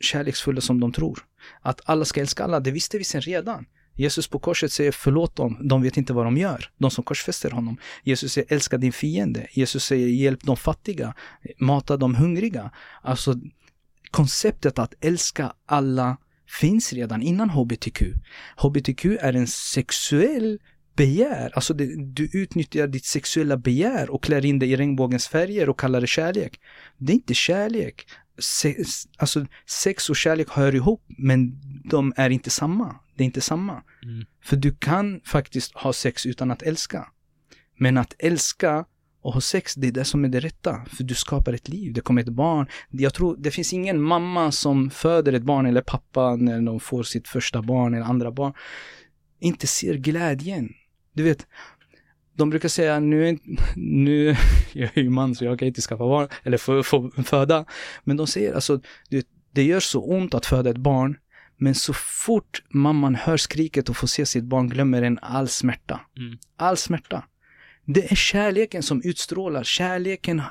[SPEAKER 2] kärleksfulla som de tror. Att alla ska älska alla, det visste vi sedan redan. Jesus på korset säger förlåt dem, de vet inte vad de gör, de som korsfäster honom. Jesus säger älska din fiende. Jesus säger hjälp de fattiga, mata de hungriga. Alltså konceptet att älska alla finns redan innan HBTQ. HBTQ är en sexuell begär, alltså det, du utnyttjar ditt sexuella begär och klär in det i regnbågens färger och kallar det kärlek. Det är inte kärlek. Se, alltså sex och kärlek hör ihop, men de är inte samma. Det är inte samma. Mm. För du kan faktiskt ha sex utan att älska. Men att älska och ha sex, det är det som är det rätta. För du skapar ett liv, det kommer ett barn. Jag tror, det finns ingen mamma som föder ett barn eller pappa när de får sitt första barn eller andra barn. Inte ser glädjen. Du vet, de brukar säga nu, *laughs* nu, *laughs* jag är ju man så jag kan inte skaffa barn eller få, få föda. Men de säger alltså, du, det gör så ont att föda ett barn. Men så fort mamman hör skriket och får se sitt barn glömmer den all smärta. Mm. All smärta. Det är kärleken som utstrålar. Kärleken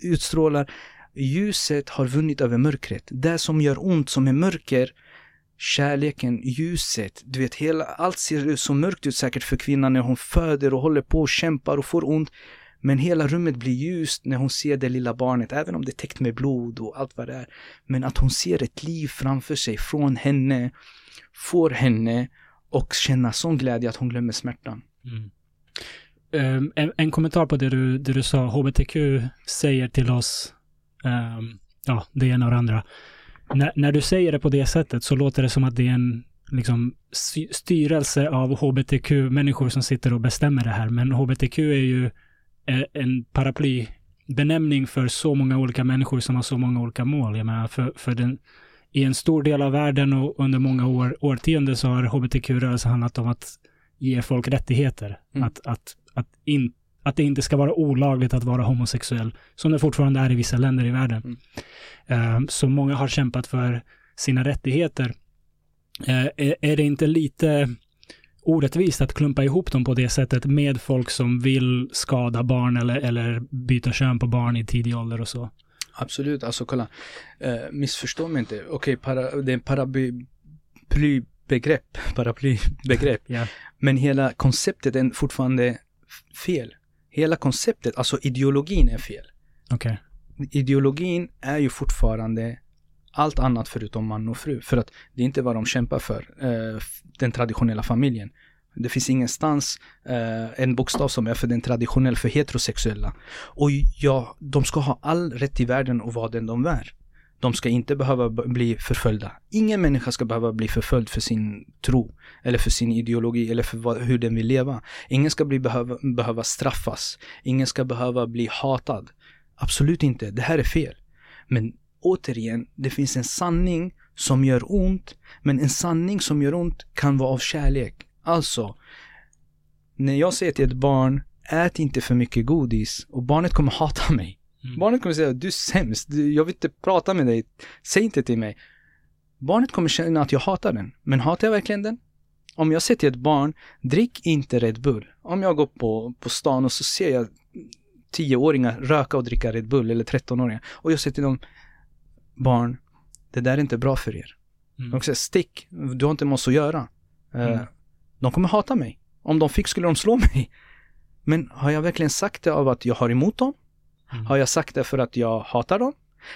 [SPEAKER 2] utstrålar, ljuset har vunnit över mörkret. Det som gör ont, som är mörker, kärleken, ljuset, du vet, hela, allt ser så mörkt ut säkert för kvinnan när hon föder och håller på och kämpar och får ont. Men hela rummet blir ljust när hon ser det lilla barnet, även om det är täckt med blod och allt vad det är. Men att hon ser ett liv framför sig från henne, får henne och känna sån glädje att hon glömmer smärtan. Mm.
[SPEAKER 1] Um, en, en, kommentar på det du, det du sa, HBTQ säger till oss, um, ja, det ena och det andra. När, när du säger det på det sättet så låter det som att det är en liksom, styrelse av HBTQ-människor som sitter och bestämmer det här. Men HBTQ är ju en paraplybenämning för så många olika människor som har så många olika mål. Jag menar, för, för den, i en stor del av världen och under många år, årtionden så har hbtq-rörelsen handlat om att ge folk rättigheter. Mm. Att, att, att, in, att det inte ska vara olagligt att vara homosexuell, som det fortfarande är i vissa länder i världen. Mm. Uh, så många har kämpat för sina rättigheter. Uh, är, det inte lite orättvist att klumpa ihop dem på det sättet med folk som vill skada barn eller, eller byta kön på barn i tidig ålder och så.
[SPEAKER 2] Absolut, alltså kolla, eh, missförstå mig inte. Okej, okay, det är en paraplybegrepp, *laughs* paraplybegrepp. yeah. Men hela konceptet är fortfarande fel. Hela konceptet, alltså ideologin är fel. Okay. Ideologin är ju fortfarande allt annat förutom man och fru. För att det är inte vad de kämpar för, eh, den traditionella familjen. Det finns ingenstans eh, en bokstav som är för den traditionella, för heterosexuella. Och ja, de ska ha all rätt i världen att vara den de är. De ska inte behöva bli förföljda. Ingen människa ska behöva bli förföljd för sin tro, eller för sin ideologi, eller för vad, hur den vill leva. Ingen ska bli behöva, behöva straffas. Ingen ska behöva bli hatad. Absolut inte. Det här är fel. Men återigen, det finns en sanning som gör ont, men en sanning som gör ont kan vara av kärlek. Alltså, när jag säger till ett barn, ät inte för mycket godis och barnet kommer hata mig. Mm. Barnet kommer säga, du är sämst, jag vill inte prata med dig, säg inte till mig. Barnet kommer känna att jag hatar den, men hatar jag verkligen den? Om jag säger till ett barn, drick inte Red Bull. Om jag går på, på stan och så ser jag tioåringar röka och dricka Red Bull, eller 13-åringar, och jag säger till dem, barn, det där är inte bra för er. Mm. De säger stick, du har inte med oss att göra. Eh, mm. de kommer hata mig. Om de fick skulle de slå *laughs* mig. Men har jag verkligen sagt det av att jag har emot dem? Mm. Har jag sagt det för att jag hatar dem?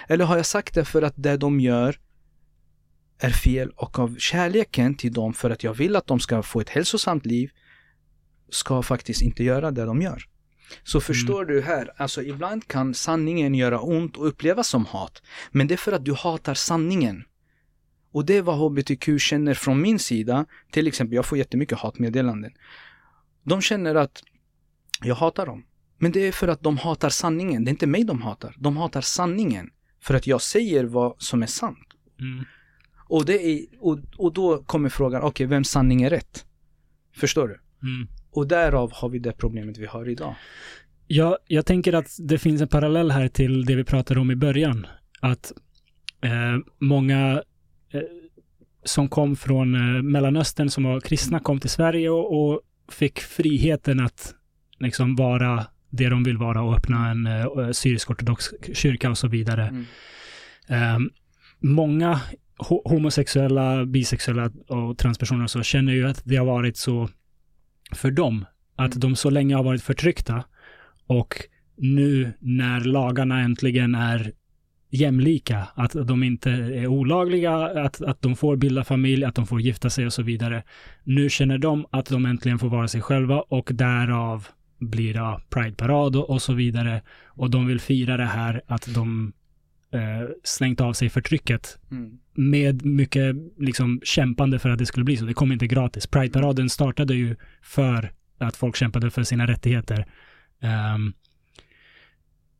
[SPEAKER 2] Eller har jag sagt det för att det de gör är fel och av kärleken till dem för att jag vill att de ska få ett hälsosamt liv ska faktiskt inte göra det de gör. Så förstår mm. du här, alltså ibland kan sanningen göra ont och upplevas som hat. Men det är för att du hatar sanningen. Och det är vad HBTQ känner från min sida. Till exempel, jag får jättemycket hatmeddelanden. De känner att jag hatar dem. Men det är för att de hatar sanningen. Det är inte mig de hatar. De hatar sanningen. För att jag säger vad som är sant. Mm. Och, det är, och, och då kommer frågan, okej, okay, vems sanning är rätt? Förstår du? Mm. Och därav har vi det problemet vi har idag.
[SPEAKER 1] Ja, jag tänker att det finns en parallell här till det vi pratade om i början. Att eh, många eh, som kom från eh, Mellanöstern som var kristna kom till Sverige och, och, fick friheten att liksom vara det de vill vara och öppna en eh, syrisk-ortodox kyrka och så vidare. Mm. Ehm, många homosexuella, bisexuella och transpersoner så känner ju att det har varit så för dem. Att mm. de så länge har varit förtryckta och nu när lagarna äntligen är jämlika, att de inte är olagliga, att, att de får bilda familj, att de får gifta sig och så vidare. Nu känner de att de äntligen får vara sig själva och därav blir det Pride-parad och, och, så vidare. Och de vill fira det här att de eh, slängt av sig förtrycket mm. med mycket liksom kämpande för att det skulle bli så. Det kom inte gratis. Pride-paraden startade ju för att folk kämpade för sina rättigheter. Um,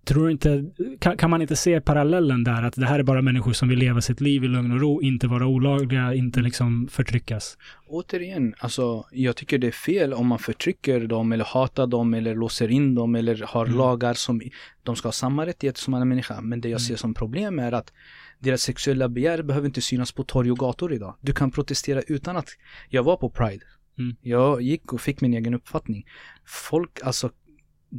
[SPEAKER 1] tror inte, kan, kan, man inte se parallellen där, att det här är bara människor som vill leva sitt liv i lugn och ro, inte vara olagliga, inte liksom förtryckas?
[SPEAKER 2] Återigen, alltså jag tycker det är fel om man förtrycker dem eller hatar dem eller låser in dem eller har mm. lagar som de ska ha samma rättigheter som andra människor. Men det jag mm. ser som problem är att deras sexuella begär behöver inte synas på torg och gator idag. Du kan protestera utan att, jag var på Pride. Mm. Jag gick och fick min egen uppfattning. Folk, alltså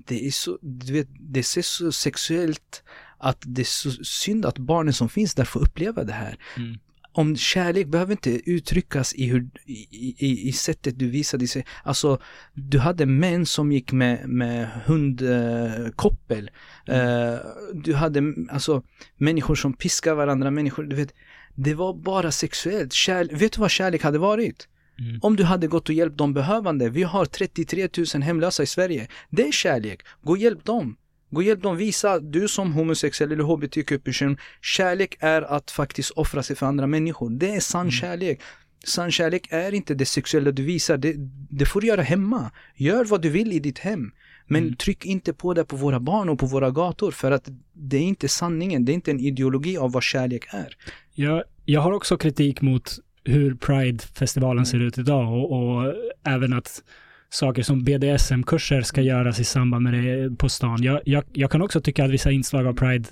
[SPEAKER 2] det är så, du vet, det ser så sexuellt att det är så synd att barnen som finns där får uppleva det här. Mm. Om kärlek behöver inte uttryckas i, hur, i, i, i sättet du visade sig. Alltså, du hade män som gick med, med hundkoppel. Mm. Uh, du hade alltså människor som piskar varandra, människor, du vet. Det var bara sexuellt. Kärlek, vet du vad kärlek hade varit? Mm. Om du hade gått och hjälpt de behövande. Vi har 33 000 hemlösa i Sverige. Det är kärlek. Gå och hjälp dem. Gå och hjälp dem. Visa, du som homosexuell eller hbtq-person, kärlek är att faktiskt offra sig för andra människor. Det är sann mm. kärlek. Sann kärlek är inte det sexuella du visar. Det, det får du göra hemma. Gör vad du vill i ditt hem. Men mm. tryck inte på det på våra barn och på våra gator för att det är inte sanningen. Det är inte en ideologi av vad kärlek är.
[SPEAKER 1] Jag, jag har också kritik mot hur Pride-festivalen ser ut idag och, och, även att saker som BDSM-kurser ska göras i samband med det på stan. Jag, jag, jag, kan också tycka att vissa inslag av Pride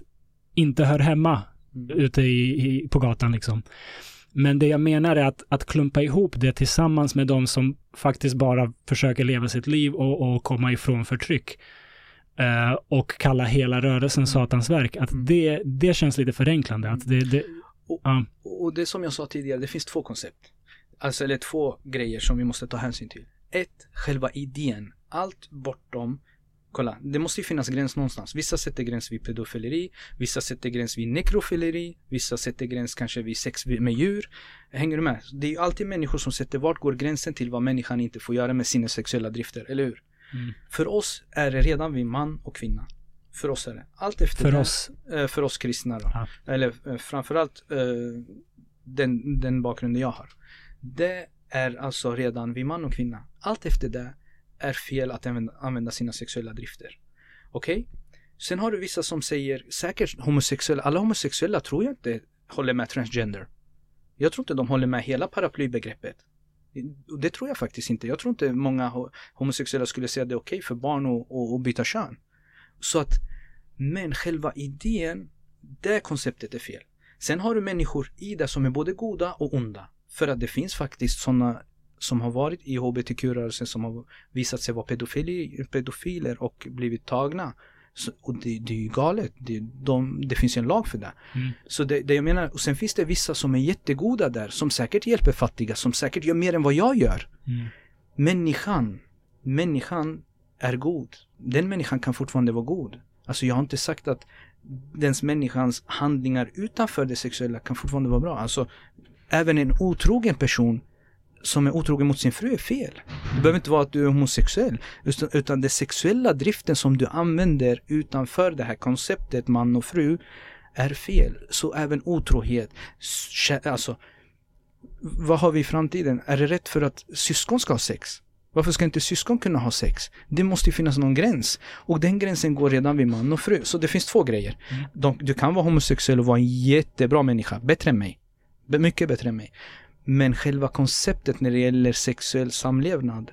[SPEAKER 1] inte hör hemma mm. ute i, i, på gatan liksom. Men det jag menar är att, att klumpa ihop det tillsammans med de som faktiskt bara försöker leva sitt liv och, och komma ifrån förtryck. Uh, och kalla hela rörelsen mm. satans verk. Att mm. det, det känns lite förenklande. Att det, det,
[SPEAKER 2] och, ja. och det som jag sa tidigare, det finns två koncept. Alltså, eller två grejer som vi måste ta hänsyn till. Ett, själva idén. Allt bortom Kolla, det måste ju finnas gräns någonstans. Vissa sätter gräns vid pedofileri, vissa sätter gräns vid nekrofileri, vissa sätter gräns kanske vid sex med djur. Hänger du med? Det är ju alltid människor som sätter vart går gränsen till vad människan inte får göra med sina sexuella drifter, eller hur? Mm. För oss är det redan vid man och kvinna. För oss är det. Allt efter
[SPEAKER 1] för
[SPEAKER 2] det,
[SPEAKER 1] oss?
[SPEAKER 2] Eh, för oss kristna då. Ja. Eller eh, framförallt eh, den, den bakgrunden jag har. Det är alltså redan vid man och kvinna. Allt efter det är fel att använda, sina sexuella drifter. Okej? Okay? Sen har du vissa som säger, säkert homosexuella, alla homosexuella tror jag inte håller med transgender. Jag tror inte de håller med hela paraplybegreppet. Det tror jag faktiskt inte. Jag tror inte många homosexuella skulle säga att det är okej okay för barn att, att byta kön. Så att, men själva idén, det konceptet är fel. Sen har du människor i det som är både goda och onda. För att det finns faktiskt sådana som har varit i hbtq-rörelsen som har visat sig vara pedofili, pedofiler och blivit tagna. Så, och det, det, är ju galet. Det, de, det finns ju en lag för det. Mm. Så det, det, jag menar, och sen finns det vissa som är jättegoda där, som säkert hjälper fattiga, som säkert gör mer än vad jag gör. Mm. Människan, människan är god. Den människan kan fortfarande vara god. Alltså jag har inte sagt att den människans handlingar utanför det sexuella kan fortfarande vara bra. Alltså även en otrogen person som är otrogen mot sin fru är fel. Det behöver inte vara att du är homosexuell, utan, utan den sexuella driften som du använder utanför det här konceptet man och fru är fel. Så även otrohet, alltså vad har vi i framtiden? Är det rätt för att syskon ska ha sex? Varför ska inte syskon kunna ha sex? Det måste ju finnas någon gräns. Och den gränsen går redan vid man och fru. Så det finns två grejer. Mm. De, du kan vara homosexuell och vara en jättebra människa. Bättre än mig. Mycket bättre än mig. Men själva konceptet när det gäller sexuell samlevnad,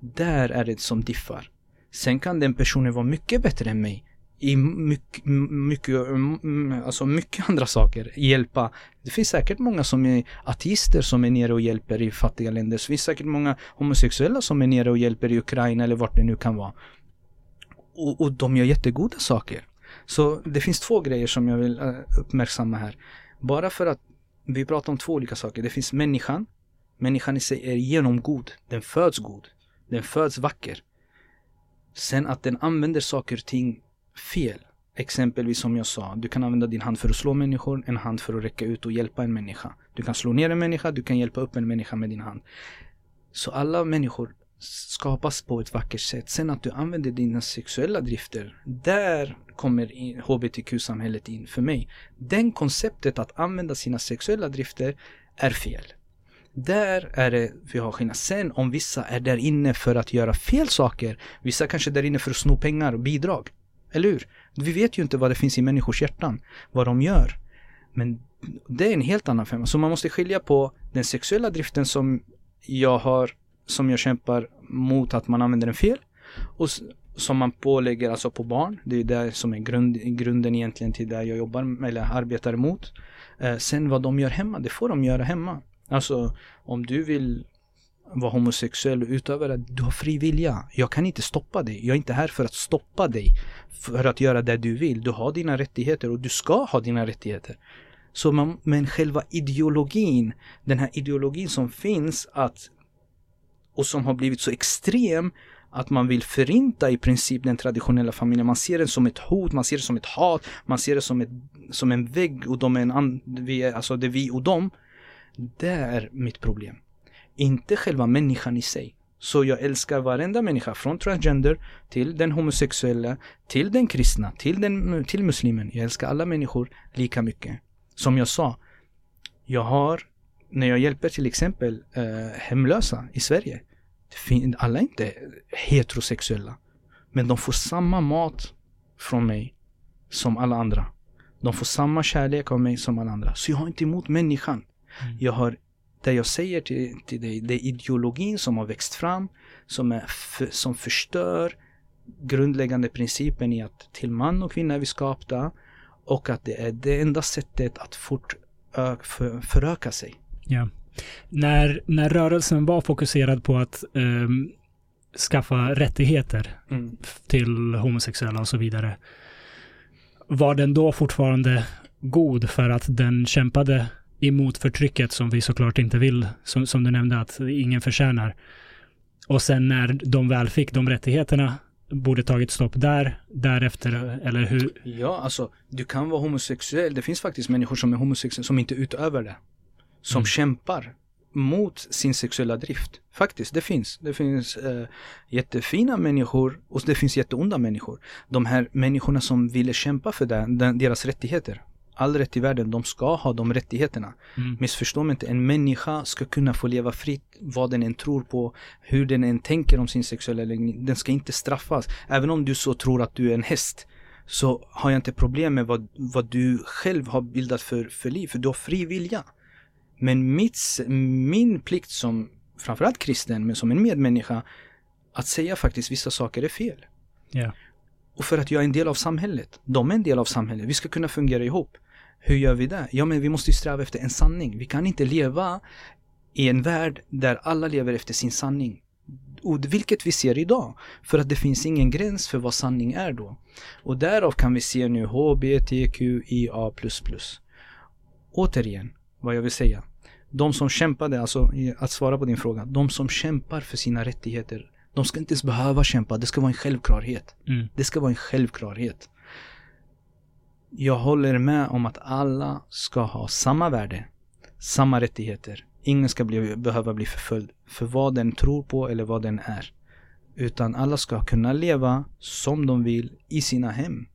[SPEAKER 2] där är det som diffar. Sen kan den personen vara mycket bättre än mig i mycket, mycket, alltså mycket *laughs* andra saker. Hjälpa. Det finns säkert många som är ateister som är nere och hjälper i fattiga länder. Det finns säkert många homosexuella som är nere och hjälper i Ukraina eller vart det nu kan vara. Och, och de gör jättegoda saker. Så det finns två grejer som jag vill eh, uppmärksamma här. Bara för att vi pratar om två olika saker. Det finns människan. Människan i sig är genomgod. Den föds god. Den föds vacker. Sen att den använder saker och ting fel. Exempelvis som jag sa, du kan använda din hand för att slå människor, en hand för att räcka ut och hjälpa en människa. Du kan slå ner en människa, du kan hjälpa upp en människa med din hand. Så alla människor skapas på ett vackert sätt. Sen att du använder dina sexuella drifter, där kommer hbtq-samhället in för mig. Den konceptet att använda sina sexuella drifter är fel. Där är det vi har skillnad. Sen om vissa är där inne för att göra fel saker, vissa kanske är där inne för att sno pengar och bidrag. Eller hur? Vi vet ju inte vad det finns i människors hjärtan, vad de gör. Men det är en helt annan femma. Så man måste skilja på den sexuella driften som jag har, som jag kämpar mot att man använder den fel. Och som man pålägger alltså på barn. Det är det som är grund, grunden egentligen till det jag jobbar eller arbetar emot. Eh, sen vad de gör hemma, det får de göra hemma. Alltså om du vill vara homosexuell och utöva det, du har fri vilja. Jag kan inte stoppa dig. Jag är inte här för att stoppa dig. För att göra det du vill. Du har dina rättigheter och du ska ha dina rättigheter. Så man, men själva ideologin, den här ideologin som finns att och som har blivit så extrem att man vill förinta i princip den traditionella familjen. Man ser den som ett hot, man ser det som ett hat, man ser det som, ett, som en vägg och de är en an, vi är, alltså det är vi och dem. Det är mitt problem. Inte själva människan i sig. Så jag älskar varenda människa, från transgender till den homosexuella, till den kristna, till, den, till muslimen. Jag älskar alla människor lika mycket. Som jag sa, jag har, när jag hjälper till exempel eh, hemlösa i Sverige, alla är inte heterosexuella. Men de får samma mat från mig som alla andra. De får samma kärlek av mig som alla andra. Så jag har inte emot människan. Mm. Jag har, det jag säger till, till dig, det är ideologin som har växt fram, som, är som förstör grundläggande principen i att till man och kvinna är vi skapta och att det är det enda sättet att fort för, föröka sig.
[SPEAKER 1] Ja. När, när rörelsen var fokuserad på att um, skaffa rättigheter mm. till homosexuella och så vidare, var den då fortfarande god för att den kämpade emot förtrycket som vi såklart inte vill, som, som du nämnde att ingen förtjänar. Och sen när de väl fick de rättigheterna borde tagit stopp där, därefter, eller hur?
[SPEAKER 2] Ja, alltså du kan vara homosexuell. Det finns faktiskt människor som är homosexuella som inte utövar det. Som mm. kämpar mot sin sexuella drift. Faktiskt, det finns. Det finns eh, jättefina människor och det finns jätteonda människor. De här människorna som ville kämpa för det, den, deras rättigheter all rätt i världen, de ska ha de rättigheterna. Mm. Missförstå mig inte, en människa ska kunna få leva fritt vad den än tror på, hur den än tänker om sin sexuella läggning. Den ska inte straffas. Även om du så tror att du är en häst så har jag inte problem med vad, vad du själv har bildat för, för liv, för du har fri vilja. Men mitt, min plikt som framförallt kristen, men som en medmänniska, att säga faktiskt vissa saker är fel.
[SPEAKER 1] Yeah.
[SPEAKER 2] Och för att jag är en del av samhället. De är en del av samhället. Vi ska kunna fungera ihop. Hur gör vi det? Ja, men vi måste ju sträva efter en sanning. Vi kan inte leva i en värld där alla lever efter sin sanning. Och vilket vi ser idag. För att det finns ingen gräns för vad sanning är då. Och därav kan vi se nu HBTQIA++. Återigen, vad jag vill säga. De som kämpade, alltså att svara på din fråga. De som kämpar för sina rättigheter. De ska inte ens behöva kämpa, det ska vara en självklarhet.
[SPEAKER 1] Mm.
[SPEAKER 2] Det ska vara en självklarhet jag håller med om att alla ska ha samma värde, samma rättigheter. Ingen ska bli, behöva bli förföljd för vad den tror på eller vad den är. Utan alla ska kunna leva som de vill i sina hem.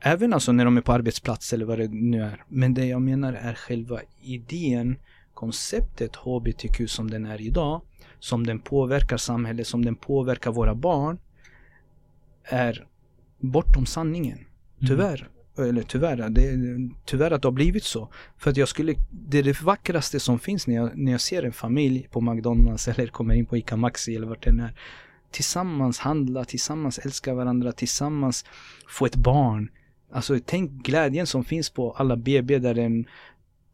[SPEAKER 2] Även alltså när de är på arbetsplats eller vad det nu är. Men det jag menar är själva idén, konceptet HBTQ som den är idag, som den påverkar samhället, som den påverkar våra barn, är bortom sanningen. Mm. Eller tyvärr, det, tyvärr att det har blivit så. För att jag skulle, det är det vackraste som finns när jag, när jag ser en familj på McDonalds *laughs* eller kommer in på ICA Maxi eller vart det är. Tillsammans handla, tillsammans älska varandra, tillsammans få ett barn. Alltså tänk glädjen som finns på alla BB där en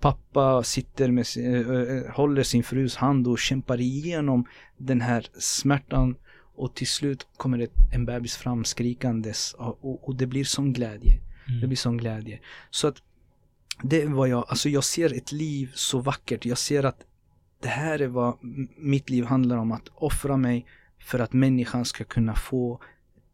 [SPEAKER 2] pappa sitter med, eh, eh, håller sin frus hand och kämpar igenom den här smärtan och till slut kommer det en bebis fram skrikandes och, och, och det blir sån glädje. Mm. Det blir sån glädje. Så att det är vad jag, alltså jag ser ett liv så vackert. Jag ser att det här är vad mitt liv handlar om. Att offra mig för att människan ska kunna få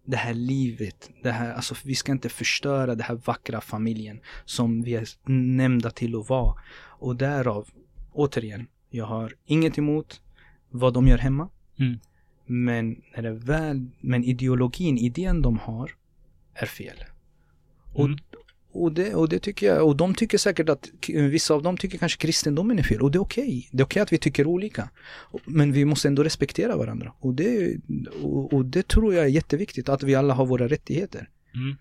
[SPEAKER 2] det här livet. Det här, alltså vi ska inte förstöra den här vackra familjen som vi är nämnda till att vara. Och därav, återigen, jag har inget emot vad de gör hemma.
[SPEAKER 1] Mm.
[SPEAKER 2] Men, när det väl, men ideologin, idén de har, är fel. Och, mm. och, det, och det tycker jag, och de tycker säkert att, vissa av dem tycker kanske kristendomen är fel och det är okej. Okay. Det är okej okay att vi tycker olika. Men vi måste ändå respektera varandra. Och det, och, och det tror jag är jätteviktigt, att vi alla har våra rättigheter.
[SPEAKER 1] Mm.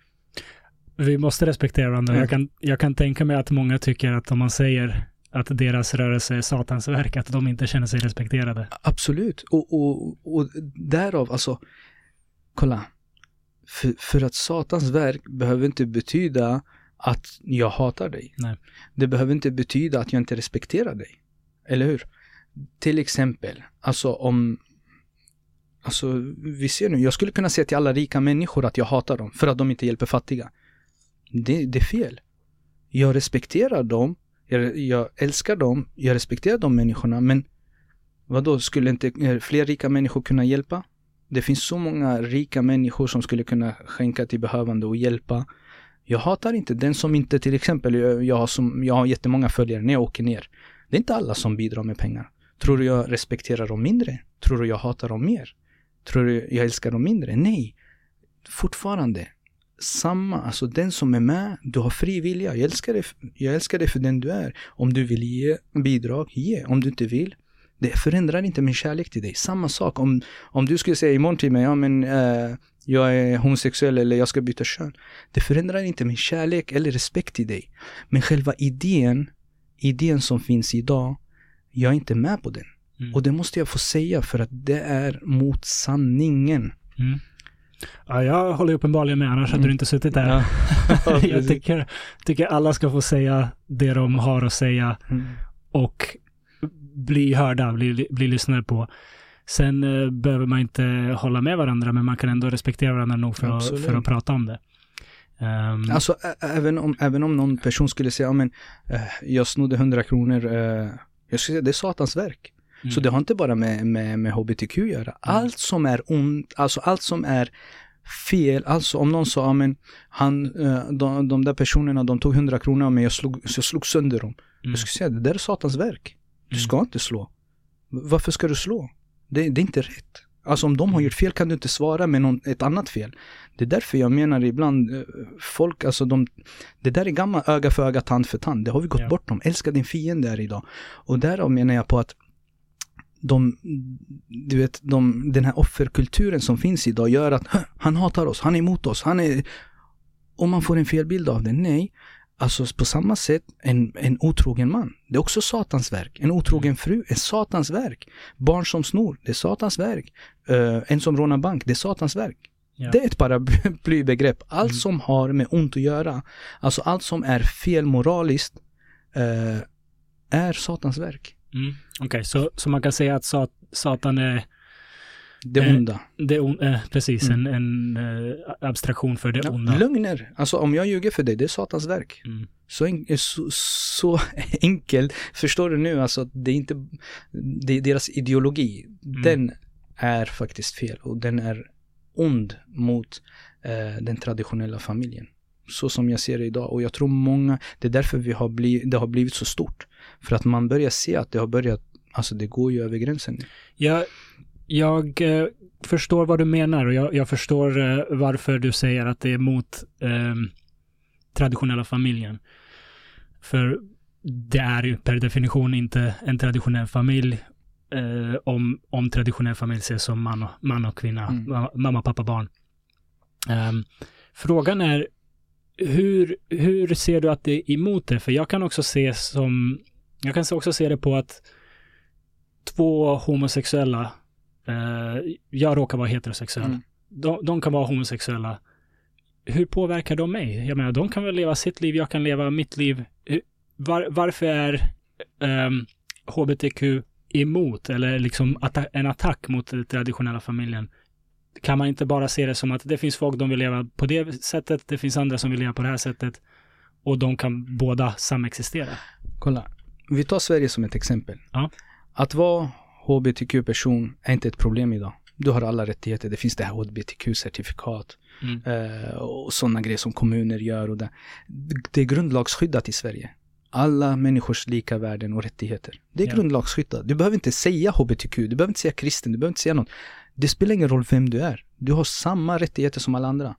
[SPEAKER 1] Vi måste respektera varandra. Mm. Jag, kan, jag kan tänka mig att många tycker att om man säger att deras rörelse är satans verk, att de inte känner sig respekterade.
[SPEAKER 2] Absolut. Och, och, och därav, alltså, kolla. För, för att Satans verk behöver inte betyda att jag hatar dig.
[SPEAKER 1] Nej.
[SPEAKER 2] Det behöver inte betyda att jag inte respekterar dig. Eller hur? till exempel, alltså om Alltså, vi ser nu, jag skulle kunna säga till alla rika människor att jag hatar dem för att de inte hjälper fattiga. Det, det är fel. Jag respekterar dem, jag, jag, älskar dem, jag respekterar de människorna, men vad då skulle inte eh, fler rika människor kunna hjälpa? Det finns så många rika människor som skulle kunna skänka till behövande och hjälpa. Jag hatar inte den som inte, till exempel, jag har, som, jag har jättemånga följare när jag åker ner. Det är inte alla som bidrar med pengar. Tror du jag respekterar dem mindre? Tror du jag hatar dem mer? Tror du jag älskar dem mindre? Nej. Fortfarande. Samma, alltså den som är med, du har fri vilja. Jag älskar dig, jag älskar dig för den du är. Om du vill ge bidrag, ge. Om du inte vill, det förändrar inte min kärlek till dig. Samma sak om, om du skulle säga imorgon till mig, ja men äh, jag är homosexuell eller jag ska byta kön. Det förändrar inte min kärlek eller respekt till dig. Men själva idén, idén som finns idag, jag är inte med på den. Mm. Och det måste jag få säga för att det är mot sanningen. Mm.
[SPEAKER 1] Ja, jag håller uppenbarligen med, annars hade du mm. inte suttit där. Ja. *laughs* jag tycker, tycker alla ska få säga det de har att säga mm. och bli hörda, bli, bli lyssnade på. Sen eh, behöver man inte hålla med varandra, men man kan ändå respektera varandra nog för, att, för att prata om det.
[SPEAKER 2] Um, alltså även om, även om någon person skulle säga, men äh, jag snodde 100 kronor, äh, jag skulle säga det är satans verk. Mm. Så det har inte bara med, med, med hbtq att göra. Mm. Allt som är ont, alltså allt som är fel, alltså om någon sa, men han, eh, de, de där personerna, de tog 100 kronor mig, jag slog, så jag slog sönder dem. Mm. Jag skulle säga, det där är satans verk. Du mm. ska inte slå. Varför ska du slå? Det, det, är inte rätt. Alltså om de har gjort fel kan du inte svara med någon, ett annat fel. Det är därför jag menar ibland, eh, folk, alltså de, det där är gamla öga för öga, tand för tand. Det har vi gått ja. bort om. Älska din fiende här idag. Och därav menar jag på att de, du vet, de, den här offerkulturen som finns idag gör att han hatar oss, han är emot oss, han är... Och man får en felbild av det. Nej, alltså på samma sätt, en, en otrogen man, det är också satans verk. En otrogen fru är satans verk. Barn som snor, det är satans verk. Uh, en som rånar bank, det är satans verk. Ja. Det är ett paraplybegrepp. Allt mm. som har med ont att göra, alltså allt som är fel moraliskt, uh, är satans verk.
[SPEAKER 1] Mm. Okej, okay, så, så man kan säga att sat, Satan är
[SPEAKER 2] det eh, onda.
[SPEAKER 1] det on, eh, precis, mm. en, en eh, abstraktion för det ja, onda.
[SPEAKER 2] Lögner. Alltså om jag ljuger för dig, det är Satans verk. Mm. Så, en, eh, så, så *laughs* enkelt. Förstår du nu? Alltså det är inte, det är deras ideologi. Mm. Den är faktiskt fel och den är ond mot eh, den traditionella familjen. Så som jag ser det idag. Och jag tror många, det är därför vi har blivit, det har blivit så stort. För att man börjar se att det har börjat, alltså det går ju över gränsen.
[SPEAKER 1] Ja, jag eh, förstår vad du menar och jag, jag förstår eh, varför du säger att det är mot eh, traditionella familjen. För det är ju per definition inte en traditionell familj eh, om, om traditionell familj ses som man och, man och kvinna, mm. mamma, pappa, barn. Um, frågan är hur, hur ser du att det är emot det? För jag kan också se som, jag kan också se det på att två homosexuella, jag råkar vara heterosexuell, mm. de, de, kan vara homosexuella. Hur påverkar de mig? Jag menar, de kan väl leva sitt liv, jag kan leva mitt liv. Var, varför är eh, hbtq emot, eller liksom atta en attack mot den traditionella familjen? kan man inte bara se det som att det finns folk som vill leva på det sättet, det finns andra som vill leva på det här sättet och de kan båda samexistera.
[SPEAKER 2] Kolla, vi tar Sverige som ett exempel.
[SPEAKER 1] Ja.
[SPEAKER 2] Att vara hbtq-person är inte ett problem idag. Du har alla rättigheter. Det finns det här hbtq-certifikat mm. eh, och sådana grejer som kommuner gör. Och det. det är grundlagsskyddat i Sverige. Alla människors lika värden och rättigheter. Det är ja. grundlagsskyddat. Du behöver inte säga hbtq, du behöver inte säga kristen, du behöver inte säga något. Det spelar ingen roll vem du är. Du har samma rättigheter som alla andra.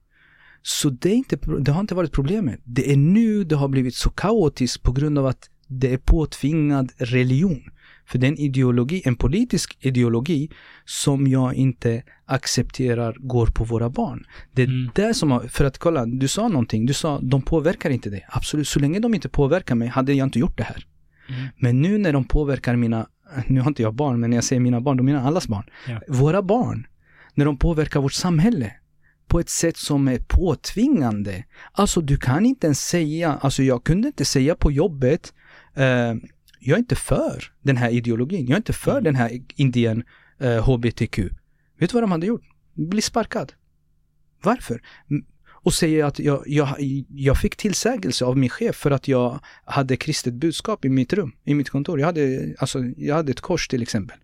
[SPEAKER 2] Så det, är inte, det har inte varit problemet. Det är nu det har blivit så kaotiskt på grund av att det är påtvingad religion. För det är en ideologi, en politisk ideologi som jag inte accepterar går på våra barn. Det är mm. det som har, för att kolla, du sa någonting, du sa de påverkar inte dig. Absolut, så länge de inte påverkar mig hade jag inte gjort det här. Mm. Men nu när de påverkar mina nu har inte jag barn, men när jag säger mina barn, då menar allas barn. Ja. Våra barn, när de påverkar vårt samhälle på ett sätt som är påtvingande. Alltså du kan inte ens säga, alltså jag kunde inte säga på jobbet, eh, jag är inte för den här ideologin. Jag är inte för mm. den här indien eh, HBTQ. Vet du vad de hade gjort? Bli sparkad. Varför? Och säger att jag, jag, jag fick tillsägelse av min chef för att jag hade kristet budskap i mitt rum, i mitt kontor. Jag hade, alltså, jag hade ett kors till exempel.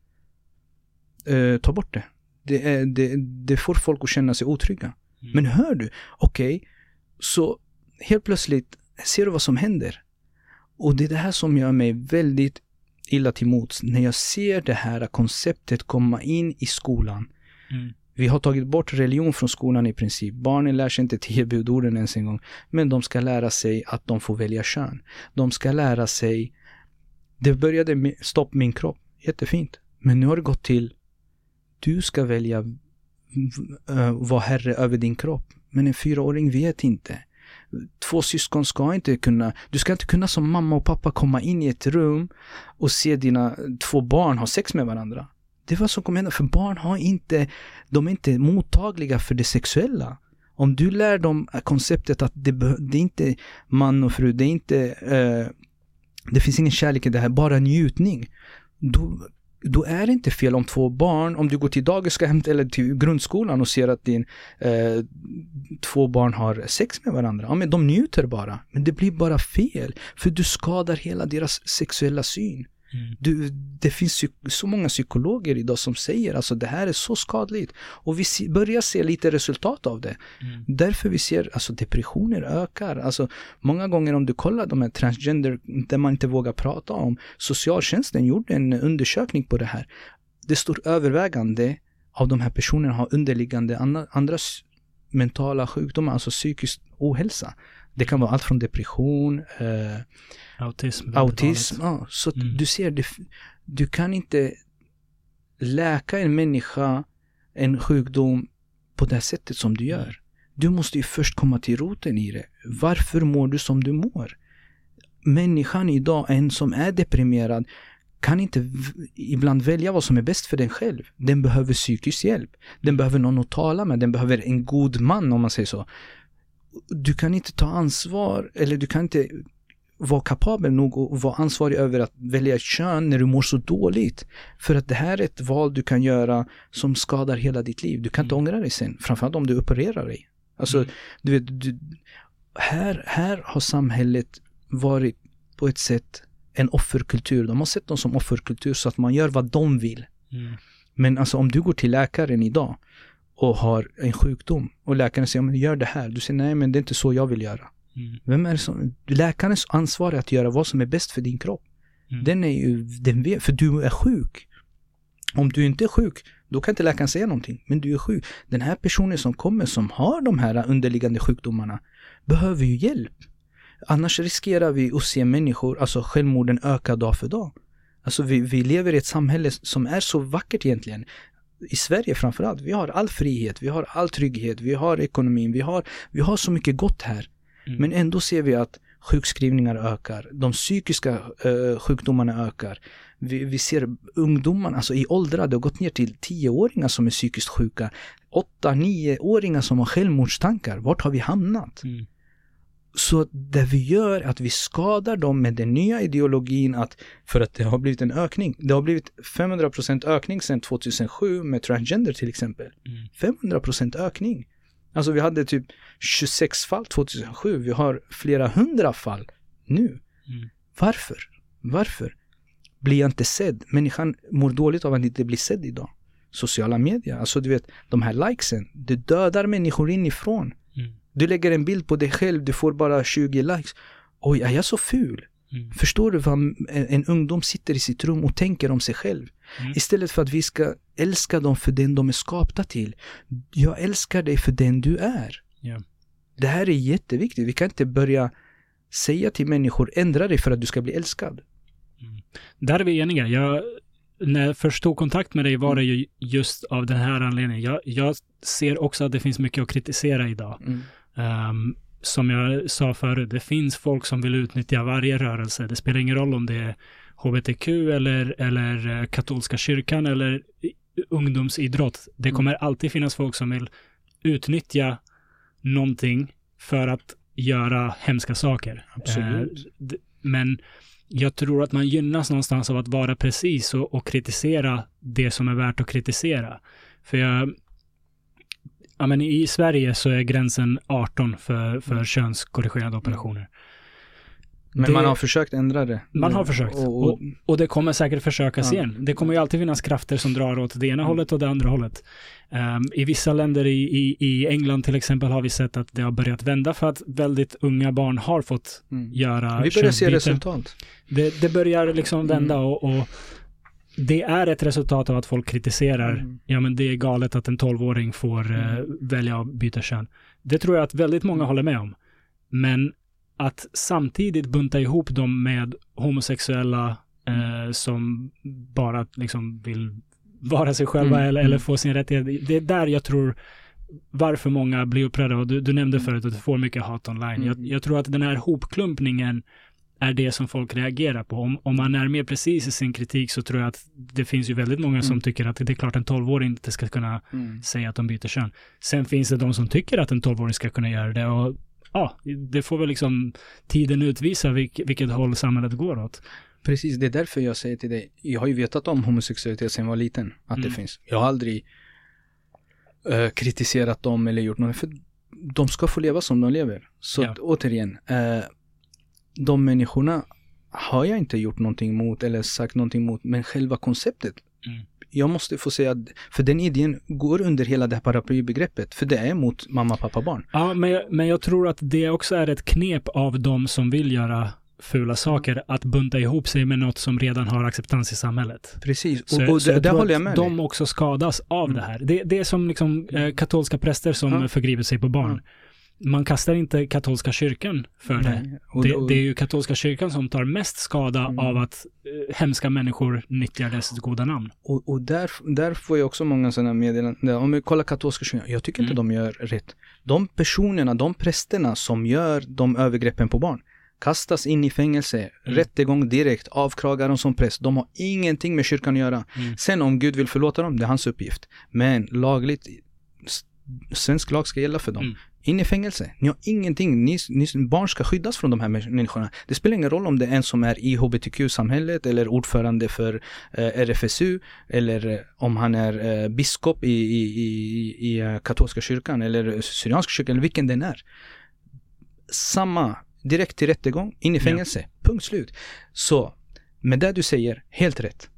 [SPEAKER 2] Eh, ta bort det. Det, är, det. det får folk att känna sig otrygga. Mm. Men hör du, okej, okay, så helt plötsligt ser du vad som händer. Och det är det här som gör mig väldigt illa till mots när jag ser det här konceptet komma in i skolan. Mm. Vi har tagit bort religion från skolan i princip. Barnen lär sig inte tio budorden ens en gång. Men de ska lära sig att de får välja kön. De ska lära sig... Det började med stopp min kropp. Jättefint. Men nu har det gått till du ska välja uh, vara herre över din kropp. Men en fyraåring vet inte. Två syskon ska inte kunna, du ska inte kunna som mamma och pappa komma in i ett rum och se dina två barn ha sex med varandra. Det är vad som kommer hända, för barn har inte, de är inte mottagliga för det sexuella. Om du lär dem konceptet att det, det är inte man och fru, det är inte, uh, det finns ingen kärlek i det här, bara njutning. Då då är det inte fel om två barn, om du går till dagis eller till grundskolan och ser att din eh, två barn har sex med varandra. Ja, men de njuter bara. Men det blir bara fel. För du skadar hela deras sexuella syn. Mm. Du, det finns så många psykologer idag som säger alltså det här är så skadligt. Och vi börjar se lite resultat av det. Mm. Därför vi ser alltså depressioner ökar. Alltså många gånger om du kollar de här transgender, där man inte vågar prata om. Socialtjänsten gjorde en undersökning på det här. Det står övervägande av de här personerna har underliggande andra, mentala sjukdomar, alltså psykisk ohälsa. Det kan vara allt från depression, eh,
[SPEAKER 1] autism.
[SPEAKER 2] autism ja, så mm. du ser, det, du kan inte läka en människa en sjukdom på det sättet som du mm. gör. Du måste ju först komma till roten i det. Varför mår du som du mår? Människan idag, en som är deprimerad, kan inte ibland välja vad som är bäst för den själv. Den behöver psykisk hjälp. Den behöver någon att tala med. Den behöver en god man om man säger så du kan inte ta ansvar eller du kan inte vara kapabel nog att vara ansvarig över att välja ett kön när du mår så dåligt. För att det här är ett val du kan göra som skadar hela ditt liv. Du kan inte mm. ångra dig sen, framförallt om du opererar dig. Alltså, mm. du vet, du, här, här har samhället varit på ett sätt en offerkultur. De har sett dem som offerkultur så att man gör vad de vill. Mm. Men alltså om du går till läkaren idag och har en sjukdom och läkaren säger men gör det här. Du säger nej men det är inte så jag vill göra. Mm. Vem är som, läkarens ansvar är att göra vad som är bäst för din kropp. Mm. Den är ju, den vet, för du är sjuk. Om du inte är sjuk, då kan inte läkaren säga någonting. Men du är sjuk. Den här personen som kommer som har de här underliggande sjukdomarna behöver ju hjälp. Annars riskerar vi att se människor, alltså självmorden öka dag för dag. Alltså vi, vi lever i ett samhälle som är så vackert egentligen i Sverige framförallt, vi har all frihet, vi har all trygghet, vi har ekonomin, vi har, vi har så mycket gott här. Mm. Men ändå ser vi att sjukskrivningar ökar, de psykiska uh, sjukdomarna ökar. Vi, vi, ser ungdomarna, alltså i åldrar, det har gått ner till tioåringar som är psykiskt sjuka. Åtta, nioåringar som har självmordstankar. Vart har vi hamnat? Mm. Så det vi gör är att vi skadar dem med den nya ideologin att, för att det har blivit en ökning. Det har blivit 500% ökning sedan 2007 med transgender till exempel. Mm. 500% ökning. Alltså vi hade typ 26 fall 2007, vi har flera hundra fall nu. Mm. Varför? Varför? Blir jag inte sedd? Människan mår dåligt av att inte bli sedd idag. Sociala medier, alltså du vet, de här likesen, det dödar människor inifrån. Mm. Du lägger en bild på dig själv, du får bara 20 likes. Oj, är jag så ful? Mm. Förstår du vad en, en, ungdom sitter i sitt rum och tänker om sig själv? Mm. Istället för att vi ska älska dem för den de är skapta till. Jag älskar dig för den du är. Yeah. Det här är jätteviktigt. Vi kan inte börja säga till människor, ändra dig för att du ska bli älskad.
[SPEAKER 1] Mm. Där är vi eniga. Jag, när jag först tog kontakt med dig var det ju just av den här anledningen. Jag, jag ser också att det finns mycket att kritisera idag. Um, som jag sa förut, det finns folk som vill utnyttja varje rörelse. Det spelar ingen roll om det är hbtq eller, eller eh, katolska kyrkan eller ungdomsidrott. Det kommer mm. alltid finnas folk som vill utnyttja någonting för att göra hemska saker.
[SPEAKER 2] Absolut.
[SPEAKER 1] Uh, men jag tror att man gynnas någonstans av att vara precis och, och kritisera det som är värt att kritisera. För jag, ja men i Sverige så är gränsen 18 för, för mm. könskorrigerande operationer.
[SPEAKER 2] Men det, man har försökt ändra det.
[SPEAKER 1] Man har försökt. Och, och, och det kommer säkert försökas ja. igen. Det kommer ju alltid finnas krafter som drar åt det ena mm. hållet och det andra hållet. Um, I vissa länder i, i, i, England till exempel har vi sett att det har börjat vända för att väldigt unga barn har fått mm. göra
[SPEAKER 2] Vi börjar se resultat.
[SPEAKER 1] Det, det börjar liksom mm. vända och, och, det är ett resultat av att folk kritiserar, mm. ja men det är galet att en tolvåring får uh, välja att byta kön. Det tror jag att väldigt många håller med om. Men att samtidigt bunta ihop dem med homosexuella eh, som bara liksom vill vara sig själva mm. eller, eller mm. få sin rättighet. Det är där jag tror varför många blir upprörda och du, du nämnde förut att du får mycket hat online. Mm. Jag, jag, tror att den här hopklumpningen är det som folk reagerar på. Om, om man är mer precis i sin kritik så tror jag att det finns ju väldigt många mm. som tycker att det är klart en tolvåring inte ska kunna mm. säga att de byter kön. Sen finns det de som tycker att en tolvåring ska kunna göra det och ja, det får väl liksom tiden utvisa vilk, vilket håll samhället går åt.
[SPEAKER 2] Precis, det är därför jag säger till dig, jag har ju vetat om homosexualitet sedan jag var liten, att mm. det finns. Jag har aldrig uh, kritiserat dem eller gjort något, för de ska få leva som de lever. Så ja. återigen, uh, de människorna har jag inte gjort någonting mot eller sagt någonting mot, men själva konceptet mm jag måste få säga, för den idén går under hela det här paraplybegreppet, för det är mot mamma, pappa, barn.
[SPEAKER 1] Ja, men jag, men jag tror att det också är ett knep av de som vill göra fula saker att bunta ihop sig med något som redan har acceptans i samhället.
[SPEAKER 2] Precis, och, så, och så det, där håller jag med
[SPEAKER 1] De dig. också skadas av mm. det här. Det, det är som liksom, eh, katolska präster som ja. förgriper sig på barn. Ja man kastar inte katolska kyrkan för det. Och, det. Det är ju katolska kyrkan som tar mest skada mm. av att eh, hemska människor nyttjar dess goda namn.
[SPEAKER 2] Och, och där, där får jag också många sådana meddelanden. Om vi kollar katolska kyrkan, jag tycker mm. inte de gör rätt. De personerna, de prästerna som gör de övergreppen på barn, kastas in i fängelse, mm. rättegång direkt, avkragar dem som präst. De har ingenting med kyrkan att göra. Mm. Sen om Gud vill förlåta dem, det är hans uppgift. Men lagligt, svensk lag ska gälla för dem. Mm in i fängelse. Ni har ingenting. Ni, ni, barn ska skyddas från de här människorna. Det spelar ingen roll om det är en som är i hbtq-samhället eller ordförande för eh, RFSU eller eh, om han är eh, biskop i, i, i, i uh, katolska kyrkan eller syrianska kyrkan eller vilken den är. Samma, direkt till rättegång, in i fängelse. Ja. Punkt slut. Så med det du säger, helt rätt.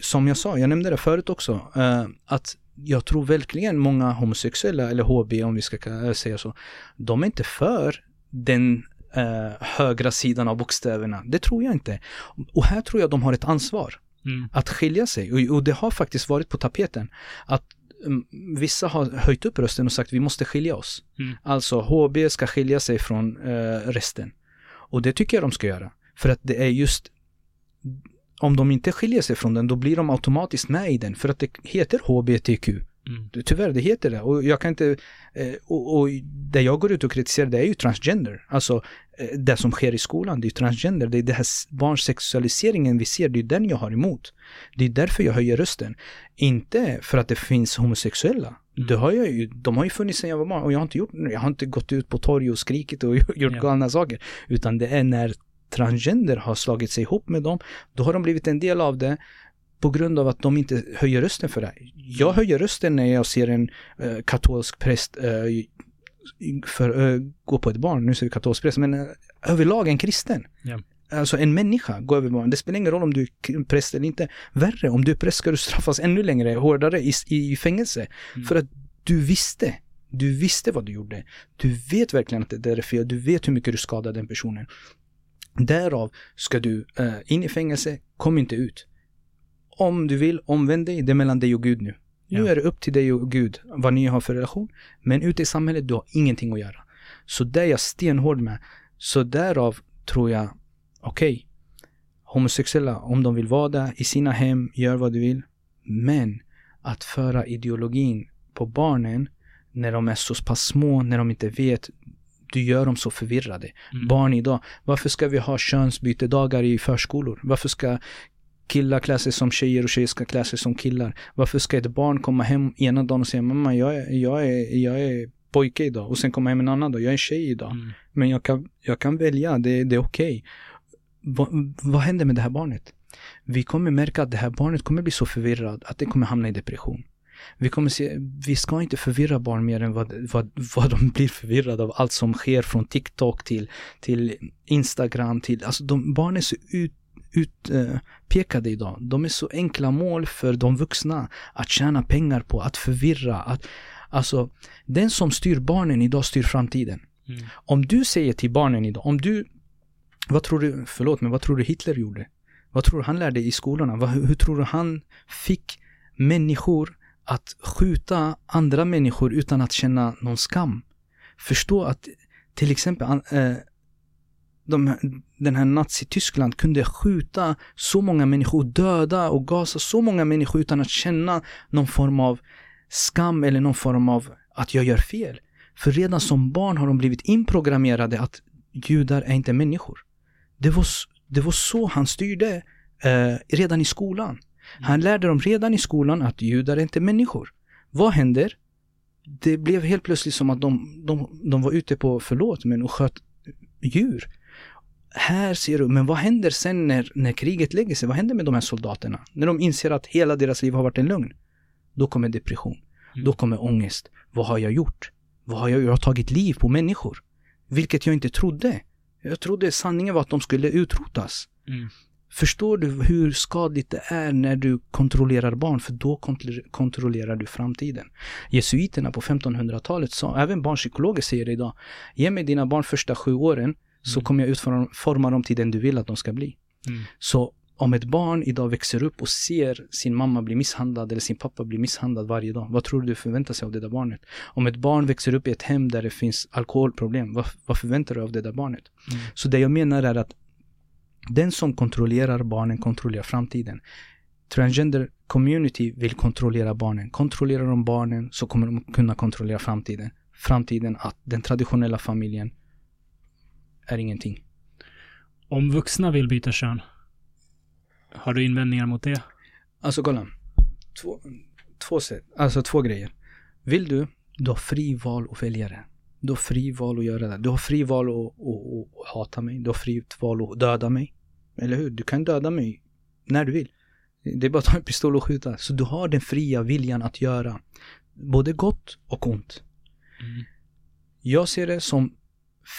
[SPEAKER 2] Som jag sa, jag nämnde det förut också, uh, att jag tror verkligen många homosexuella, eller HB om vi ska säga så, de är inte för den eh, högra sidan av bokstäverna. Det tror jag inte. Och här tror jag de har ett ansvar. Mm. Att skilja sig. Och, och, det har faktiskt varit på tapeten. Att um, vissa har höjt upp rösten och sagt vi måste skilja oss. Mm. Alltså HB ska skilja sig från eh, resten. Och det tycker jag de ska göra. För att det är just om de inte skiljer sig från den, då blir de automatiskt med i den. För att det heter HBTQ. Mm. Tyvärr, det heter det. Och jag kan inte... Eh, och, och det jag går ut och kritiserar, det är ju transgender. Alltså, eh, det som sker i skolan, det är ju transgender. Det är den här barnsexualiseringen vi ser, det är den jag har emot. Det är därför jag höjer rösten. Inte för att det finns homosexuella. Mm. Det har jag ju, de har ju funnits sedan jag var barn och jag har inte gjort Jag har inte gått ut på torg och skrikit och *laughs* gjort ja. galna saker. Utan det är när transgender har slagit sig ihop med dem, då har de blivit en del av det på grund av att de inte höjer rösten för det. Jag höjer rösten när jag ser en uh, katolsk präst uh, för, uh, gå på ett barn, nu ser vi katolsk präst, men överlag en kristen. Yeah. Alltså en människa går över barn. Det spelar ingen roll om du är präst eller inte. Värre, om du är präst ska du straffas ännu längre, hårdare i, i fängelse. Mm. För att du visste. Du visste vad du gjorde. Du vet verkligen att det är fel. Du vet hur mycket du skadade den personen. Därav ska du uh, in i fängelse, kom inte ut. Om du vill, omvänd dig, det är mellan dig och Gud nu. Ja. Nu är det upp till dig och Gud vad ni har för relation. Men ute i samhället, du har ingenting att göra. Så det är jag stenhård med. Så därav tror jag, okej, okay, homosexuella, om de vill vara där i sina hem, gör vad du vill. Men att föra ideologin på barnen när de är så pass små, när de inte vet, du gör dem så förvirrade. Mm. Barn idag, varför ska vi ha könsbytedagar i förskolor? Varför ska killar klä sig som tjejer och tjejer ska klä sig som killar? Varför ska ett barn komma hem ena dagen och säga mamma jag är, jag är, jag är pojke idag och sen komma hem en annan dag, jag är tjej idag. Mm. Men jag kan, jag kan välja, det, det är okej. Okay. vad, vad händer med det här barnet? Vi kommer märka att det här barnet kommer bli så förvirrad att det kommer hamna i depression. Vi, kommer se, vi ska inte förvirra barn mer än vad, vad, vad de blir förvirrade av allt som sker från TikTok till, till Instagram till, alltså de, barn är så ut, utpekade uh, idag. De är så enkla mål för de vuxna att tjäna pengar på, att förvirra, att Alltså, den som styr barnen idag styr framtiden. Mm. Om du säger till barnen idag, om du, vad tror du, förlåt men vad tror du Hitler gjorde? Vad tror du han lärde i skolorna? Vad, hur, hur tror du han fick människor att skjuta andra människor utan att känna någon skam? Förstå att till exempel äh, de, den här Nazityskland kunde skjuta så många människor, döda och gasa så många människor utan att känna någon form av skam eller någon form av att jag gör fel. För redan som barn har de blivit inprogrammerade att judar är inte människor. Det var, det var så han styrde eh, redan i skolan. Han lärde dem redan i skolan att judar är inte människor. Vad händer? Det blev helt plötsligt som att de, de, de var ute på, förlåt, men och sköt djur. Här ser du, men vad händer sen när, när kriget lägger sig? Vad händer med de här soldaterna? När de inser att hela deras liv har varit en lögn. Då kommer depression. Mm. Då kommer ångest. Vad har jag gjort? Vad har jag gjort? Jag har tagit liv på människor. Vilket jag inte trodde. Jag trodde sanningen var att de skulle utrotas. Mm. Förstår du hur skadligt det är när du kontrollerar barn? För då kontrollerar du framtiden. Jesuiterna på 1500-talet sa, även barnpsykologer säger det idag, ge mig dina barn första sju åren så mm. kommer jag utforma dem till den du vill att de ska bli. Mm. Så om ett barn idag växer upp och ser sin mamma bli misshandlad eller sin pappa bli misshandlad varje dag, vad tror du förväntar sig av det där barnet? Om ett barn växer upp i ett hem där det finns alkoholproblem, vad, vad förväntar du av det där barnet? Mm. Så det jag menar är att den som kontrollerar barnen kontrollerar framtiden. Transgender community vill kontrollera barnen. Kontrollerar de barnen så kommer de kunna kontrollera framtiden. Framtiden att den traditionella familjen är ingenting.
[SPEAKER 1] Om vuxna vill byta kön, har du invändningar mot det?
[SPEAKER 2] Alltså kolla. Två, två sätt, alltså två grejer. Vill du, du har fri val att välja det. Du har fri val att göra det. Du har fri val att, att, att hata mig. Du har fri val att döda mig. Eller hur? Du kan döda mig när du vill. Det är bara att ta en pistol och skjuta. Så du har den fria viljan att göra både gott och ont. Mm. Jag ser det som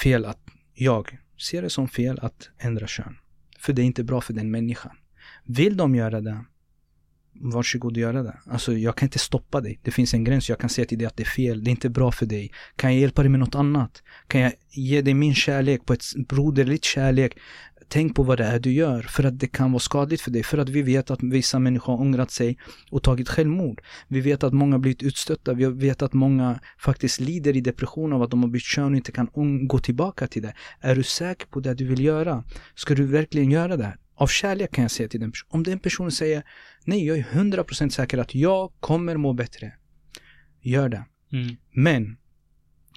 [SPEAKER 2] fel att, jag ser det som fel att ändra kön. För det är inte bra för den människan. Vill de göra det, varsågod och göra det. Alltså jag kan inte stoppa dig. Det finns en gräns. Jag kan säga till dig att det är fel. Det är inte bra för dig. Kan jag hjälpa dig med något annat? Kan jag ge dig min kärlek på ett broderligt kärlek? Tänk på vad det är du gör för att det kan vara skadligt för dig. För att vi vet att vissa människor har ångrat sig och tagit självmord. Vi vet att många blivit utstötta. Vi vet att många faktiskt lider i depression av att de har bytt kön och inte kan gå tillbaka till det. Är du säker på det du vill göra? Ska du verkligen göra det? Av kärlek kan jag säga till den personen. Om den personen säger nej, jag är 100% säker att jag kommer må bättre. Gör det. Mm. Men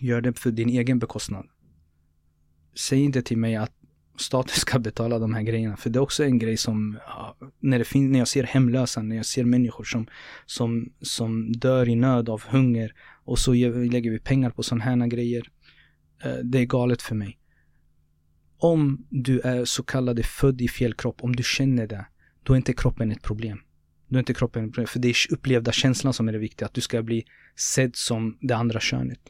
[SPEAKER 2] gör det för din egen bekostnad. Säg inte till mig att staten ska betala de här grejerna. För det är också en grej som, när, det fin- när jag ser hemlösa, när jag ser människor som, som, som dör i nöd av hunger och så lägger vi pengar på sådana här grejer. Eh, det är galet för mig om du är så kallade född i fel kropp, om du känner det, då är inte kroppen ett problem. Då är inte kroppen ett problem, för det är upplevda känslan som är det viktiga, att du ska bli sedd som det andra könet.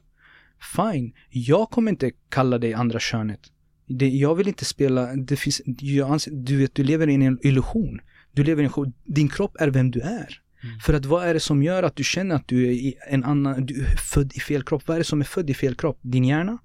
[SPEAKER 2] Fine, jag kommer inte kalla dig andra könet. Det, jag vill inte spela, det finns, jag anser, du vet, du lever i en illusion. Du lever i en din kropp är vem du är. Mm. För att vad är det som gör att du känner att du är en annan, du är född i fel kropp? Vad är det som är född i fel kropp? Din hjärna?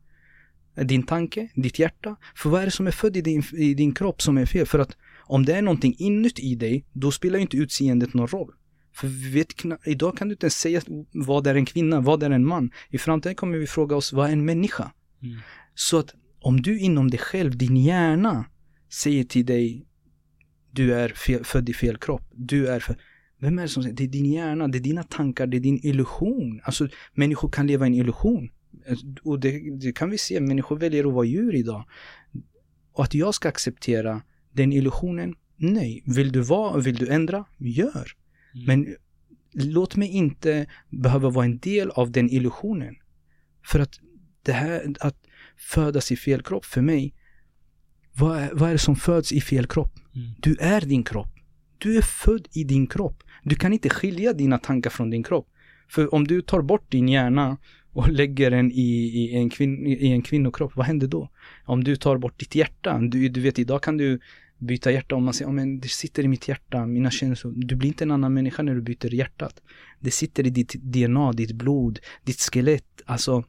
[SPEAKER 2] Din tanke, ditt hjärta. För vad är det som är född i din, i din kropp som är fel? För att om det är någonting inuti dig, då spelar inte utseendet någon roll. För vi vet, idag kan du inte ens säga vad är en kvinna, vad är en man. I framtiden kommer vi fråga oss, vad är en människa? Mm. Så att om du inom dig själv, din hjärna, säger till dig, du är fel, född i fel kropp, du är för, vem är det som säger, det är din hjärna, det är dina tankar, det är din illusion. Alltså människor kan leva i en illusion. Och det, det, kan vi se, människor väljer att vara djur idag. Och att jag ska acceptera den illusionen, nej. Vill du vara, vill du ändra, gör. Mm. Men låt mig inte behöva vara en del av den illusionen. För att det här, att födas i fel kropp för mig, Vad är, vad är det som föds i fel kropp?
[SPEAKER 1] Mm.
[SPEAKER 2] Du är din kropp. Du är född i din kropp. Du kan inte skilja dina tankar från din kropp. För om du tar bort din hjärna och lägger den i, i, en, kvin, i en kvinnokropp, vad händer då? Om du tar bort ditt hjärta, du, du vet idag kan du byta hjärta om man säger, oh, men det sitter i mitt hjärta, mina känslor. Du blir inte en annan människa när du byter hjärtat. Det sitter i ditt DNA, ditt blod, ditt skelett. Alltså,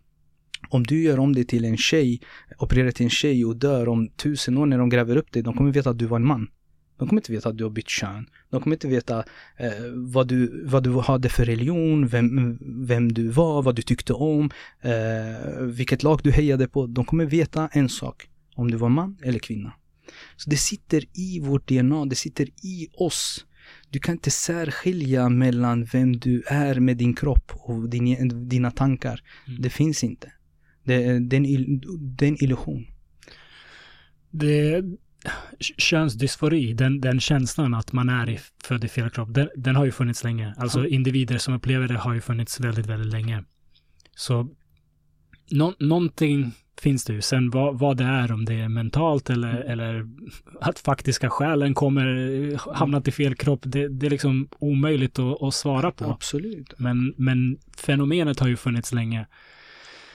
[SPEAKER 2] om du gör om det till en tjej, opererar till en tjej och dör om tusen år när de gräver upp dig, de kommer veta att du var en man. De kommer inte veta att du har bytt kön. De kommer inte veta eh, vad, du, vad du hade för religion, vem, vem du var, vad du tyckte om, eh, vilket lag du hejade på. De kommer veta en sak, om du var man eller kvinna. Så det sitter i vårt DNA, det sitter i oss. Du kan inte särskilja mellan vem du är med din kropp och din, dina tankar. Mm. Det finns inte. Det, det, är en, det är en illusion.
[SPEAKER 1] Det, könsdysfori, den, den känslan att man är i, född i fel kropp, den, den har ju funnits länge. Alltså ja. individer som upplever det har ju funnits väldigt, väldigt länge. Så no, någonting finns det ju. Sen vad, vad det är, om det är mentalt eller, mm. eller att faktiska själen kommer hamnat i fel kropp, det, det är liksom omöjligt att, att svara på.
[SPEAKER 2] Absolut.
[SPEAKER 1] Men, men fenomenet har ju funnits länge.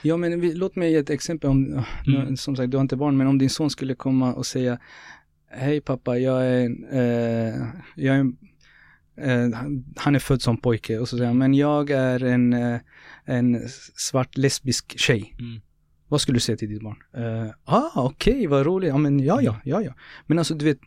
[SPEAKER 2] Ja, men vi, låt mig ge ett exempel. Om, mm. Som sagt, du har inte barn, men om din son skulle komma och säga Hej pappa, jag är, eh, jag är eh, han är född som pojke och så säger han, men jag är en, eh, en svart lesbisk tjej. Mm. Vad skulle du säga till ditt barn? Uh, ah, okej, okay, vad roligt. Ja, men ja, ja, ja, ja. Men alltså, du vet,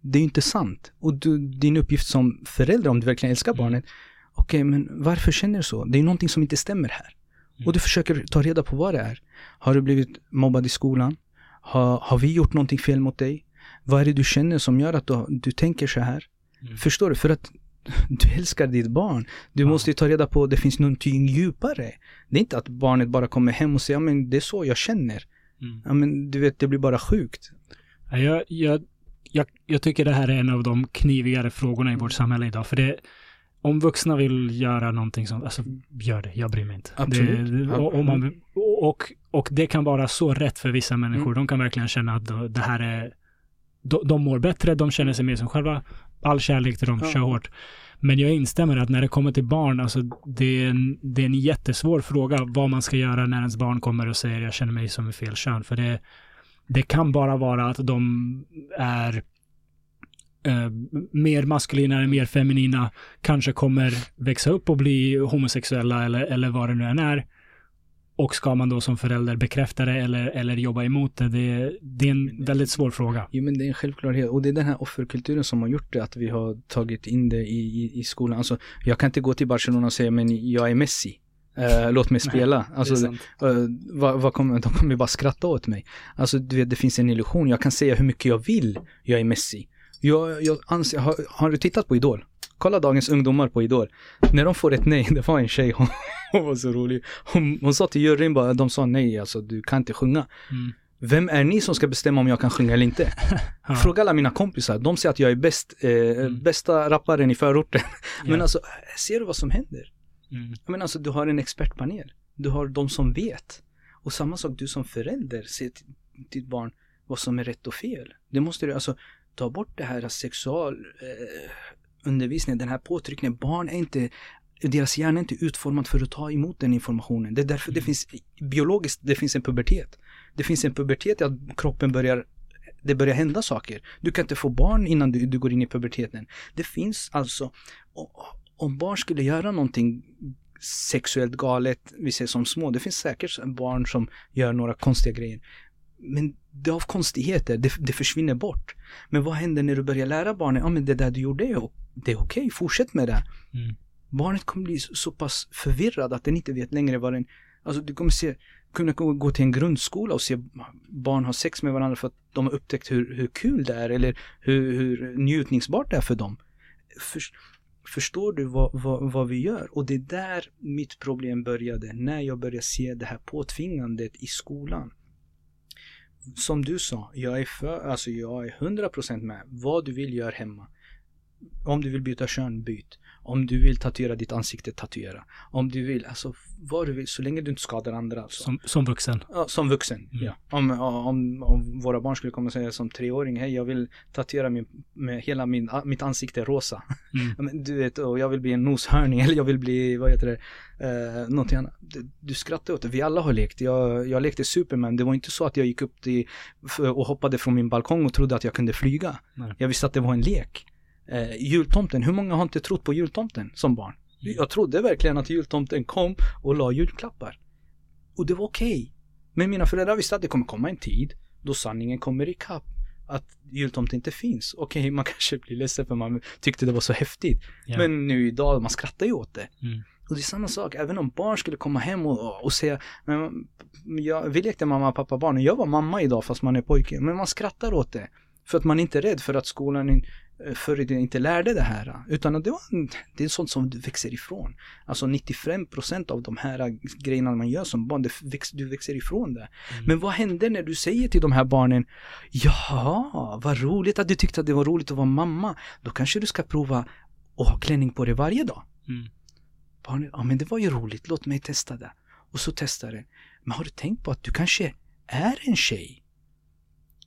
[SPEAKER 2] det är ju inte sant. Och du, din uppgift som förälder, om du verkligen älskar mm. barnet, okej, okay, men varför känner du så? Det är någonting som inte stämmer här. Mm. Och du försöker ta reda på vad det är. Har du blivit mobbad i skolan? Har, har vi gjort någonting fel mot dig? Vad är det du känner som gör att du, du tänker så här? Mm. Förstår du? För att *laughs* du älskar ditt barn. Du ja. måste ta reda på att det finns någonting djupare. Det är inte att barnet bara kommer hem och säger, ja men det är så jag känner. Mm. Ja men du vet, det blir bara sjukt.
[SPEAKER 1] Jag, jag, jag, jag tycker det här är en av de knivigare frågorna i vårt samhälle idag. För det, om vuxna vill göra någonting sånt, alltså gör det, jag bryr mig inte. Det, och, och, man, och, och, det kan vara så rätt för vissa människor. Mm. De kan verkligen känna att det här är, de, de mår bättre, de känner sig mer som själva. All kärlek till dem, ja. kör hårt. Men jag instämmer att när det kommer till barn, alltså det är, en, det är en jättesvår fråga vad man ska göra när ens barn kommer och säger jag känner mig som fel kön. För det, det kan bara vara att de är eh, mer maskulina eller mer feminina, kanske kommer växa upp och bli homosexuella eller, eller vad det nu än är. Och ska man då som förälder bekräfta det eller, eller jobba emot det? Det, det är en väldigt svår fråga.
[SPEAKER 2] Jo, men det är en självklarhet. Och det är den här offerkulturen som har gjort det, att vi har tagit in det i, i, i skolan. Alltså, jag kan inte gå till Barcelona och säga, men jag är Messi. Uh, låt mig spela. Nej, alltså, uh, vad, vad kommer, de kommer bara skratta åt mig. Alltså, du vet, det finns en illusion. Jag kan säga hur mycket jag vill, jag är Messi. Jag, jag anser, har, har du tittat på Idol? Kolla dagens ungdomar på Idol. När de får ett nej, *laughs* det var en tjej, hon, hon var så rolig. Hon, hon sa till juryn bara, de sa nej alltså, du kan inte sjunga. Mm. Vem är ni som ska bestämma om jag kan sjunga eller inte? *laughs* Fråga alla mina kompisar, de säger att jag är bäst, eh, mm. bästa rapparen i förorten. *laughs* Men yeah. alltså, ser du vad som händer? Mm. Men alltså, du har en expertpanel. Du har de som vet. Och samma sak, du som förälder, ser till ditt barn vad som är rätt och fel. Det måste du, alltså, ta bort det här sexual eh, den här påtryckningen. Barn är inte, deras hjärna är inte utformad för att ta emot den informationen. Det är därför mm. det finns, biologiskt, det finns en pubertet. Det finns en pubertet att kroppen börjar det börjar hända saker. Du kan inte få barn innan du, du går in i puberteten. Det finns alltså, om barn skulle göra någonting sexuellt galet, vi ser som små, det finns säkert barn som gör några konstiga grejer. Men det av konstigheter, det, det försvinner bort. Men vad händer när du börjar lära barnen, ja men det där du gjorde, det är okej, okay, fortsätt med det. Mm. Barnet kommer bli så, så pass förvirrad att den inte vet längre vad den, alltså du kommer se, kunna gå till en grundskola och se barn ha sex med varandra för att de har upptäckt hur, hur kul det är eller hur, hur njutningsbart det är för dem. För, förstår du vad, vad, vad, vi gör? Och det är där mitt problem började, när jag började se det här påtvingandet i skolan som du sa, jag är för, alltså jag är 100% med. Vad du vill gör hemma. Om du vill byta kön, byt. Om du vill tatuera ditt ansikte, tatuera. Om du vill, alltså vad du vill, så länge du inte skadar andra. Alltså.
[SPEAKER 1] Som, som vuxen?
[SPEAKER 2] Ja, som vuxen, mm. ja. Om, om, om, våra barn skulle komma och säga som treåring, hej jag vill tatuera min, med hela min, mitt ansikte rosa. Mm. *laughs* du vet, och jag vill bli en noshörning *laughs* eller jag vill bli, vad heter det, eh, någonting annat. Du, du skrattar åt det, vi alla har lekt. Jag, jag lekte Superman, det var inte så att jag gick upp till, och hoppade från min balkong och trodde att jag kunde flyga. Nej. Jag visste att det var en lek. Eh, jultomten, hur många har inte trott på jultomten som barn? Mm. Jag trodde verkligen att jultomten kom och la julklappar. Och det var okej. Okay. Men mina föräldrar visste att det kommer komma en tid då sanningen kommer ikapp. Att jultomten inte finns. Okej, okay, man *laughs* kanske blir ledsen för man tyckte det var så häftigt. Ja. Men nu idag, man skrattar ju åt det. Mm. Och det är samma sak, även om barn skulle komma hem och, och säga men jag, Vi lekte mamma, pappa, barn jag var mamma idag fast man är pojke. Men man skrattar åt det. För att man inte är rädd för att skolan förr i inte lärde det här. Utan det, var, det är sånt som du växer ifrån. Alltså 95% av de här grejerna man gör som barn, väx, du växer ifrån det. Mm. Men vad händer när du säger till de här barnen, ja, vad roligt att du tyckte att det var roligt att vara mamma. Då kanske du ska prova att ha klänning på dig varje dag. Mm. Barnen, ja men det var ju roligt, låt mig testa det. Och så testar det. Men har du tänkt på att du kanske är en tjej?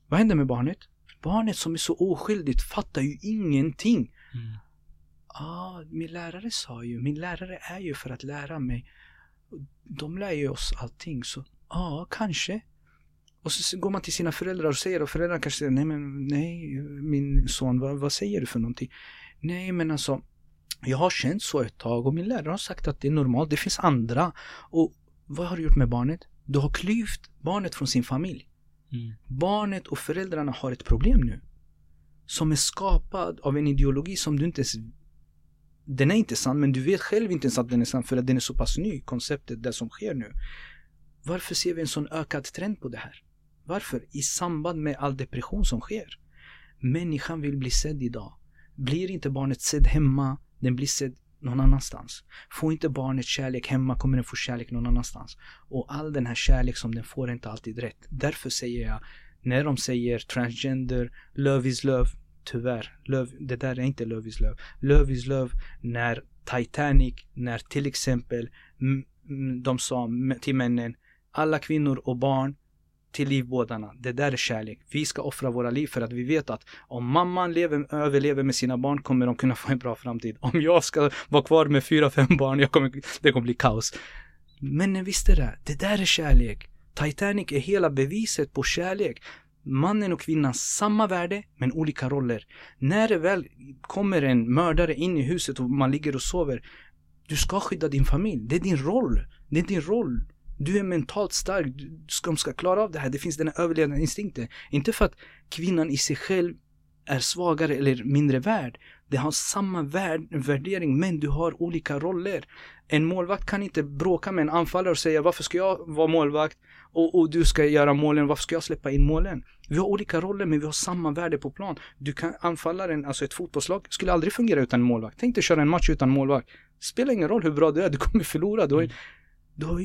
[SPEAKER 2] Vad händer med barnet? Barnet som är så oskyldigt fattar ju ingenting. Mm. Ah, min lärare sa ju, min lärare är ju för att lära mig. De lär ju oss allting, så ja, ah, kanske. Och så går man till sina föräldrar och säger och föräldrarna kanske säger nej men nej min son vad, vad säger du för någonting? Nej men alltså jag har känt så ett tag och min lärare har sagt att det är normalt, det finns andra. Och vad har du gjort med barnet? Du har klyvt barnet från sin familj. Mm. Barnet och föräldrarna har ett problem nu. Som är skapad av en ideologi som du inte ens... Den är inte sann, men du vet själv inte ens att den är sann för att den är så pass ny, konceptet, det som sker nu. Varför ser vi en sån ökad trend på det här? Varför? I samband med all depression som sker. Människan vill bli sedd idag. Blir inte barnet sedd hemma, den blir sedd någon annanstans. Får inte barnet kärlek hemma kommer den få kärlek någon annanstans. Och all den här kärlek som den får är inte alltid rätt. Därför säger jag, när de säger transgender, love is love, tyvärr, love, det där är inte love is love. Love is love när Titanic, när till exempel de sa till männen, alla kvinnor och barn till livbådarna. Det där är kärlek. Vi ska offra våra liv för att vi vet att om mamman lever, överlever med sina barn kommer de kunna få en bra framtid. Om jag ska vara kvar med fyra, fem barn, jag kommer, det kommer bli kaos. Männen visste det, det där är kärlek. Titanic är hela beviset på kärlek. Mannen och kvinnan samma värde men olika roller. När det väl kommer en mördare in i huset och man ligger och sover. Du ska skydda din familj. Det är din roll. Det är din roll. Du är mentalt stark, du ska, ska klara av det här. Det finns den här överlevnadsinstinkten. Inte för att kvinnan i sig själv är svagare eller mindre värd. Det har samma värd, värdering men du har olika roller. En målvakt kan inte bråka med en anfallare och säga varför ska jag vara målvakt och, och, du ska göra målen, varför ska jag släppa in målen? Vi har olika roller men vi har samma värde på plan. Du kan anfallaren, alltså ett fotbollslag, skulle aldrig fungera utan målvakt. Tänk dig köra en match utan målvakt. Spelar ingen roll hur bra du är, du kommer förlora. Du har, du har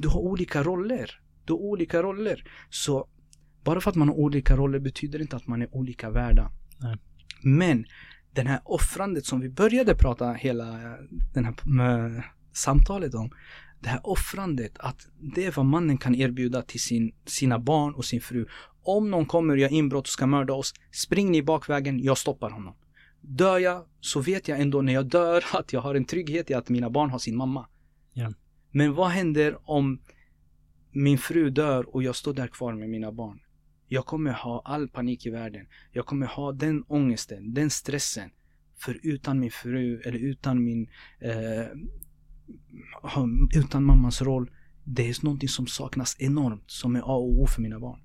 [SPEAKER 2] du har olika roller. Du har olika roller. Så bara för att man har olika roller betyder inte att man är olika värda. Nej. Men den här offrandet som vi började prata hela det här samtalet om. Det här offrandet, att det är vad mannen kan erbjuda till sin, sina barn och sin fru. Om någon kommer och gör inbrott och ska mörda oss, spring ni bakvägen, jag stoppar honom. Dör jag så vet jag ändå när jag dör *laughs* att jag har en trygghet i att mina barn har sin mamma. Ja. Men vad händer om min fru dör och jag står där kvar med mina barn? Jag kommer ha all panik i världen. Jag kommer ha den ångesten, den stressen. För utan min fru eller utan min... Eh, utan mammas roll. Det är någonting som saknas enormt, som är A och O för mina barn.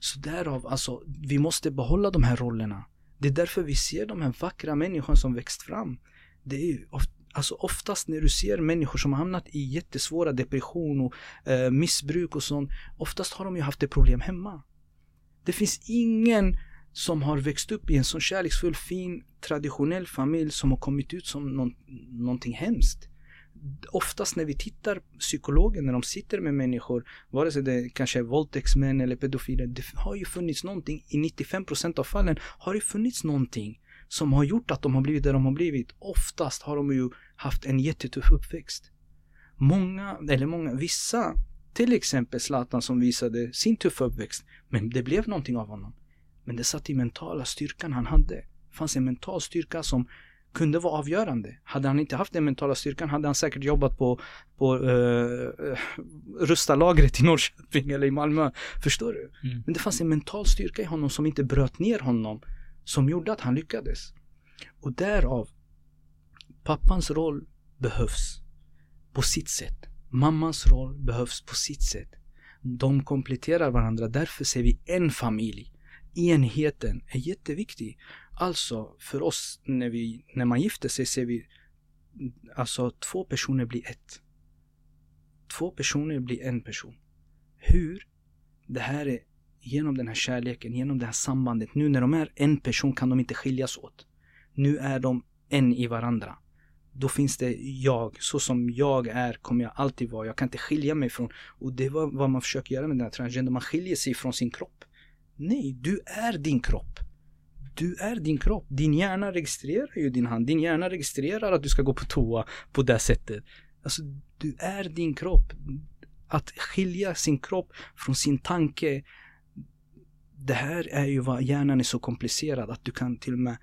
[SPEAKER 2] Så därav, alltså, vi måste behålla de här rollerna. Det är därför vi ser de här vackra människorna som växt fram. Det är ofta Alltså oftast när du ser människor som har hamnat i jättesvåra depression och eh, missbruk och sånt. Oftast har de ju haft ett problem hemma. Det finns ingen som har växt upp i en så kärleksfull, fin, traditionell familj som har kommit ut som någon, någonting hemskt. Oftast när vi tittar psykologer, när de sitter med människor, vare sig det kanske är våldtäktsmän eller pedofiler, det har ju funnits någonting, i 95% av fallen har det funnits någonting som har gjort att de har blivit där de har blivit. Oftast har de ju haft en jättetuff uppväxt. Många, eller många, vissa, till exempel Zlatan som visade sin tuffa uppväxt, men det blev någonting av honom. Men det satt i mentala styrkan han hade. Det fanns en mental styrka som kunde vara avgörande. Hade han inte haft den mentala styrkan hade han säkert jobbat på, på uh, rusta lagret i Norrköping eller i Malmö. Förstår du? Mm. Men det fanns en mental styrka i honom som inte bröt ner honom. Som gjorde att han lyckades. Och därav, pappans roll behövs på sitt sätt. Mammans roll behövs på sitt sätt. De kompletterar varandra. Därför ser vi en familj. Enheten är jätteviktig. Alltså för oss när, vi, när man gifter sig ser vi alltså två personer blir ett. Två personer blir en person. Hur? Det här är genom den här kärleken, genom det här sambandet. Nu när de är en person kan de inte skiljas åt. Nu är de en i varandra. Då finns det jag. Så som jag är kommer jag alltid vara. Jag kan inte skilja mig från... Och det var vad man försöker göra med den här transgender. Man skiljer sig från sin kropp. Nej, du är din kropp. Du är din kropp. Din hjärna registrerar ju din hand. Din hjärna registrerar att du ska gå på toa på det sättet. Alltså, du är din kropp. Att skilja sin kropp från sin tanke. Det här är ju vad hjärnan är så komplicerad att du kan till och med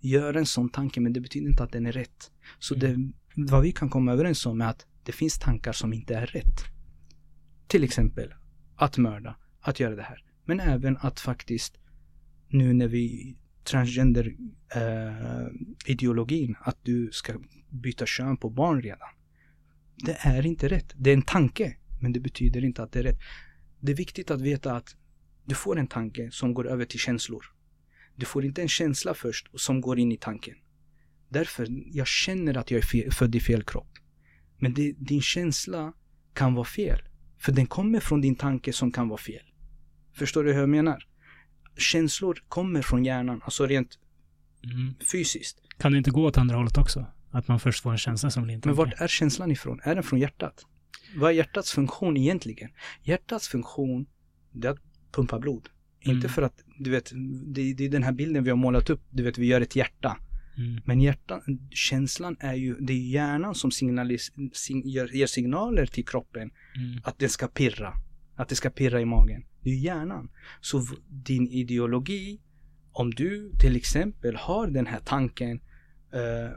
[SPEAKER 2] göra en sån tanke men det betyder inte att den är rätt. Så det, mm. vad vi kan komma överens om är att det finns tankar som inte är rätt. Till exempel att mörda, att göra det här. Men även att faktiskt nu när vi transgender eh, ideologin att du ska byta kön på barn redan. Det är inte rätt. Det är en tanke, men det betyder inte att det är rätt. Det är viktigt att veta att du får en tanke som går över till känslor. Du får inte en känsla först som går in i tanken. Därför, jag känner att jag är fel, född i fel kropp. Men det, din känsla kan vara fel. För den kommer från din tanke som kan vara fel. Förstår du hur jag menar? Känslor kommer från hjärnan, alltså rent mm. fysiskt.
[SPEAKER 1] Kan det inte gå åt andra hållet också? Att man först får en känsla som blir inte
[SPEAKER 2] Men vart är känslan ifrån? Är den från hjärtat? Vad är hjärtats funktion egentligen? Hjärtats funktion, det är att pumpa blod. Mm. Inte för att, du vet, det, det, är den här bilden vi har målat upp, du vet, vi gör ett hjärta. Mm. Men hjärtan, känslan är ju, det är hjärnan som signalis, sig, ger signaler till kroppen mm. att den ska pirra. Att det ska pirra i magen. Det är hjärnan. Så din ideologi, om du till exempel har den här tanken uh,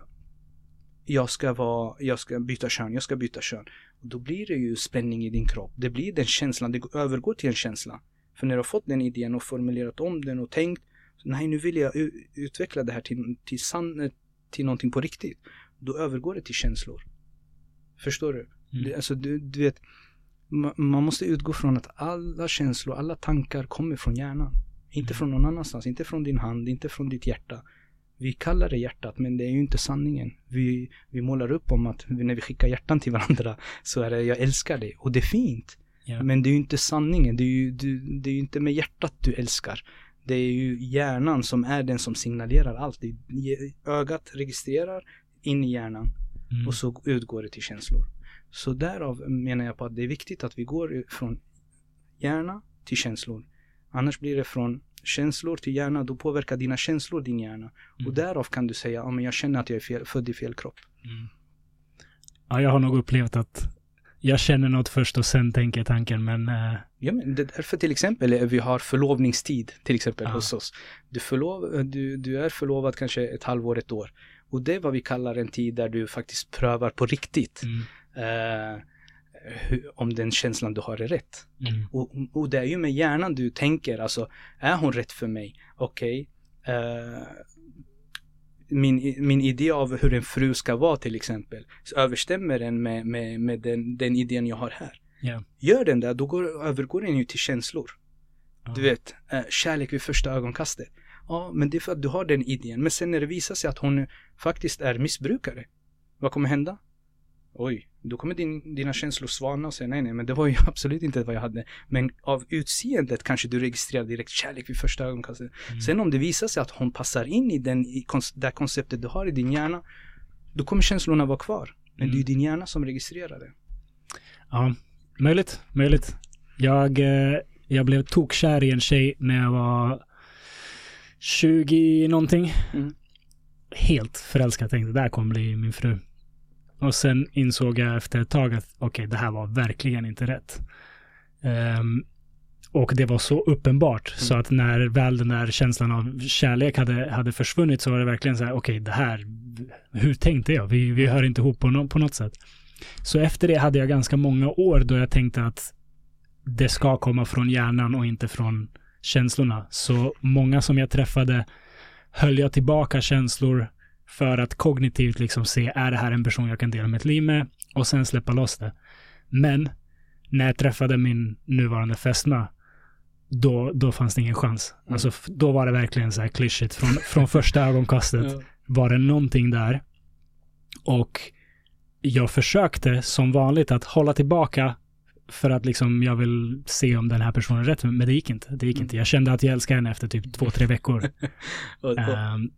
[SPEAKER 2] jag ska vara, jag ska byta kön, jag ska byta kön. Då blir det ju spänning i din kropp. Det blir den känslan, det övergår till en känsla. För när du har fått den idén och formulerat om den och tänkt, nej nu vill jag utveckla det här till, till, san, till någonting på riktigt. Då övergår det till känslor. Förstår du? Mm. Det, alltså, du, du vet, man måste utgå från att alla känslor, alla tankar kommer från hjärnan. Inte mm. från någon annanstans, inte från din hand, inte från ditt hjärta. Vi kallar det hjärtat, men det är ju inte sanningen. Vi, vi målar upp om att när vi skickar hjärtan till varandra *laughs* så är det jag älskar dig. Och det är fint. Yeah. Men det är ju inte sanningen. Det är ju, du, det är ju inte med hjärtat du älskar. Det är ju hjärnan som är den som signalerar allt. Ögat registrerar in i hjärnan mm. och så utgår det till känslor. Så därav menar jag på att det är viktigt att vi går från hjärna till känslor. Annars blir det från känslor till hjärna, då påverkar dina känslor din hjärna. Mm. Och därav kan du säga, ja men jag känner att jag är fel, född i fel kropp. Mm.
[SPEAKER 1] Ja, jag har nog upplevt att jag känner något först och sen tänker tanken, men... Uh...
[SPEAKER 2] Ja, men det är därför till exempel vi har förlovningstid, till exempel ah. hos oss. Du, förlov, du, du är förlovad kanske ett halvår, ett år. Och det är vad vi kallar en tid där du faktiskt prövar på riktigt. Mm. Uh, om den känslan du har är rätt. Mm. Och, och, det är ju med hjärnan du tänker, alltså, är hon rätt för mig? Okej. Okay. Uh, eh, min, min idé av hur en fru ska vara till exempel, så överstämmer den med, med, med den, den idén jag har här. Yeah. Gör den det, då går, övergår den ju till känslor. Uh. Du vet, uh, kärlek vid första ögonkastet. Ja, men det är för att du har den idén. Men sen när det visar sig att hon faktiskt är missbrukare, vad kommer hända? Oj, då kommer din, dina känslor svalna och säga nej, nej, men det var ju *laughs* absolut inte vad jag hade. Men av utseendet kanske du registrerar direkt kärlek vid första ögonkastet. Mm. Sen om det visar sig att hon passar in i den, i det konceptet du har i din hjärna, då kommer känslorna vara kvar. Men mm. det är ju mm. din hjärna som registrerar det.
[SPEAKER 1] Ja, möjligt, möjligt. Jag, eh, jag blev tokkär i en tjej när jag var 20 någonting. Mm. helt förälskad. Tänkte det här kommer bli min fru. Och sen insåg jag efter ett tag att okej, okay, det här var verkligen inte rätt. Um, och det var så uppenbart mm. så att när väl den där känslan av kärlek hade, hade försvunnit så var det verkligen så här, okej, okay, det här, hur tänkte jag? Vi, vi hör inte ihop på, no, på något sätt. Så efter det hade jag ganska många år då jag tänkte att det ska komma från hjärnan och inte från känslorna. Så många som jag träffade höll jag tillbaka känslor för att kognitivt liksom se, är det här en person jag kan dela mitt liv med? Och sen släppa loss det. Men när jag träffade min nuvarande fästmö, då, då fanns det ingen chans. Mm. Alltså, då var det verkligen så här klyschigt. Från, från första ögonkastet *laughs* ja. var det någonting där. Och jag försökte som vanligt att hålla tillbaka för att liksom jag vill se om den här personen är rätt. Men det gick inte. Det gick mm. inte. Jag kände att jag älskade henne efter typ två, tre veckor. *laughs*
[SPEAKER 2] um,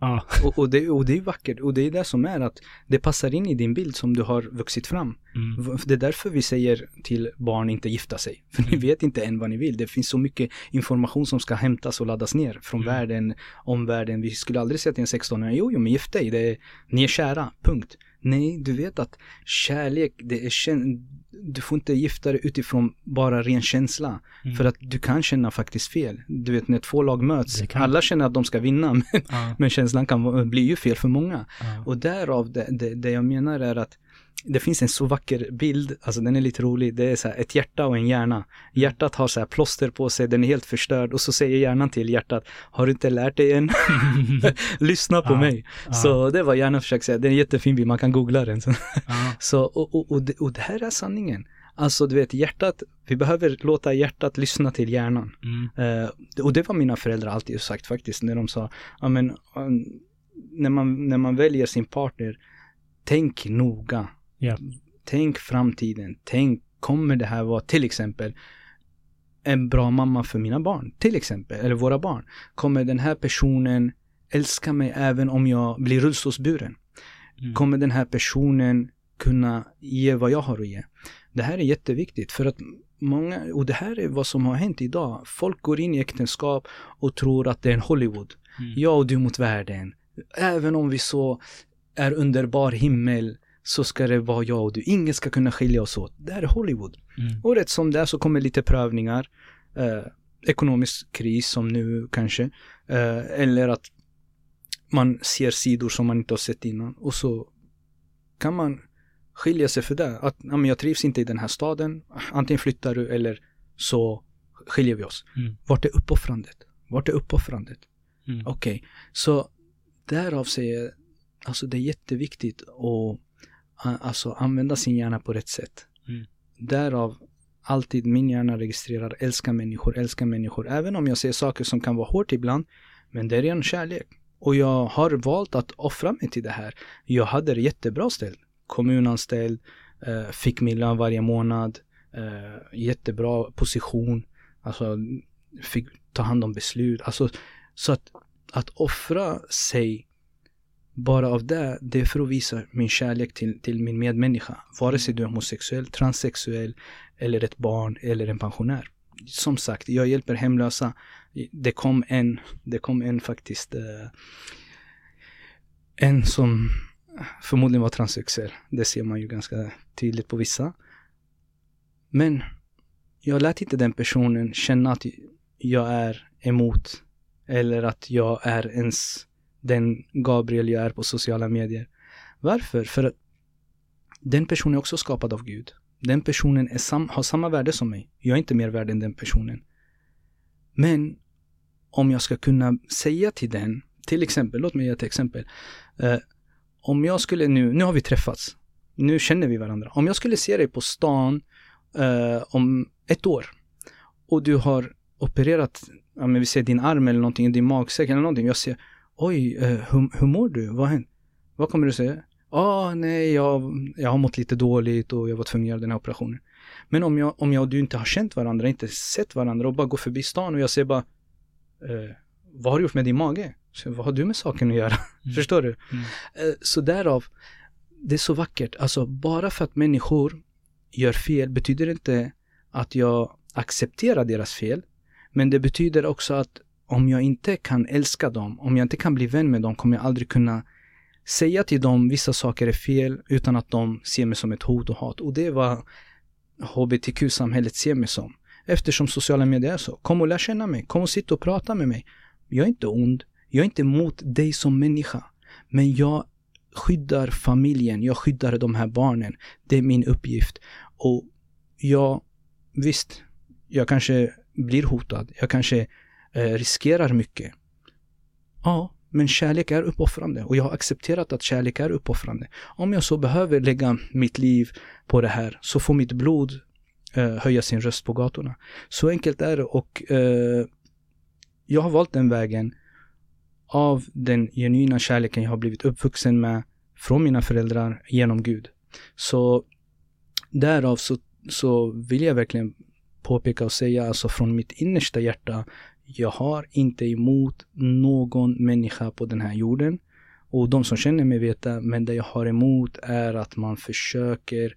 [SPEAKER 2] ja. och, och, det, och det är vackert. Och det är det som är att det passar in i din bild som du har vuxit fram. Mm. Det är därför vi säger till barn inte gifta sig. *laughs* För mm. ni vet inte än vad ni vill. Det finns så mycket information som ska hämtas och laddas ner från mm. världen, omvärlden. Vi skulle aldrig säga till en 16-åring, jo, jo, men gift dig. Det är, ni är kära, punkt. Nej, du vet att kärlek, det är du får inte gifta dig utifrån bara ren känsla. Mm. För att du kan känna faktiskt fel. Du vet när två lag möts, alla känner att de ska vinna, *laughs* men, ja. men känslan kan bli ju fel för många. Ja. Och därav, det, det, det jag menar är att det finns en så vacker bild, alltså den är lite rolig, det är så ett hjärta och en hjärna. Hjärtat har så här plåster på sig, den är helt förstörd och så säger hjärnan till hjärtat, har du inte lärt dig än? *laughs* *laughs* Lyssna på ja, mig. Ja. Så det var hjärnan försöker säga, det är en jättefin bild, man kan googla den. *laughs* ja. så, och, och, och, det, och det här är sanningen. Alltså du vet hjärtat, vi behöver låta hjärtat lyssna till hjärnan. Mm. Uh, och det var mina föräldrar alltid sagt faktiskt när de sa, ja men när, man, när man väljer sin partner, tänk noga Yeah. Tänk framtiden. Tänk, kommer det här vara till exempel en bra mamma för mina barn? Till exempel, eller våra barn. Kommer den här personen älska mig även om jag blir rullstolsburen? Mm. Kommer den här personen kunna ge vad jag har att ge? Det här är jätteviktigt för att många, och det här är vad som har hänt idag. Folk går in i äktenskap och tror att det är en Hollywood. Mm. Jag och du mot världen. Även om vi så är under bar himmel så ska det vara jag och du. Ingen ska kunna skilja oss åt. Det här är Hollywood. Mm. Och rätt som det är så kommer lite prövningar. Eh, ekonomisk kris som nu kanske. Eh, eller att man ser sidor som man inte har sett innan. Och så kan man skilja sig för det. Att ja, men jag trivs inte i den här staden. Antingen flyttar du eller så skiljer vi oss. Mm. Vart är uppoffrandet? Vart är uppoffrandet? Mm. Okej, okay. så därav säger jag, alltså det är jätteviktigt att alltså använda sin hjärna på rätt sätt. Mm. Därav alltid min hjärna registrerar älska människor, älska människor. Även om jag ser saker som kan vara hårt ibland. Men det är en kärlek. Och jag har valt att offra mig till det här. Jag hade det jättebra ställt. Kommunanställd, eh, fick min lön varje månad, eh, jättebra position. Alltså fick ta hand om beslut. Alltså, så att, att offra sig bara av det, det är för att visa min kärlek till, till min medmänniska. Vare sig du är homosexuell, transsexuell eller ett barn eller en pensionär. Som sagt, jag hjälper hemlösa. Det kom en, det kom en faktiskt, eh, en som förmodligen var transsexuell. Det ser man ju ganska tydligt på vissa. Men jag lät inte den personen känna att jag är emot eller att jag är ens den Gabriel jag är på sociala medier. Varför? För att den personen är också skapad av Gud. Den personen är sam har samma värde som mig. Jag är inte mer värd än den personen. Men om jag ska kunna säga till den, till exempel, låt mig ge ett exempel. Eh, om jag skulle nu, nu har vi träffats. Nu känner vi varandra. Om jag skulle se dig på stan eh, om ett år och du har opererat, ja, men vi säger din arm eller någonting, din magsäck eller någonting. Jag ser, Oj, eh, hur, hur mår du? Vad hänt? Vad kommer du säga? Ah, nej, jag, jag har mått lite dåligt och jag var tvungen att göra den här operationen. Men om jag, om jag och du inte har känt varandra, inte sett varandra och bara går förbi stan och jag säger bara eh, Vad har du gjort med din mage? Så, vad har du med saken att göra? *laughs* Mm. Förstår du? Mm. Eh, så därav, det är så vackert. Alltså bara för att människor gör fel betyder inte att jag accepterar deras fel. Men det betyder också att om jag inte kan älska dem, om jag inte kan bli vän med dem, kommer jag aldrig kunna säga till dem vissa saker är fel utan att de ser mig som ett hot och hat. Och det är vad hbtq-samhället ser mig som. Eftersom sociala medier är så. Kom och lär känna mig. Kom och sitta och prata med mig. Jag är inte ond. Jag är inte emot dig som människa. Men jag skyddar familjen. Jag skyddar de här barnen. Det är min uppgift. Och jag, visst, jag kanske blir hotad. Jag kanske Eh, riskerar mycket. Ja, men kärlek är uppoffrande och jag har accepterat att kärlek är uppoffrande. Om jag så behöver lägga mitt liv på det här så får mitt blod eh, höja sin röst på gatorna. Så enkelt är det och eh, jag har valt den vägen av den genuina kärleken jag har blivit uppvuxen med från mina föräldrar genom Gud. Så därav så, så vill jag verkligen påpeka och säga alltså från mitt innersta hjärta jag har inte emot någon människa på den här jorden. Och de som känner mig vet det, men det jag har emot är att man försöker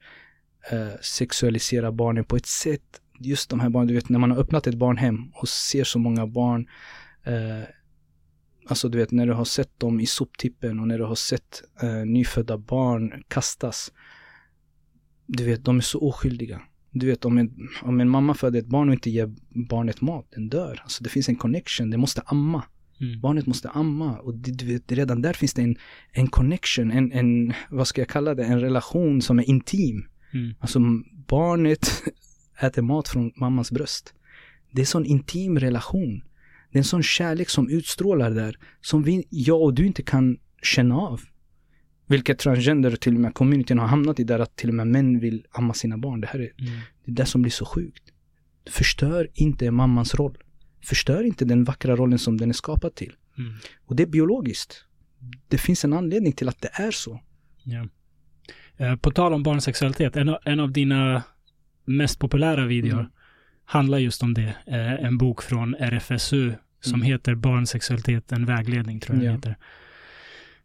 [SPEAKER 2] eh, sexualisera barnen på ett sätt. Just de här barnen, du vet när man har öppnat ett barnhem och ser så många barn eh, Alltså du vet när du har sett dem i soptippen och när du har sett eh, nyfödda barn kastas. Du vet, de är så oskyldiga. Du vet om en, om en mamma föder ett barn och inte ger barnet mat, den dör. Alltså det finns en connection, det måste amma. Mm. Barnet måste amma och det, du vet, redan där finns det en, en connection, en, en, vad ska jag kalla det, en relation som är intim. Mm. Alltså barnet *laughs* äter mat från mammas bröst. Det är en sån intim relation. Det är en sån kärlek som utstrålar där, som vi, jag och du inte kan känna av. Vilket transgender till och med communityn har hamnat i där att till och med män vill amma sina barn. Det här är mm. det, är det som blir så sjukt. Förstör inte mammans roll. Förstör inte den vackra rollen som den är skapad till. Mm. Och det är biologiskt. Det finns en anledning till att det är så.
[SPEAKER 1] Ja. Eh, på tal om barnsexualitet, en av, en av dina mest populära videor mm. handlar just om det. Eh, en bok från RFSU som mm. heter Barnsexualitet, en vägledning tror jag ja. den heter.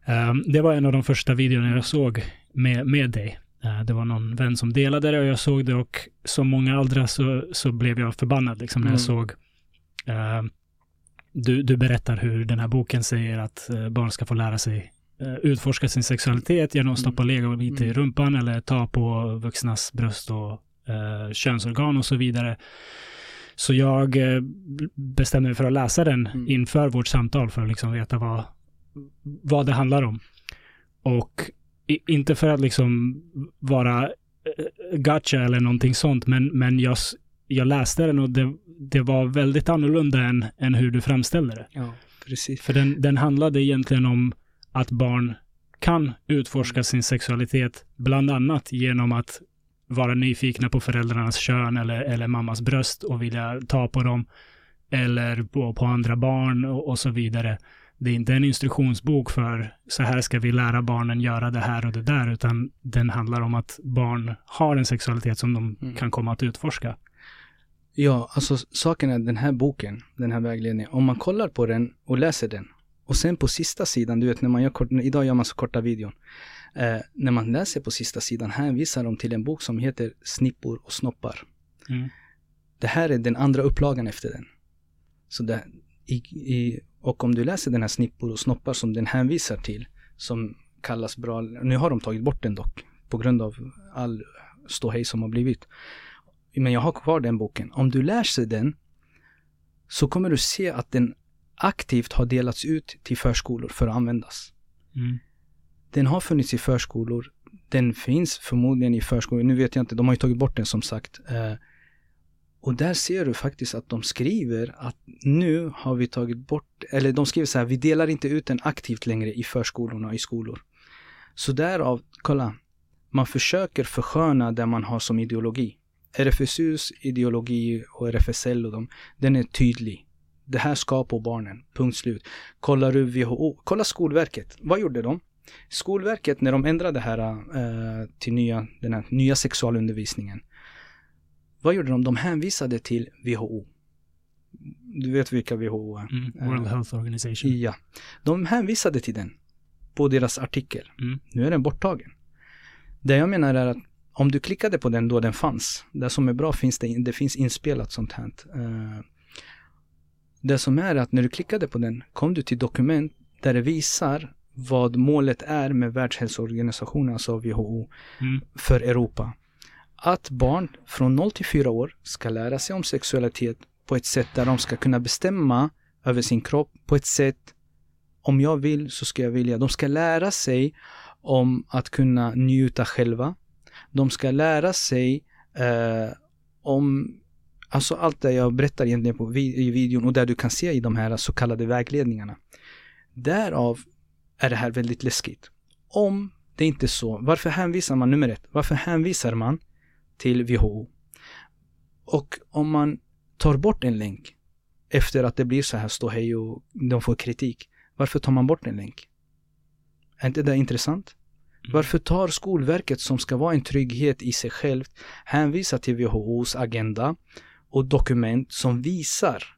[SPEAKER 1] Um, det var en av de första videorna jag såg med, med dig. Uh, det var någon vän som delade det och jag såg det och som många andra så, så blev jag förbannad liksom när mm. jag såg uh, du, du berättar hur den här boken säger att uh, barn ska få lära sig uh, utforska sin sexualitet genom att stoppa mm. legobit i mm. rumpan eller ta på vuxnas bröst och uh, könsorgan och så vidare. Så jag bestämde mig för att läsa den mm. inför vårt samtal för att liksom veta vad, vad det handlar om. Och inte för att liksom vara eh, gotcha eller någonting sånt, men, men jag, jag läste den och det, det var väldigt annorlunda än, än hur du framställde det.
[SPEAKER 2] Ja, precis.
[SPEAKER 1] För den, den handlade egentligen om att barn kan utforska sin sexualitet, bland annat genom att vara nyfikna på föräldrarnas kön eller, eller mammas bröst och vilja ta på dem, eller på, på andra barn och, och så vidare det är inte en instruktionsbok för så här ska vi lära barnen göra det här och det där, utan den handlar om att barn har en sexualitet som de mm. kan komma att utforska.
[SPEAKER 2] Ja, alltså saken är den här boken, den här vägledningen, om man kollar på den och läser den och sen på sista sidan, du vet när man gör kort, idag gör man så korta videon. Eh, när man läser på sista sidan hänvisar de till en bok som heter Snippor och snoppar. Mm. Det här är den andra upplagan efter den. Så det, i, i och om du läser den här snippor och snoppar som den hänvisar till, som kallas bra, nu har de tagit bort den dock, på grund av all ståhej som har blivit. Men jag har kvar den boken. Om du läser den så kommer du se att den aktivt har delats ut till förskolor för att användas. Mm. Den har funnits i förskolor. Den finns förmodligen i förskolor. Nu vet jag inte, de har ju tagit bort den som sagt. Och där ser du faktiskt att de skriver att nu har vi tagit bort, eller de skriver så här, vi delar inte ut den aktivt längre i förskolorna och i skolor. Så därav, kolla, man försöker försköna det man har som ideologi. RFSUs ideologi och RFSL och dem, den är tydlig. Det här ska på barnen, punkt slut. Kollar du WHO, kolla Skolverket, vad gjorde de? Skolverket, när de ändrade det här eh, till nya, den här nya sexualundervisningen, vad gjorde de? De hänvisade till WHO. Du vet vilka WHO är?
[SPEAKER 1] Mm, World uh, Health Organization.
[SPEAKER 2] Ja. De hänvisade till den på deras artikel. Mm. Nu är den borttagen. Det jag menar är att om du klickade på den då den fanns, det som är bra finns det, det finns inspelat sånt här. Uh, det som är att när du klickade på den kom du till dokument där det visar vad målet är med Världshälsoorganisationen, alltså WHO, mm. för Europa. Att barn från 0 till 4 år ska lära sig om sexualitet på ett sätt där de ska kunna bestämma över sin kropp på ett sätt om jag vill så ska jag vilja. De ska lära sig om att kunna njuta själva. De ska lära sig eh, om Alltså allt det jag berättar egentligen på, i videon och där du kan se i de här så kallade vägledningarna. Därav är det här väldigt läskigt. Om det inte är så, varför hänvisar man, nummer ett, varför hänvisar man till WHO? Och om man tar bort en länk efter att det blir så här ståhej och de får kritik, varför tar man bort en länk? Är inte det intressant? Mm. Varför tar Skolverket, som ska vara en trygghet i sig självt, hänvisa till WHOs agenda och dokument som visar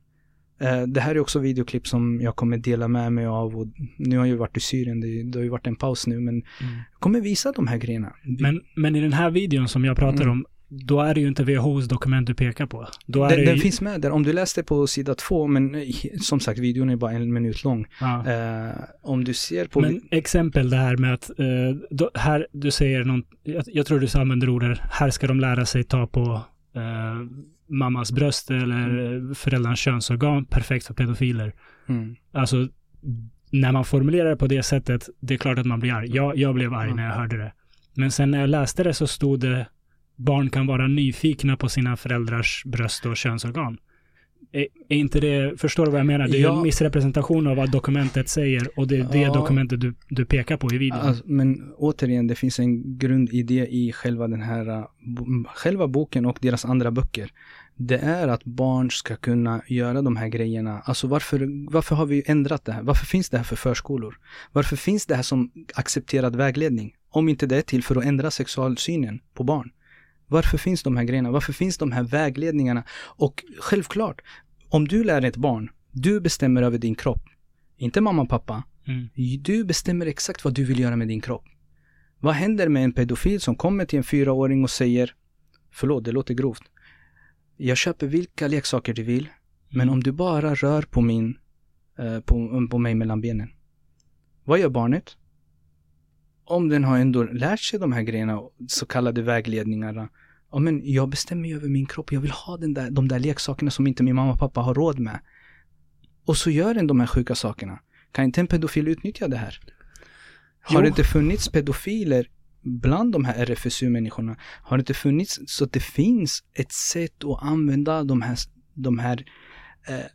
[SPEAKER 2] det här är också videoklipp som jag kommer dela med mig av och nu har jag ju varit i Syrien, det, har ju varit en paus nu men mm. jag kommer visa de här grejerna.
[SPEAKER 1] Men, men i den här videon som jag pratar mm. om, då är det ju inte WHOs dokument du pekar på. Då
[SPEAKER 2] är den, den finns med där. Om du läste på sida två, men som sagt, videon är bara en minut lång. Ja. Uh, om du ser på...
[SPEAKER 1] Men exempel det här med att, uh, då, här, du säger någon, jag, jag tror du använder ordet, här ska de lära sig ta på uh, mammas bröst eller mm. föräldrarnas könsorgan, perfekt för pedofiler. Mm. Alltså, när man formulerar det på det sättet, det är klart att man blir arg. Jag, jag blev arg när jag hörde det. Men sen när jag läste det så stod det barn kan vara nyfikna på sina föräldrars bröst och könsorgan. Är, är inte det, förstår du vad jag menar? Det är ja. en missrepresentation av vad dokumentet säger och det är det ja. dokumentet du, du pekar på i videon. Alltså,
[SPEAKER 2] men återigen, det finns en grundidé i själva den här, själva boken och deras andra böcker. Det är att barn ska kunna göra de här grejerna. Alltså varför, varför har vi ändrat det här? Varför finns det här för förskolor? Varför finns det här som accepterad vägledning? Om inte det är till för att ändra sexualsynen på barn. Varför finns de här grejerna? Varför finns de här vägledningarna? Och självklart, om du lär ett barn, du bestämmer över din kropp. Inte mamma och pappa. Mm. Du bestämmer exakt vad du vill göra med din kropp. Vad händer med en pedofil som kommer till en fyraåring och säger Förlåt, det låter grovt. Jag köper vilka leksaker du vill, men mm. om du bara rör på min, eh, på, på mig mellan benen. Vad gör barnet? om den har ändå lärt sig de här grejerna, så kallade vägledningarna. Ja, men jag bestämmer ju över min kropp. Jag vill ha den där, de där leksakerna som inte min mamma och pappa har råd med. Och så gör den de här sjuka sakerna. Kan inte en pedofil utnyttja det här? Har jo. det inte funnits pedofiler bland de här RFSU-människorna? Har det inte funnits så att det finns ett sätt att använda de här, de här eh,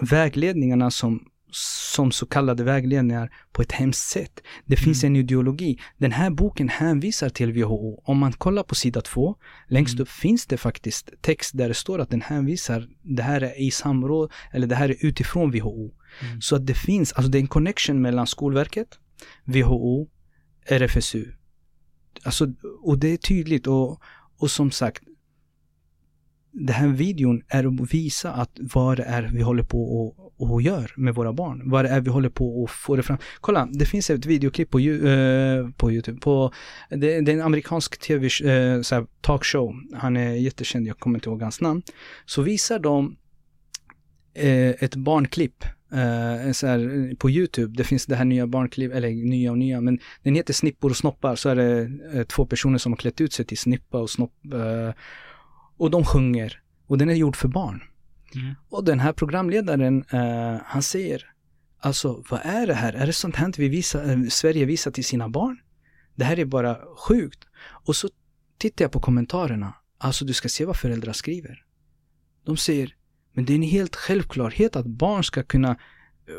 [SPEAKER 2] vägledningarna som som så kallade vägledningar på ett hemskt sätt. Det finns mm. en ideologi. Den här boken hänvisar till WHO. Om man kollar på sida två, längst mm. upp finns det faktiskt text där det står att den hänvisar, det här är i samråd, eller det här är utifrån WHO. Mm. Så att det finns, alltså det är en connection mellan Skolverket, WHO, RFSU. Alltså, och det är tydligt och, och som sagt, den här videon är att visa att vad det är vi håller på och, och gör med våra barn. Vad det är vi håller på och få det fram. Kolla, det finns ett videoklipp på, uh, på YouTube. På, det, det är en amerikansk tv uh, eh, talkshow. Han är jättekänd, jag kommer inte ihåg hans namn. Så visar de uh, ett barnklipp Uh, så här, på YouTube, det finns det här nya barnklipp, eller nya och nya, men den heter Snippor och snoppar, så är det uh, två personer som har klätt ut sig till snippa och snopp. Uh, och de sjunger. Och den är gjord för barn. Mm. Och den här programledaren, han säger, alltså vad är det här? Är det sånt här vi visar, Sverige visar till sina barn? Det här är bara sjukt. Och så tittar jag på kommentarerna. Alltså du ska se vad föräldrar skriver. De säger, men det är en helt självklarhet att barn ska kunna eh,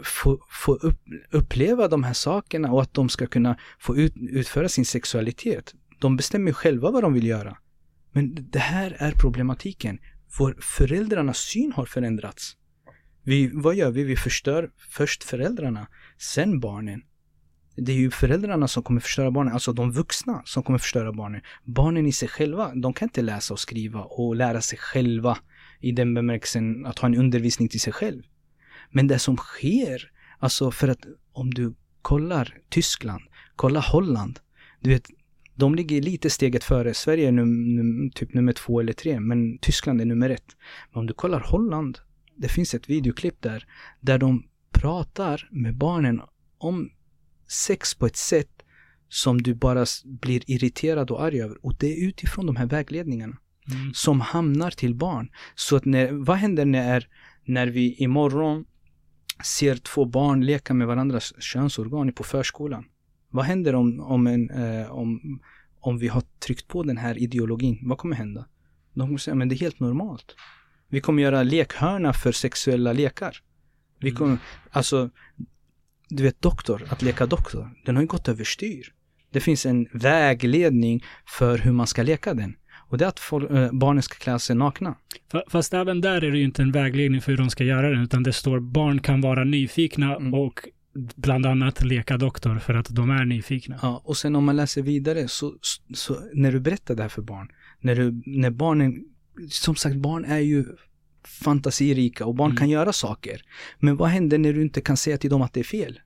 [SPEAKER 2] få, få upp, uppleva de här sakerna och att de ska kunna få ut, utföra sin sexualitet. De bestämmer själva vad de vill göra. Men det här är problematiken. Vår föräldrarnas syn har förändrats. Vi, vad gör vi? Vi förstör först föräldrarna, sen barnen. Det är ju föräldrarna som kommer förstöra barnen, alltså de vuxna som kommer förstöra barnen. Barnen i sig själva, de kan inte läsa och skriva och lära sig själva i den bemärkelsen att ha en undervisning till sig själv. Men det som sker, alltså för att om du kollar Tyskland, kolla Holland. Du vet, de ligger lite steget före. Sverige är num, num, typ nummer två eller tre, men Tyskland är nummer ett. Men om du kollar Holland, det finns ett videoklipp där, där de pratar med barnen om sex på ett sätt som du bara blir irriterad och arg över. Och det är utifrån de här vägledningarna mm. som hamnar till barn. Så att när, vad händer när, när vi imorgon ser två barn leka med varandras könsorgan på förskolan? Vad händer om, om, en, eh, om, om vi har tryckt på den här ideologin? Vad kommer hända? De kommer säga, men det är helt normalt. Vi kommer göra lekhörna för sexuella lekar. Vi kommer, mm. alltså, du vet doktor, att leka doktor, den har ju gått överstyr. Det finns en vägledning för hur man ska leka den. Och det är att folk, äh, barnen ska klä sig nakna.
[SPEAKER 1] Fast även där är det ju inte en vägledning för hur de ska göra den, utan det står barn kan vara nyfikna mm. och bland annat leka doktor för att de är nyfikna.
[SPEAKER 2] Ja, och sen om man läser vidare så, så när du berättar det här för barn, när, du, när barnen, som sagt barn är ju fantasirika och barn mm. kan göra saker. Men vad händer när du inte kan säga till dem att det är fel?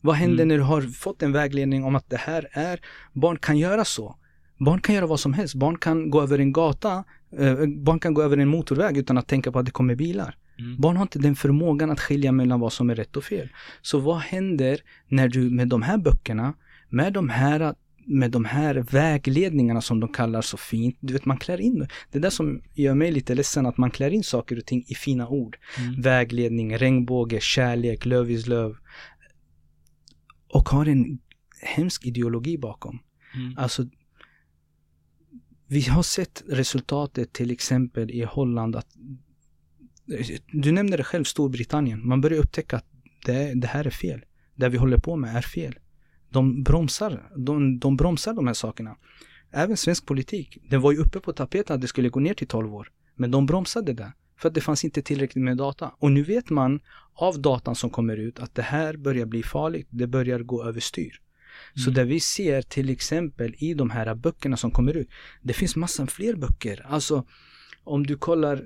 [SPEAKER 2] Vad händer mm. när du har fått en vägledning om att det här är, barn kan göra så. Barn kan göra vad som helst. Barn kan gå över en gata, eh, barn kan gå över en motorväg utan att tänka på att det kommer bilar. Mm. Barn har inte den förmågan att skilja mellan vad som är rätt och fel. Så vad händer när du med de här böckerna, med de här med de här vägledningarna som de kallar så fint. Du vet, man klär in det. är det som gör mig lite ledsen, att man klär in saker och ting i fina ord. Mm. Vägledning, regnbåge, kärlek, love is love. Och har en hemsk ideologi bakom. Mm. Alltså, vi har sett resultatet till exempel i Holland att du nämnde det själv, Storbritannien. Man börjar upptäcka att det, det här är fel. Det vi håller på med är fel. De bromsar, de, de bromsar de här sakerna. Även svensk politik. Det var ju uppe på tapeten att det skulle gå ner till 12 år. Men de bromsade det. För att det fanns inte tillräckligt med data. Och nu vet man av datan som kommer ut att det här börjar bli farligt. Det börjar gå överstyr. Mm. Så det vi ser till exempel i de här böckerna som kommer ut. Det finns massor fler böcker. Alltså om du kollar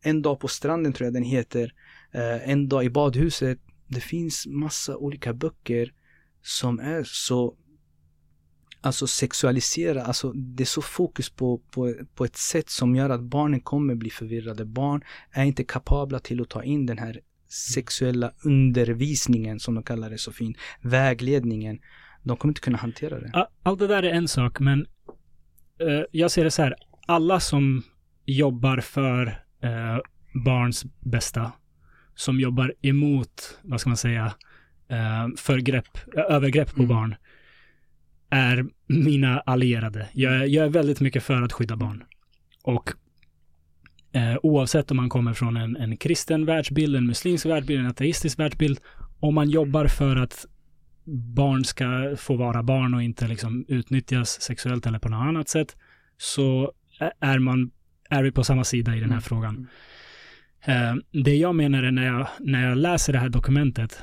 [SPEAKER 2] En dag på stranden tror jag den heter. Eh, en dag i badhuset. Det finns massa olika böcker som är så alltså sexualisera, alltså det är så fokus på, på, på ett sätt som gör att barnen kommer bli förvirrade. Barn är inte kapabla till att ta in den här sexuella undervisningen som de kallar det så fint, vägledningen. De kommer inte kunna hantera det.
[SPEAKER 1] Allt det där är en sak, men uh, jag ser det så här, alla som jobbar för uh, barns bästa, som jobbar emot, vad ska man säga, uh, förgrepp, övergrepp på mm. barn, är mina allierade. Jag, jag, är väldigt mycket för att skydda barn. Och eh, oavsett om man kommer från en, en kristen världsbild, en muslimsk världsbild, en ateistisk världsbild, om man jobbar för att barn ska få vara barn och inte liksom utnyttjas sexuellt eller på något annat sätt, så är man, är vi på samma sida i den här mm. frågan. Eh, det jag menar är när jag, när jag läser det här dokumentet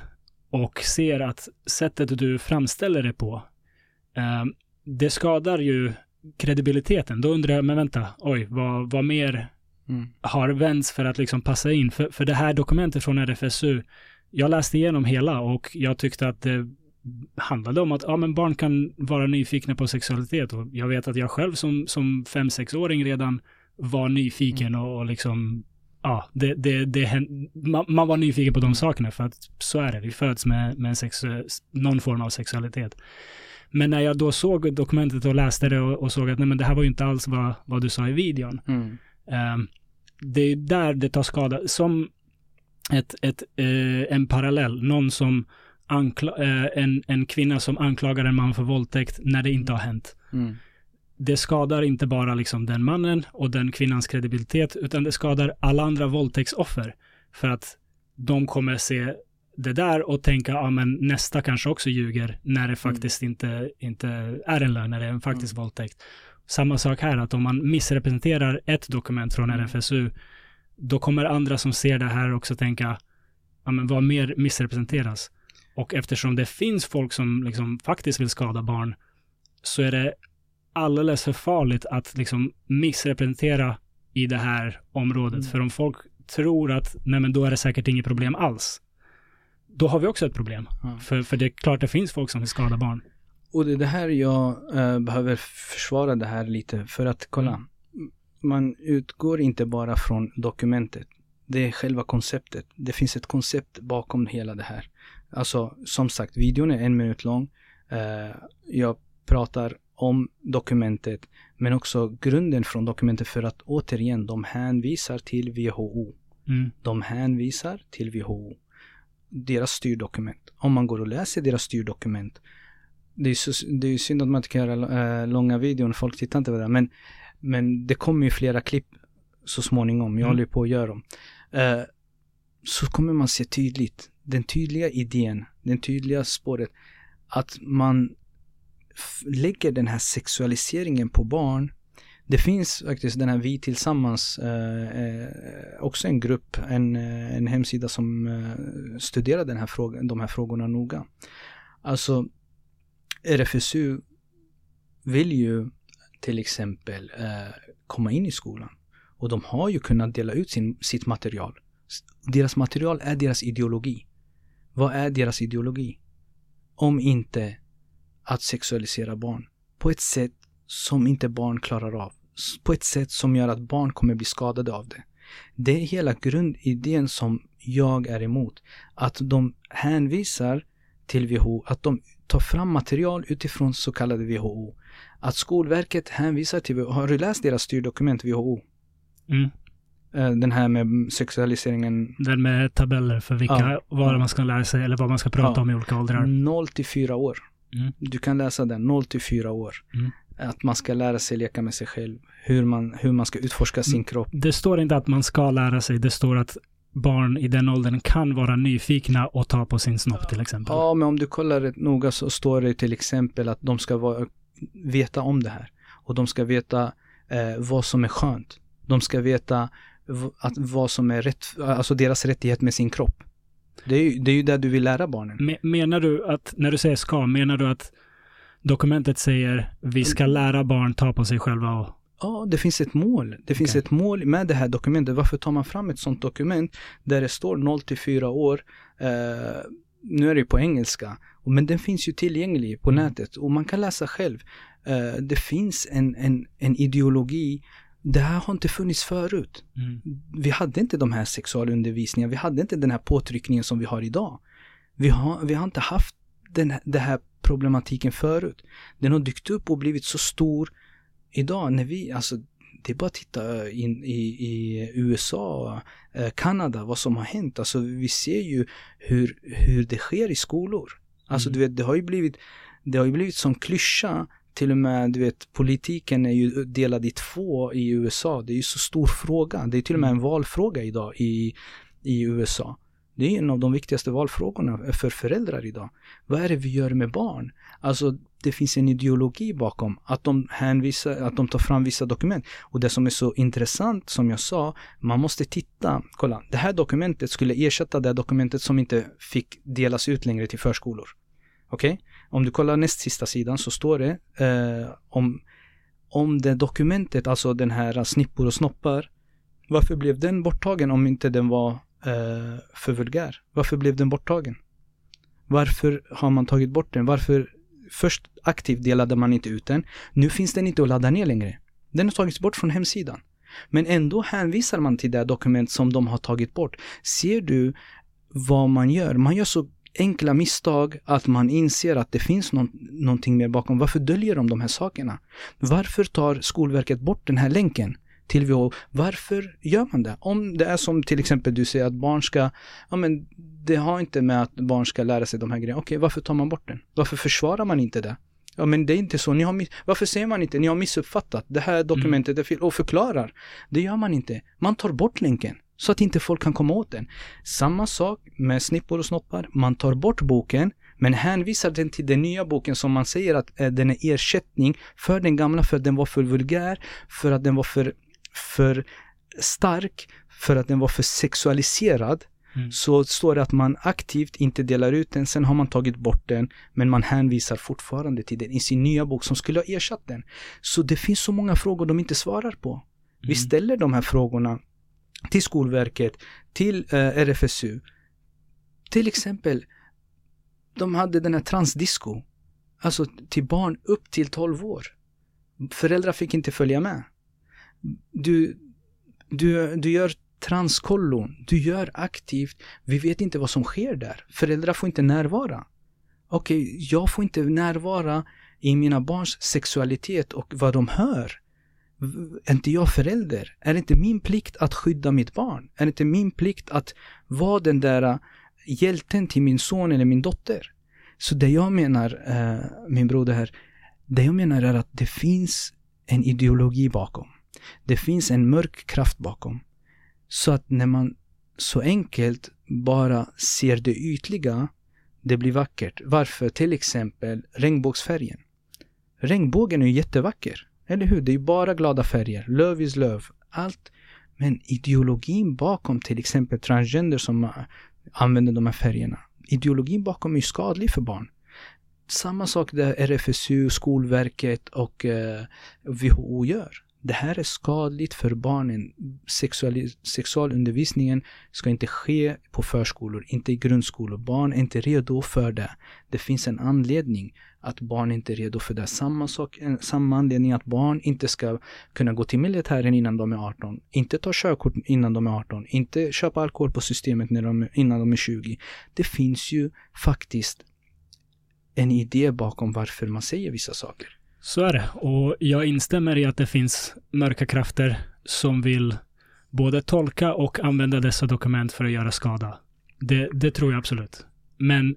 [SPEAKER 1] och ser att sättet du framställer det på Ehm, det skadar ju kredibiliteten. Då undrar jag, men vänta, oj, vad, vad mer mm. har vänts för att liksom passa in? För, för det här dokumentet från RFSU, jag läste igenom hela och jag tyckte att det handlade om att ja, men barn kan vara nyfikna på sexualitet och jag vet att jag själv som, som fem sexåring redan var nyfiken mm. och, och liksom ja, det, det, det, man, man var nyfiken på de mm. sakerna för att så är det. Vi föds med, med sex, någon form av sexualitet. Men när jag då såg dokumentet och läste det och, och såg att nej men det här var ju inte alls vad, vad du sa i videon. Mm. Um, det är där det tar skada. Som ett, ett, uh, en parallell, någon som uh, en, en kvinna som anklagar en man för våldtäkt när det inte har hänt. Mm. Det skadar inte bara liksom den mannen och den kvinnans kredibilitet, utan det skadar alla andra våldtäktsoffer. För att de kommer se det där och tänka, ja men nästa kanske också ljuger när det mm. faktiskt mm. inte, inte är en lögn, när det är en faktisk mm. våldtäkt. Samma sak här, att om man missrepresenterar ett dokument från mm. RFSU, då kommer andra som ser det här också tänka, ja men vad mer missrepresenteras? Och eftersom det finns folk som liksom faktiskt vill skada barn, så är det alldeles för farligt att liksom missrepresentera i det här området. Mm. För om folk tror att, nej men då är det säkert inget problem alls då har vi också ett problem. Ja. För, för det är klart det finns folk som vill skada barn.
[SPEAKER 2] Och det är det här jag äh, behöver försvara det här lite för att kolla. Mm. Man utgår inte bara från dokumentet. Det är själva konceptet. Det finns ett koncept bakom hela det här. Alltså, som sagt, videon är en minut lång. Uh, jag pratar om dokumentet, men också grunden från dokumentet för att återigen, de hänvisar till WHO. Mm. De hänvisar till WHO. Deras styrdokument. Om man går och läser deras styrdokument, det är, så, det är synd att man inte kan göra äh, långa videon, folk tittar inte på det, men, men det kommer ju flera klipp så småningom, jag mm. håller på att göra dem. Uh, så kommer man se tydligt, den tydliga idén, den tydliga spåret, att man lägger den här sexualiseringen på barn. Det finns faktiskt den här Vi Tillsammans, eh, också en grupp, en, en hemsida som studerar den här frågan, de här frågorna noga. Alltså, RFSU vill ju till exempel eh, komma in i skolan. Och de har ju kunnat dela ut sin, sitt material. Deras material är deras ideologi. Vad är deras ideologi? Om inte att sexualisera barn på ett sätt som inte barn klarar av. På ett sätt som gör att barn kommer bli skadade av det. Det är hela grundidén som jag är emot. Att de hänvisar till WHO, att de tar fram material utifrån så kallade WHO. Att Skolverket hänvisar till WHO. Har du läst deras styrdokument WHO? Mm. Eh, den här med sexualiseringen.
[SPEAKER 1] Den med tabeller för vilka, ja. vad man ska lära sig eller vad man ska prata ja. om i olika åldrar.
[SPEAKER 2] 0 till 4 år. Mm. Du kan läsa den 0 till 4 år. Mm. Att man ska lära sig leka med sig själv. Hur man, hur man ska utforska sin mm. kropp.
[SPEAKER 1] Det står inte att man ska lära sig. Det står att barn i den åldern kan vara nyfikna och ta på sin snopp till exempel.
[SPEAKER 2] Ja, men om du kollar rätt noga så står det till exempel att de ska vara, veta om det här. Och de ska veta eh, vad som är skönt. De ska veta att vad som är rätt, alltså deras rättighet med sin kropp. Det är, ju, det är ju det du vill lära barnen.
[SPEAKER 1] menar du att, när du säger ska, menar du att dokumentet säger vi ska lära barn ta på sig själva och
[SPEAKER 2] Ja, det finns ett mål. Det finns okay. ett mål med det här dokumentet. Varför tar man fram ett sånt dokument där det står 0 till 4 år? Uh, nu är det på engelska, men den finns ju tillgänglig på mm. nätet och man kan läsa själv. Uh, det finns en, en, en ideologi det här har inte funnits förut. Mm. Vi hade inte de här sexualundervisningarna, vi hade inte den här påtryckningen som vi har idag. Vi har, vi har inte haft den, den här problematiken förut. Den har dykt upp och blivit så stor idag när vi, alltså det är bara att titta in i, i USA, eh, Kanada, vad som har hänt. Alltså vi ser ju hur, hur det sker i skolor. Alltså mm. du vet, det har ju blivit, det har ju blivit som klyscha till och med, du vet, politiken är ju delad i två i USA. Det är ju så stor fråga. Det är till och med en valfråga idag i, i USA. Det är en av de viktigaste valfrågorna för föräldrar idag. Vad är det vi gör med barn? Alltså, det finns en ideologi bakom att de hänvisar, att de tar fram vissa dokument. Och det som är så intressant, som jag sa, man måste titta. Kolla, det här dokumentet skulle ersätta det dokumentet som inte fick delas ut längre till förskolor. Okej? Okay? Om du kollar näst sista sidan så står det eh, om, om det dokumentet, alltså den här snippor och snoppar. Varför blev den borttagen om inte den var eh, för vulgär? Varför blev den borttagen? Varför har man tagit bort den? Varför först aktivt delade man inte ut den? Nu finns den inte att ladda ner längre. Den har tagits bort från hemsidan. Men ändå hänvisar man till det dokument som de har tagit bort. Ser du vad man gör? Man gör så enkla misstag att man inser att det finns någon, någonting mer bakom. Varför döljer de de här sakerna? Varför tar Skolverket bort den här länken till WHO? Varför gör man det? Om det är som till exempel du säger att barn ska, ja men det har inte med att barn ska lära sig de här grejerna. Okej, varför tar man bort den? Varför försvarar man inte det? Ja men det är inte så, ni har varför säger man inte, ni har missuppfattat, det här dokumentet mm. är fel och förklarar. Det gör man inte. Man tar bort länken. Så att inte folk kan komma åt den. Samma sak med snippor och snoppar. Man tar bort boken men hänvisar den till den nya boken som man säger att eh, den är ersättning för den gamla för att den var för vulgär, för att den var för, för stark, för att den var för sexualiserad. Mm. Så står det att man aktivt inte delar ut den, sen har man tagit bort den, men man hänvisar fortfarande till den i sin nya bok som skulle ha ersatt den. Så det finns så många frågor de inte svarar på. Mm. Vi ställer de här frågorna till Skolverket, till eh, RFSU. Till exempel, de hade den här transdisco. Alltså till barn upp till 12 år. Föräldrar fick inte följa med. Du, du, du gör Transkollon, du gör aktivt, vi vet inte vad som sker där. Föräldrar får inte närvara. Okej, okay, jag får inte närvara i mina barns sexualitet och vad de hör. Är inte jag förälder? Är det inte min plikt att skydda mitt barn? Är det inte min plikt att vara den där äh, hjälten till min son eller min dotter? Så det jag menar, äh, min broder här, det jag menar är att det finns en ideologi bakom. Det finns en mörk kraft bakom. Så att när man så enkelt bara ser det ytliga, det blir vackert. Varför? Till exempel regnbågsfärgen. Regnbågen är ju jättevacker. Eller hur? Det är ju bara glada färger. löv is löv, Allt. Men ideologin bakom till exempel transgender som använder de här färgerna. Ideologin bakom är ju skadlig för barn. Samma sak där RFSU, Skolverket och eh, WHO gör. Det här är skadligt för barnen. Sexual, sexualundervisningen ska inte ske på förskolor, inte i grundskolor. Barn är inte redo för det. Det finns en anledning att barn inte är redo för det. Samma, sak, eh, samma anledning att barn inte ska kunna gå till militären innan de är 18. Inte ta körkort innan de är 18. Inte köpa alkohol på systemet när de, innan de är 20. Det finns ju faktiskt en idé bakom varför man säger vissa saker.
[SPEAKER 1] Så är det. Och jag instämmer i att det finns mörka krafter som vill både tolka och använda dessa dokument för att göra skada. Det, det tror jag absolut. Men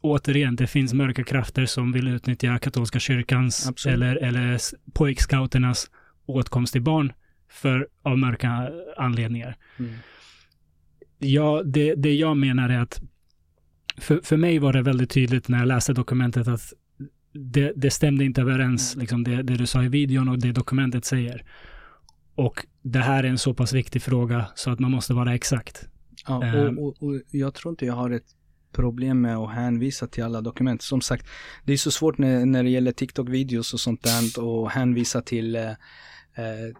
[SPEAKER 1] återigen, det finns mörka krafter som vill utnyttja katolska kyrkans absolut. eller, eller pojkscouternas åtkomst till barn för, av mörka anledningar. Mm. Ja, det, det jag menar är att för, för mig var det väldigt tydligt när jag läste dokumentet att det, det stämde inte överens, liksom det, det du sa i videon och det dokumentet säger. Och det här är en så pass viktig fråga så att man måste vara exakt.
[SPEAKER 2] Ja, och, ehm. och, och jag tror inte jag har ett problem med att hänvisa till alla dokument. Som sagt, det är så svårt när, när det gäller TikTok-videos och sånt där och hänvisa till eh,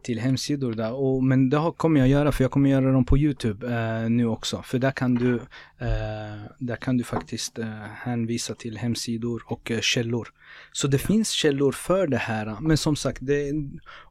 [SPEAKER 2] till hemsidor där. Och, men det kommer jag göra för jag kommer göra dem på YouTube eh, nu också. För där kan du, eh, där kan du faktiskt eh, hänvisa till hemsidor och eh, källor. Så det finns källor för det här. Men som sagt, det,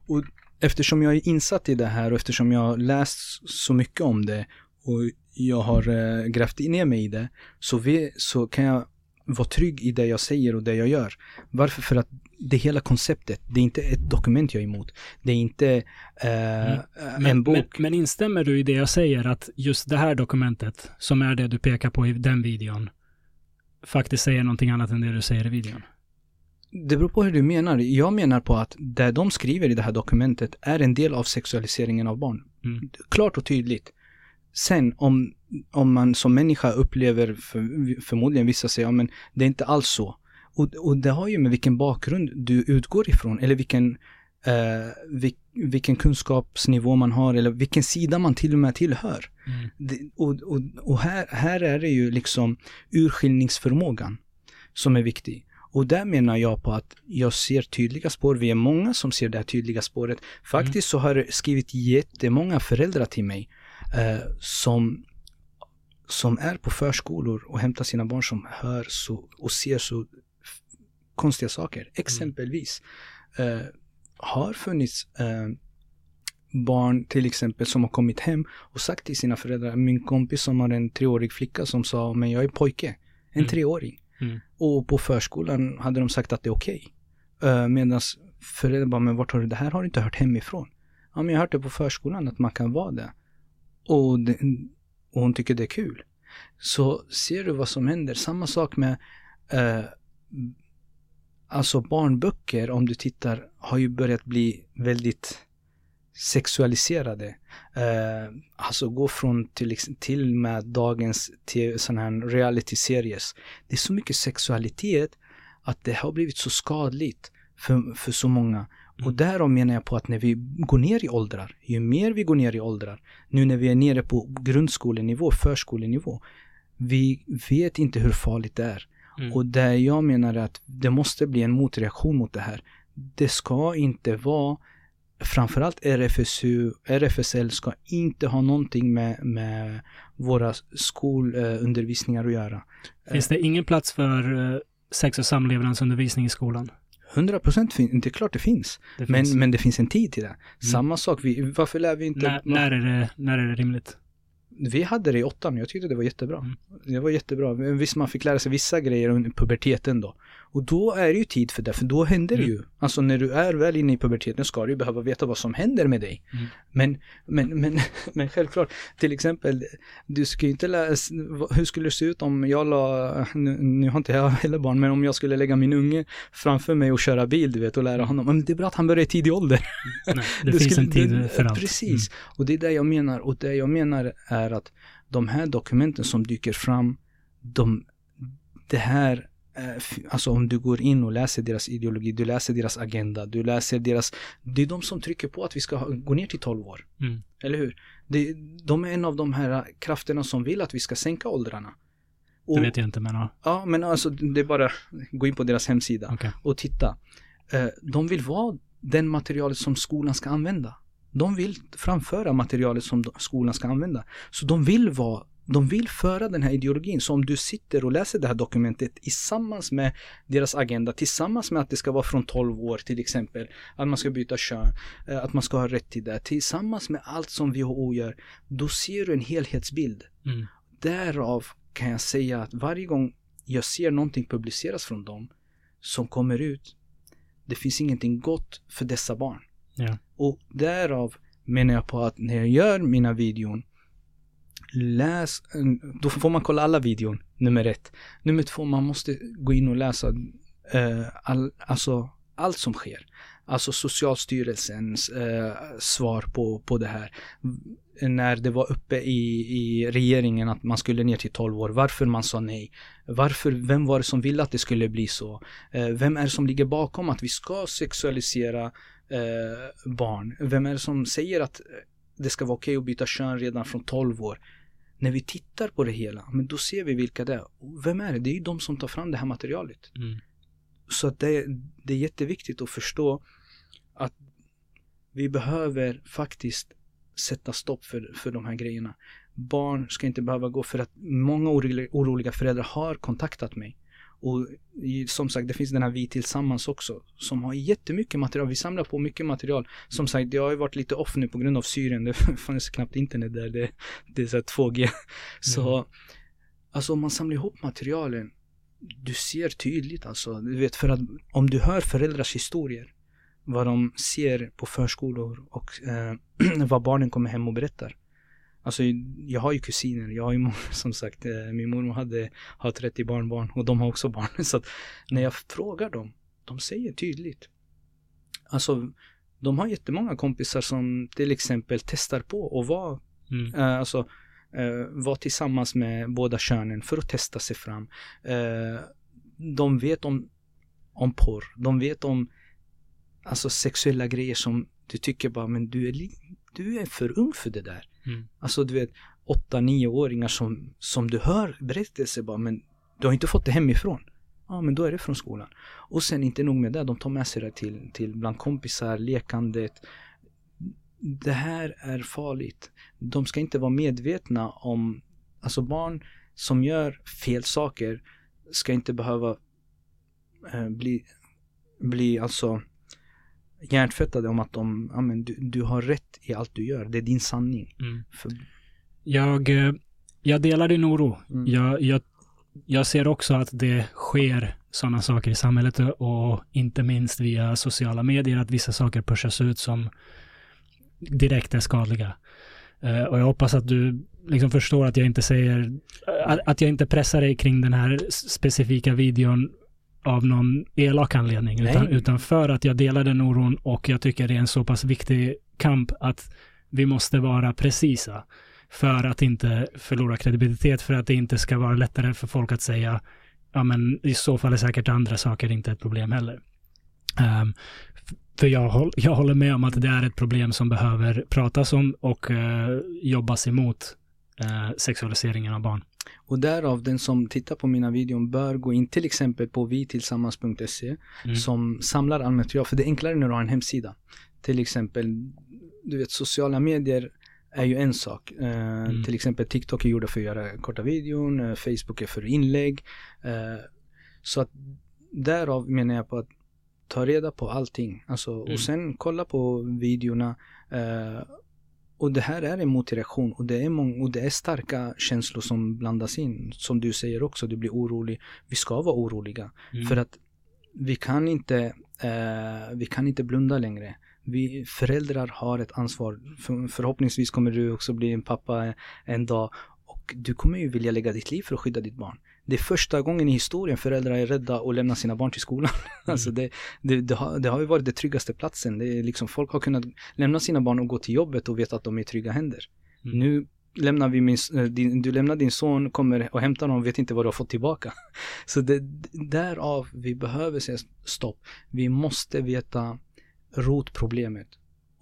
[SPEAKER 2] och eftersom jag är insatt i det här och eftersom jag har läst så mycket om det och jag har eh, grävt ner mig i det så, vi, så kan jag vara trygg i det jag säger och det jag gör. Varför? För att det hela konceptet, det är inte ett dokument jag är emot. Det är inte eh, mm.
[SPEAKER 1] men,
[SPEAKER 2] en bok.
[SPEAKER 1] Men, men, instämmer du i det jag säger, att just det här dokumentet, som är det du pekar på i den videon, faktiskt säger någonting annat än det du säger i videon?
[SPEAKER 2] Det beror på hur du menar. Jag menar på att det de skriver i det här dokumentet är en del av sexualiseringen av barn. Mm. Klart och tydligt. Sen om, om man som människa upplever, för, förmodligen vissa säger, ja men det är inte alls så. Och, och det har ju med vilken bakgrund du utgår ifrån eller vilken, eh, vil, vilken kunskapsnivå man har eller vilken sida man till och med tillhör. Mm. Det, och och, och här, här är det ju liksom urskiljningsförmågan som är viktig. Och där menar jag på att jag ser tydliga spår. Vi är många som ser det här tydliga spåret. Faktiskt mm. så har det skrivit jättemånga föräldrar till mig eh, som, som är på förskolor och hämtar sina barn som hör så, och ser så konstiga saker. Mm. Exempelvis eh, har funnits eh, barn till exempel som har kommit hem och sagt till sina föräldrar, min kompis som har en treårig flicka som sa, men jag är pojke, en mm. treåring. Mm. Och på förskolan hade de sagt att det är okej. Okay. Uh, Medan föräldrar bara, men vart har du det här? har du inte hört hemifrån. Ja, men jag har hört det på förskolan att man kan vara det. Och, det, och hon tycker det är kul. Så ser du vad som händer. Samma sak med eh, Alltså barnböcker, om du tittar, har ju börjat bli väldigt sexualiserade. Eh, alltså gå från till, till med dagens här reality-series. Det är så mycket sexualitet att det har blivit så skadligt för, för så många. Mm. Och därom menar jag på att när vi går ner i åldrar, ju mer vi går ner i åldrar, nu när vi är nere på grundskolenivå, förskolenivå, vi vet inte hur farligt det är. Mm. Och det jag menar att det måste bli en motreaktion mot det här. Det ska inte vara framförallt RFSU, RFSL ska inte ha någonting med, med våra skolundervisningar att göra.
[SPEAKER 1] Finns det ingen plats för eh, sex och samlevnadsundervisning i skolan?
[SPEAKER 2] 100 procent, det är klart det finns. Det men, finns. men det finns en tid till det. Mm. Samma sak, vi, varför lär vi inte...
[SPEAKER 1] När, när, är det, när är det rimligt?
[SPEAKER 2] Vi hade det i åttan, jag tyckte det var jättebra. Mm. Det var jättebra. Visst, man fick lära sig vissa grejer under puberteten då. Och då är det ju tid för det, för då händer mm. det ju. Alltså när du är väl inne i puberteten ska du ju behöva veta vad som händer med dig. Mm. Men, men, men, *laughs* men självklart, till exempel, du ju inte läsa, hur skulle det se ut om jag la, nu, nu har inte jag *laughs* heller barn, men om jag skulle lägga min unge framför mig och köra bil, du vet, och lära honom. Men det är bra att han börjar i tidig ålder.
[SPEAKER 1] Nej, *laughs* det, det finns skulle, en tid för allt.
[SPEAKER 2] Precis, mm. och det är det jag menar. Och det jag menar är att de här dokumenten som dyker fram, de, det här alltså om du går in och läser deras ideologi, du läser deras agenda, du läser deras... Det är de som trycker på att vi ska gå ner till 12 år. Mm. Eller hur? Det, de är en av de här krafterna som vill att vi ska sänka åldrarna.
[SPEAKER 1] Och, det vet jag inte men ja.
[SPEAKER 2] Ja men alltså det är bara gå in på deras hemsida okay. och titta. Eh, de vill vara den materialet som skolan ska använda. De vill framföra materialet som skolan ska använda. Så de vill vara de vill föra den här ideologin. Så om du sitter och läser det här dokumentet tillsammans med deras agenda, tillsammans med att det ska vara från 12 år till exempel, att man ska byta kön, eh, att man ska ha rätt till det, tillsammans med allt som WHO gör, då ser du en helhetsbild. Mm. Därav kan jag säga att varje gång jag ser någonting publiceras från dem som kommer ut, det finns ingenting gott för dessa barn. Ja. Och därav menar jag på att när jag gör mina videon läs, då får man kolla alla videon, nummer ett. Nummer två, man måste gå in och läsa eh, all, alltså allt som sker. Alltså Socialstyrelsens eh, svar på, på det här. När det var uppe i, i regeringen att man skulle ner till 12 år, varför man sa nej. Varför, vem var det som ville att det skulle bli så? Eh, vem är det som ligger bakom att vi ska sexualisera eh, barn? Vem är det som säger att eh, det ska vara okej okay att byta kön redan från 12 år? När vi tittar på det hela, men då ser vi vilka det är. Vem är det? Det är ju de som tar fram det här materialet. Mm. Så att det, det är jätteviktigt att förstå att vi behöver faktiskt sätta stopp för, för de här grejerna. Barn ska inte behöva gå för att många oroliga föräldrar har kontaktat mig och som sagt, det finns den här Vi Tillsammans också, som har jättemycket material. Vi samlar på mycket material. Som sagt, jag har ju varit lite off nu på grund av Syrien. Det *laughs* fanns knappt internet där. Det, det är så 2G. *laughs* Så, mm. alltså om man samlar ihop materialen, du ser tydligt alltså. Du vet, för att om du hör föräldrars historier, vad de ser på förskolor och eh, *clears throat* vad barnen kommer hem och berättar. Alltså jag har ju kusiner, jag har ju *laughs* som sagt, eh, min mormor hade, har 30 barnbarn och de har också barn. *laughs* Så att när jag frågar dem, de säger tydligt. Alltså de har jättemånga kompisar som till exempel testar på att vara, mm. äh, alltså, äh, vara tillsammans med båda könen för att testa sig fram. Äh, de vet om, om porr, de vet om alltså sexuella grejer som du tycker bara, men du är, du är för ung för det där. Mm. Alltså du vet, åtta, nioåringar som, som du hör berättelser bara, men du har inte fått det hemifrån. Ja, men då är det från skolan. Och sen inte nog med det, de tar med sig det till, till bland kompisar, lekandet. Det här är farligt. De ska inte vara medvetna om, alltså barn som gör fel saker ska inte behöva eh, bli, bli alltså hjärntvättade om att de, ja, men du, du har rätt i allt du gör. Det är din sanning. Mm. För...
[SPEAKER 1] Jag, eh, jag delar din oro. Mm. Jag, jag, jag ser också att det sker sådana saker i samhället och inte minst via sociala medier, att vissa saker pushas ut som direkt är skadliga. Uh, och jag hoppas att du liksom förstår att jag inte säger, att jag inte pressar dig kring den här specifika videon av någon elak anledning, utan, utan, för att jag delar den oron och jag tycker det är en så pass viktig kamp att vi måste vara precisa för att inte förlora kredibilitet, för att det inte ska vara lättare för folk att säga, ja men i så fall är säkert andra saker inte ett problem heller. Um, för jag, jag håller med om att det är ett problem som behöver pratas om och uh, jobbas emot uh, sexualiseringen av barn.
[SPEAKER 2] Och därav den som tittar på mina videon bör gå in till exempel på vitillsammans.se mm. som samlar all material. För det är enklare när du har en hemsida. Till exempel, du vet sociala medier är ju en sak. Uh, mm. Till exempel TikTok är gjorda för att göra korta videon, uh, Facebook är för inlägg. Uh, så att därav menar jag på att ta reda på allting. Alltså, mm. Och sen kolla på videorna. Och det här är en motreaktion och det är, mång- och det är starka känslor som blandas in. Som du säger också, du blir orolig. Vi ska vara oroliga. Mm. För att vi kan inte, uh, vi kan inte blunda längre. Vi föräldrar har ett ansvar. För, förhoppningsvis kommer du också bli en pappa en dag. Och du kommer ju vilja lägga ditt liv för att skydda ditt barn det är första gången i historien föräldrar är rädda att lämna sina barn till skolan. *laughs* Mm. alltså det, det, det, har, det har ju varit den tryggaste platsen. Det är liksom, folk har kunnat lämna sina barn och gå till jobbet och veta att de är i trygga händer. Mm. Nu lämnar vi min, eh, din, du lämnar din son, kommer och hämtar honom och vet inte vad du har fått tillbaka. *laughs* Så det, därav, vi behöver säga stopp. Vi måste veta rotproblemet.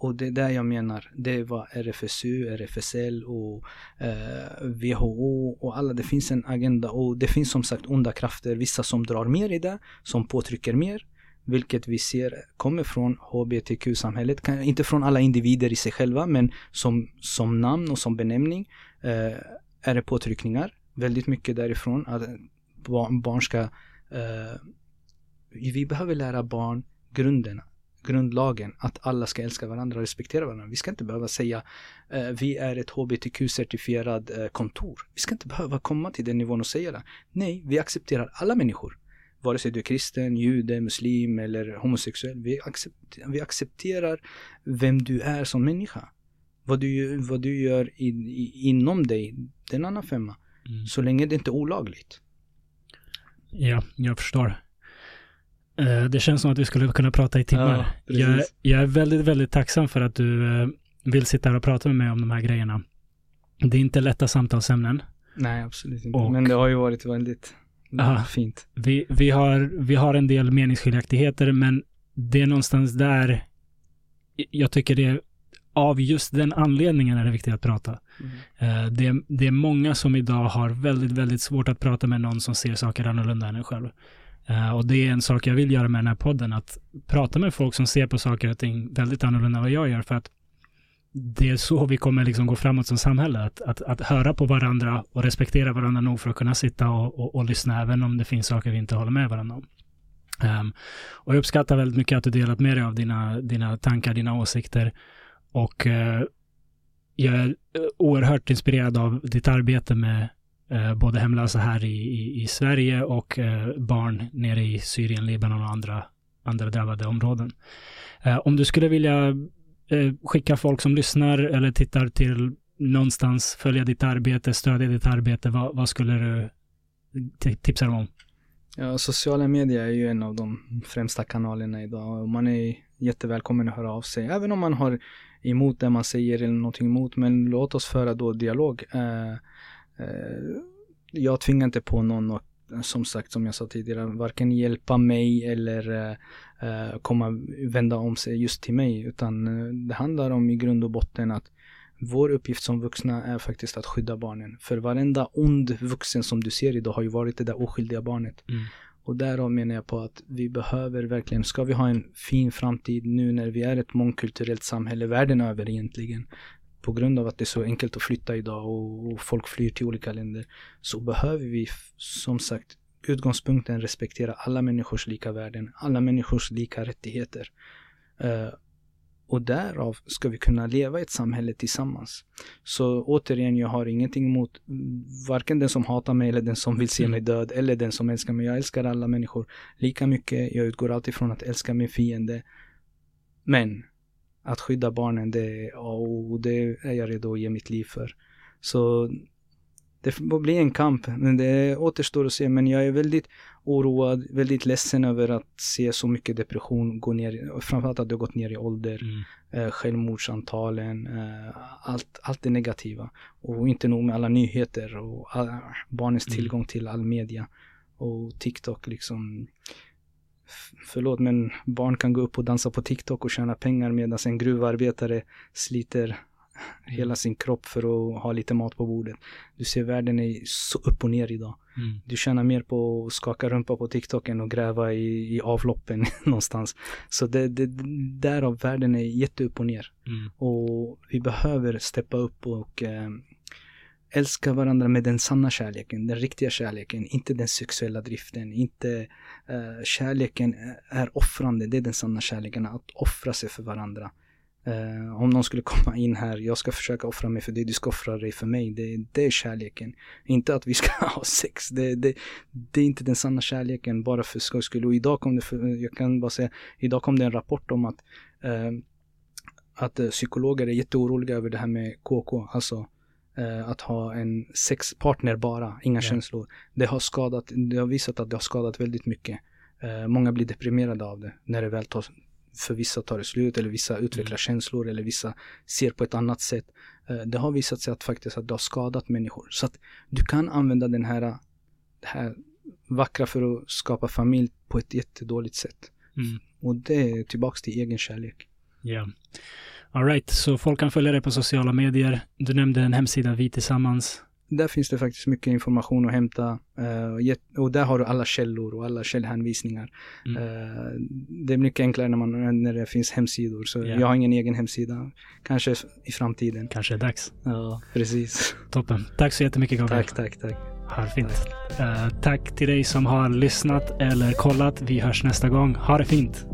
[SPEAKER 2] Och det är där jag menar, det var RFSU, RFSL och eh, WHO och alla, det finns en agenda. Och det finns som sagt onda krafter, vissa som drar mer i det, som påtrycker mer, vilket vi ser kommer från HBTQ-samhället, inte från alla individer i sig själva, men som, som namn och som benämning eh, är det påtryckningar, väldigt mycket därifrån, att barn, barn ska, eh, vi behöver lära barn grunderna grundlagen att alla ska älska varandra och respektera varandra. Vi ska inte behöva säga eh, vi är ett hbtq-certifierad eh, kontor. Vi ska inte behöva komma till den nivån och säga det. Nej, vi accepterar alla människor. Vare sig du är kristen, jude, muslim eller homosexuell. Vi, accepterar, vi accepterar vem du är som människa. Vad du, vad du gör i, i, inom dig, det är en annan femma. Mm. Så länge det inte är olagligt.
[SPEAKER 1] Ja, jag förstår. Eh, det känns som att vi skulle kunna prata i timmar. Ja, jag, jag, är väldigt, väldigt tacksam för att du eh, vill sitta här och prata med mig om de här grejerna. Det är inte lätta samtalsämnen.
[SPEAKER 2] Nej, absolut inte. Och, Men det har ju varit väldigt aha, fint.
[SPEAKER 1] Vi, vi, har, vi har en del meningsskiljaktigheter, men det är någonstans där jag tycker det är av just den anledningen är det viktigt att prata. Mm. Uh, det, det är många som idag har väldigt, väldigt svårt att prata med någon som ser saker annorlunda än en själv. Uh, och det är en sak jag vill göra med den här podden, att prata med folk som ser på saker och ting väldigt annorlunda än vad jag gör, för att det är så vi kommer liksom gå framåt som samhälle, att, att, att höra på varandra och respektera varandra nog för att kunna sitta och, och, och lyssna, även om det finns saker vi inte håller med varandra om. Um, och jag uppskattar väldigt mycket att du delat med dig av dina, dina tankar, dina åsikter. Och uh, jag är eh, oerhört inspirerad av ditt arbete med eh, både hemlösa här i, i, i Sverige och eh, barn nere i Syrien, Libanon och andra, andra drabbade områden. Eh, om du skulle vilja eh, skicka folk som lyssnar eller tittar till någonstans, följa ditt arbete, stödja ditt arbete, vad, vad skulle du tipsa dem om?
[SPEAKER 2] Ja, sociala medier är ju en av de främsta kanalerna idag man är jättevälkommen att höra av sig. Även om man har emot det man säger eller någonting emot. Men låt oss föra då dialog. Eh, jag tvingar inte på någon och som sagt, som jag sa tidigare, varken hjälpa mig eller uh, komma, vända om sig just till mig. Utan uh, det handlar om i grund och botten att vår uppgift som vuxna är faktiskt att skydda barnen. För varenda ond vuxen som du ser idag har ju varit det där oskyldiga barnet. Mm. Och därav menar jag på att vi behöver verkligen, ska vi ha en fin framtid nu när vi är ett mångkulturellt samhälle världen över egentligen, på grund av att det är så enkelt att flytta idag och, folk flyr till olika länder så behöver vi som sagt utgångspunkten respektera alla människors lika värden, alla människors lika rättigheter. Uh, och därav ska vi kunna leva i ett samhälle tillsammans. Så återigen, jag har ingenting emot varken den som hatar mig eller den som vill se mm. mig död eller den som älskar mig. Jag älskar alla människor lika mycket. Jag utgår alltid från att älska min fiende. Men att skydda barnen, det, oh, det är jag redo att ge mitt liv för. Så det får bli en kamp, men det återstår att se. Men jag är väldigt oroad, väldigt ledsen över att se så mycket depression gå ner, framförallt att det har gått ner i ålder, mm. eh, självmordsantalen, eh, allt, allt det negativa. Och inte nog med alla nyheter och all, barnens mm. tillgång till all media och TikTok liksom förlåt men barn kan gå upp och dansa på TikTok och tjäna pengar medan en gruvarbetare sliter hela sin kropp för att ha lite mat på bordet. Du ser världen är så upp och ner idag. Mm. Du tjänar mer på att skaka rumpa på TikTok än att gräva i, i avloppen *laughs* någonstans. Så det, det, därav världen är jätteupp och ner. Mm. Och vi behöver steppa upp och eh, älska varandra med den sanna kärleken, den riktiga kärleken, inte den sexuella driften, inte uh, kärleken är offrande, det är den sanna kärleken, att offra sig för varandra. Uh, om någon skulle komma in här, jag ska försöka offra mig för dig, du ska offra dig för mig. Det, det är kärleken. Inte att vi ska *laughs* ha sex. Det, det, det är inte den sanna kärleken bara för skojs skull. Och idag kom det, för, jag kan bara säga, idag kom det en rapport om att, uh, att psykologer är jätteoroliga över det här med KK, alltså uh, att ha en sexpartner bara, inga yeah. känslor. Det har skadat, det har visat att det har skadat väldigt mycket. många blir deprimerade av det när det väl tar, för vissa tar det slut eller vissa utvecklar mm. känslor eller vissa ser på ett annat sätt. Eh, det har visat sig att faktiskt att det har skadat människor. Så att du kan använda den här, det här vackra för att skapa familj på ett jättedåligt sätt. Mm. Och det är tillbaks till egen kärlek.
[SPEAKER 1] Ja. Yeah. Alright, så folk kan följa dig på sociala medier. Du nämnde en hemsida, Vi Tillsammans
[SPEAKER 2] där finns det faktiskt mycket information att hämta. Uh, och där har du alla källor och alla källhänvisningar. Mm. Uh, det är mycket enklare när, man, när det finns hemsidor. Så yeah. jag har ingen egen hemsida. Kanske i framtiden.
[SPEAKER 1] Kanske är dags.
[SPEAKER 2] Ja, precis.
[SPEAKER 1] Toppen. Tack så jättemycket Gabriel.
[SPEAKER 2] Tack, tack, tack.
[SPEAKER 1] Ha det fint. Tack. Uh, tack till dig som har lyssnat eller kollat. Vi hörs nästa gång. Ha det fint.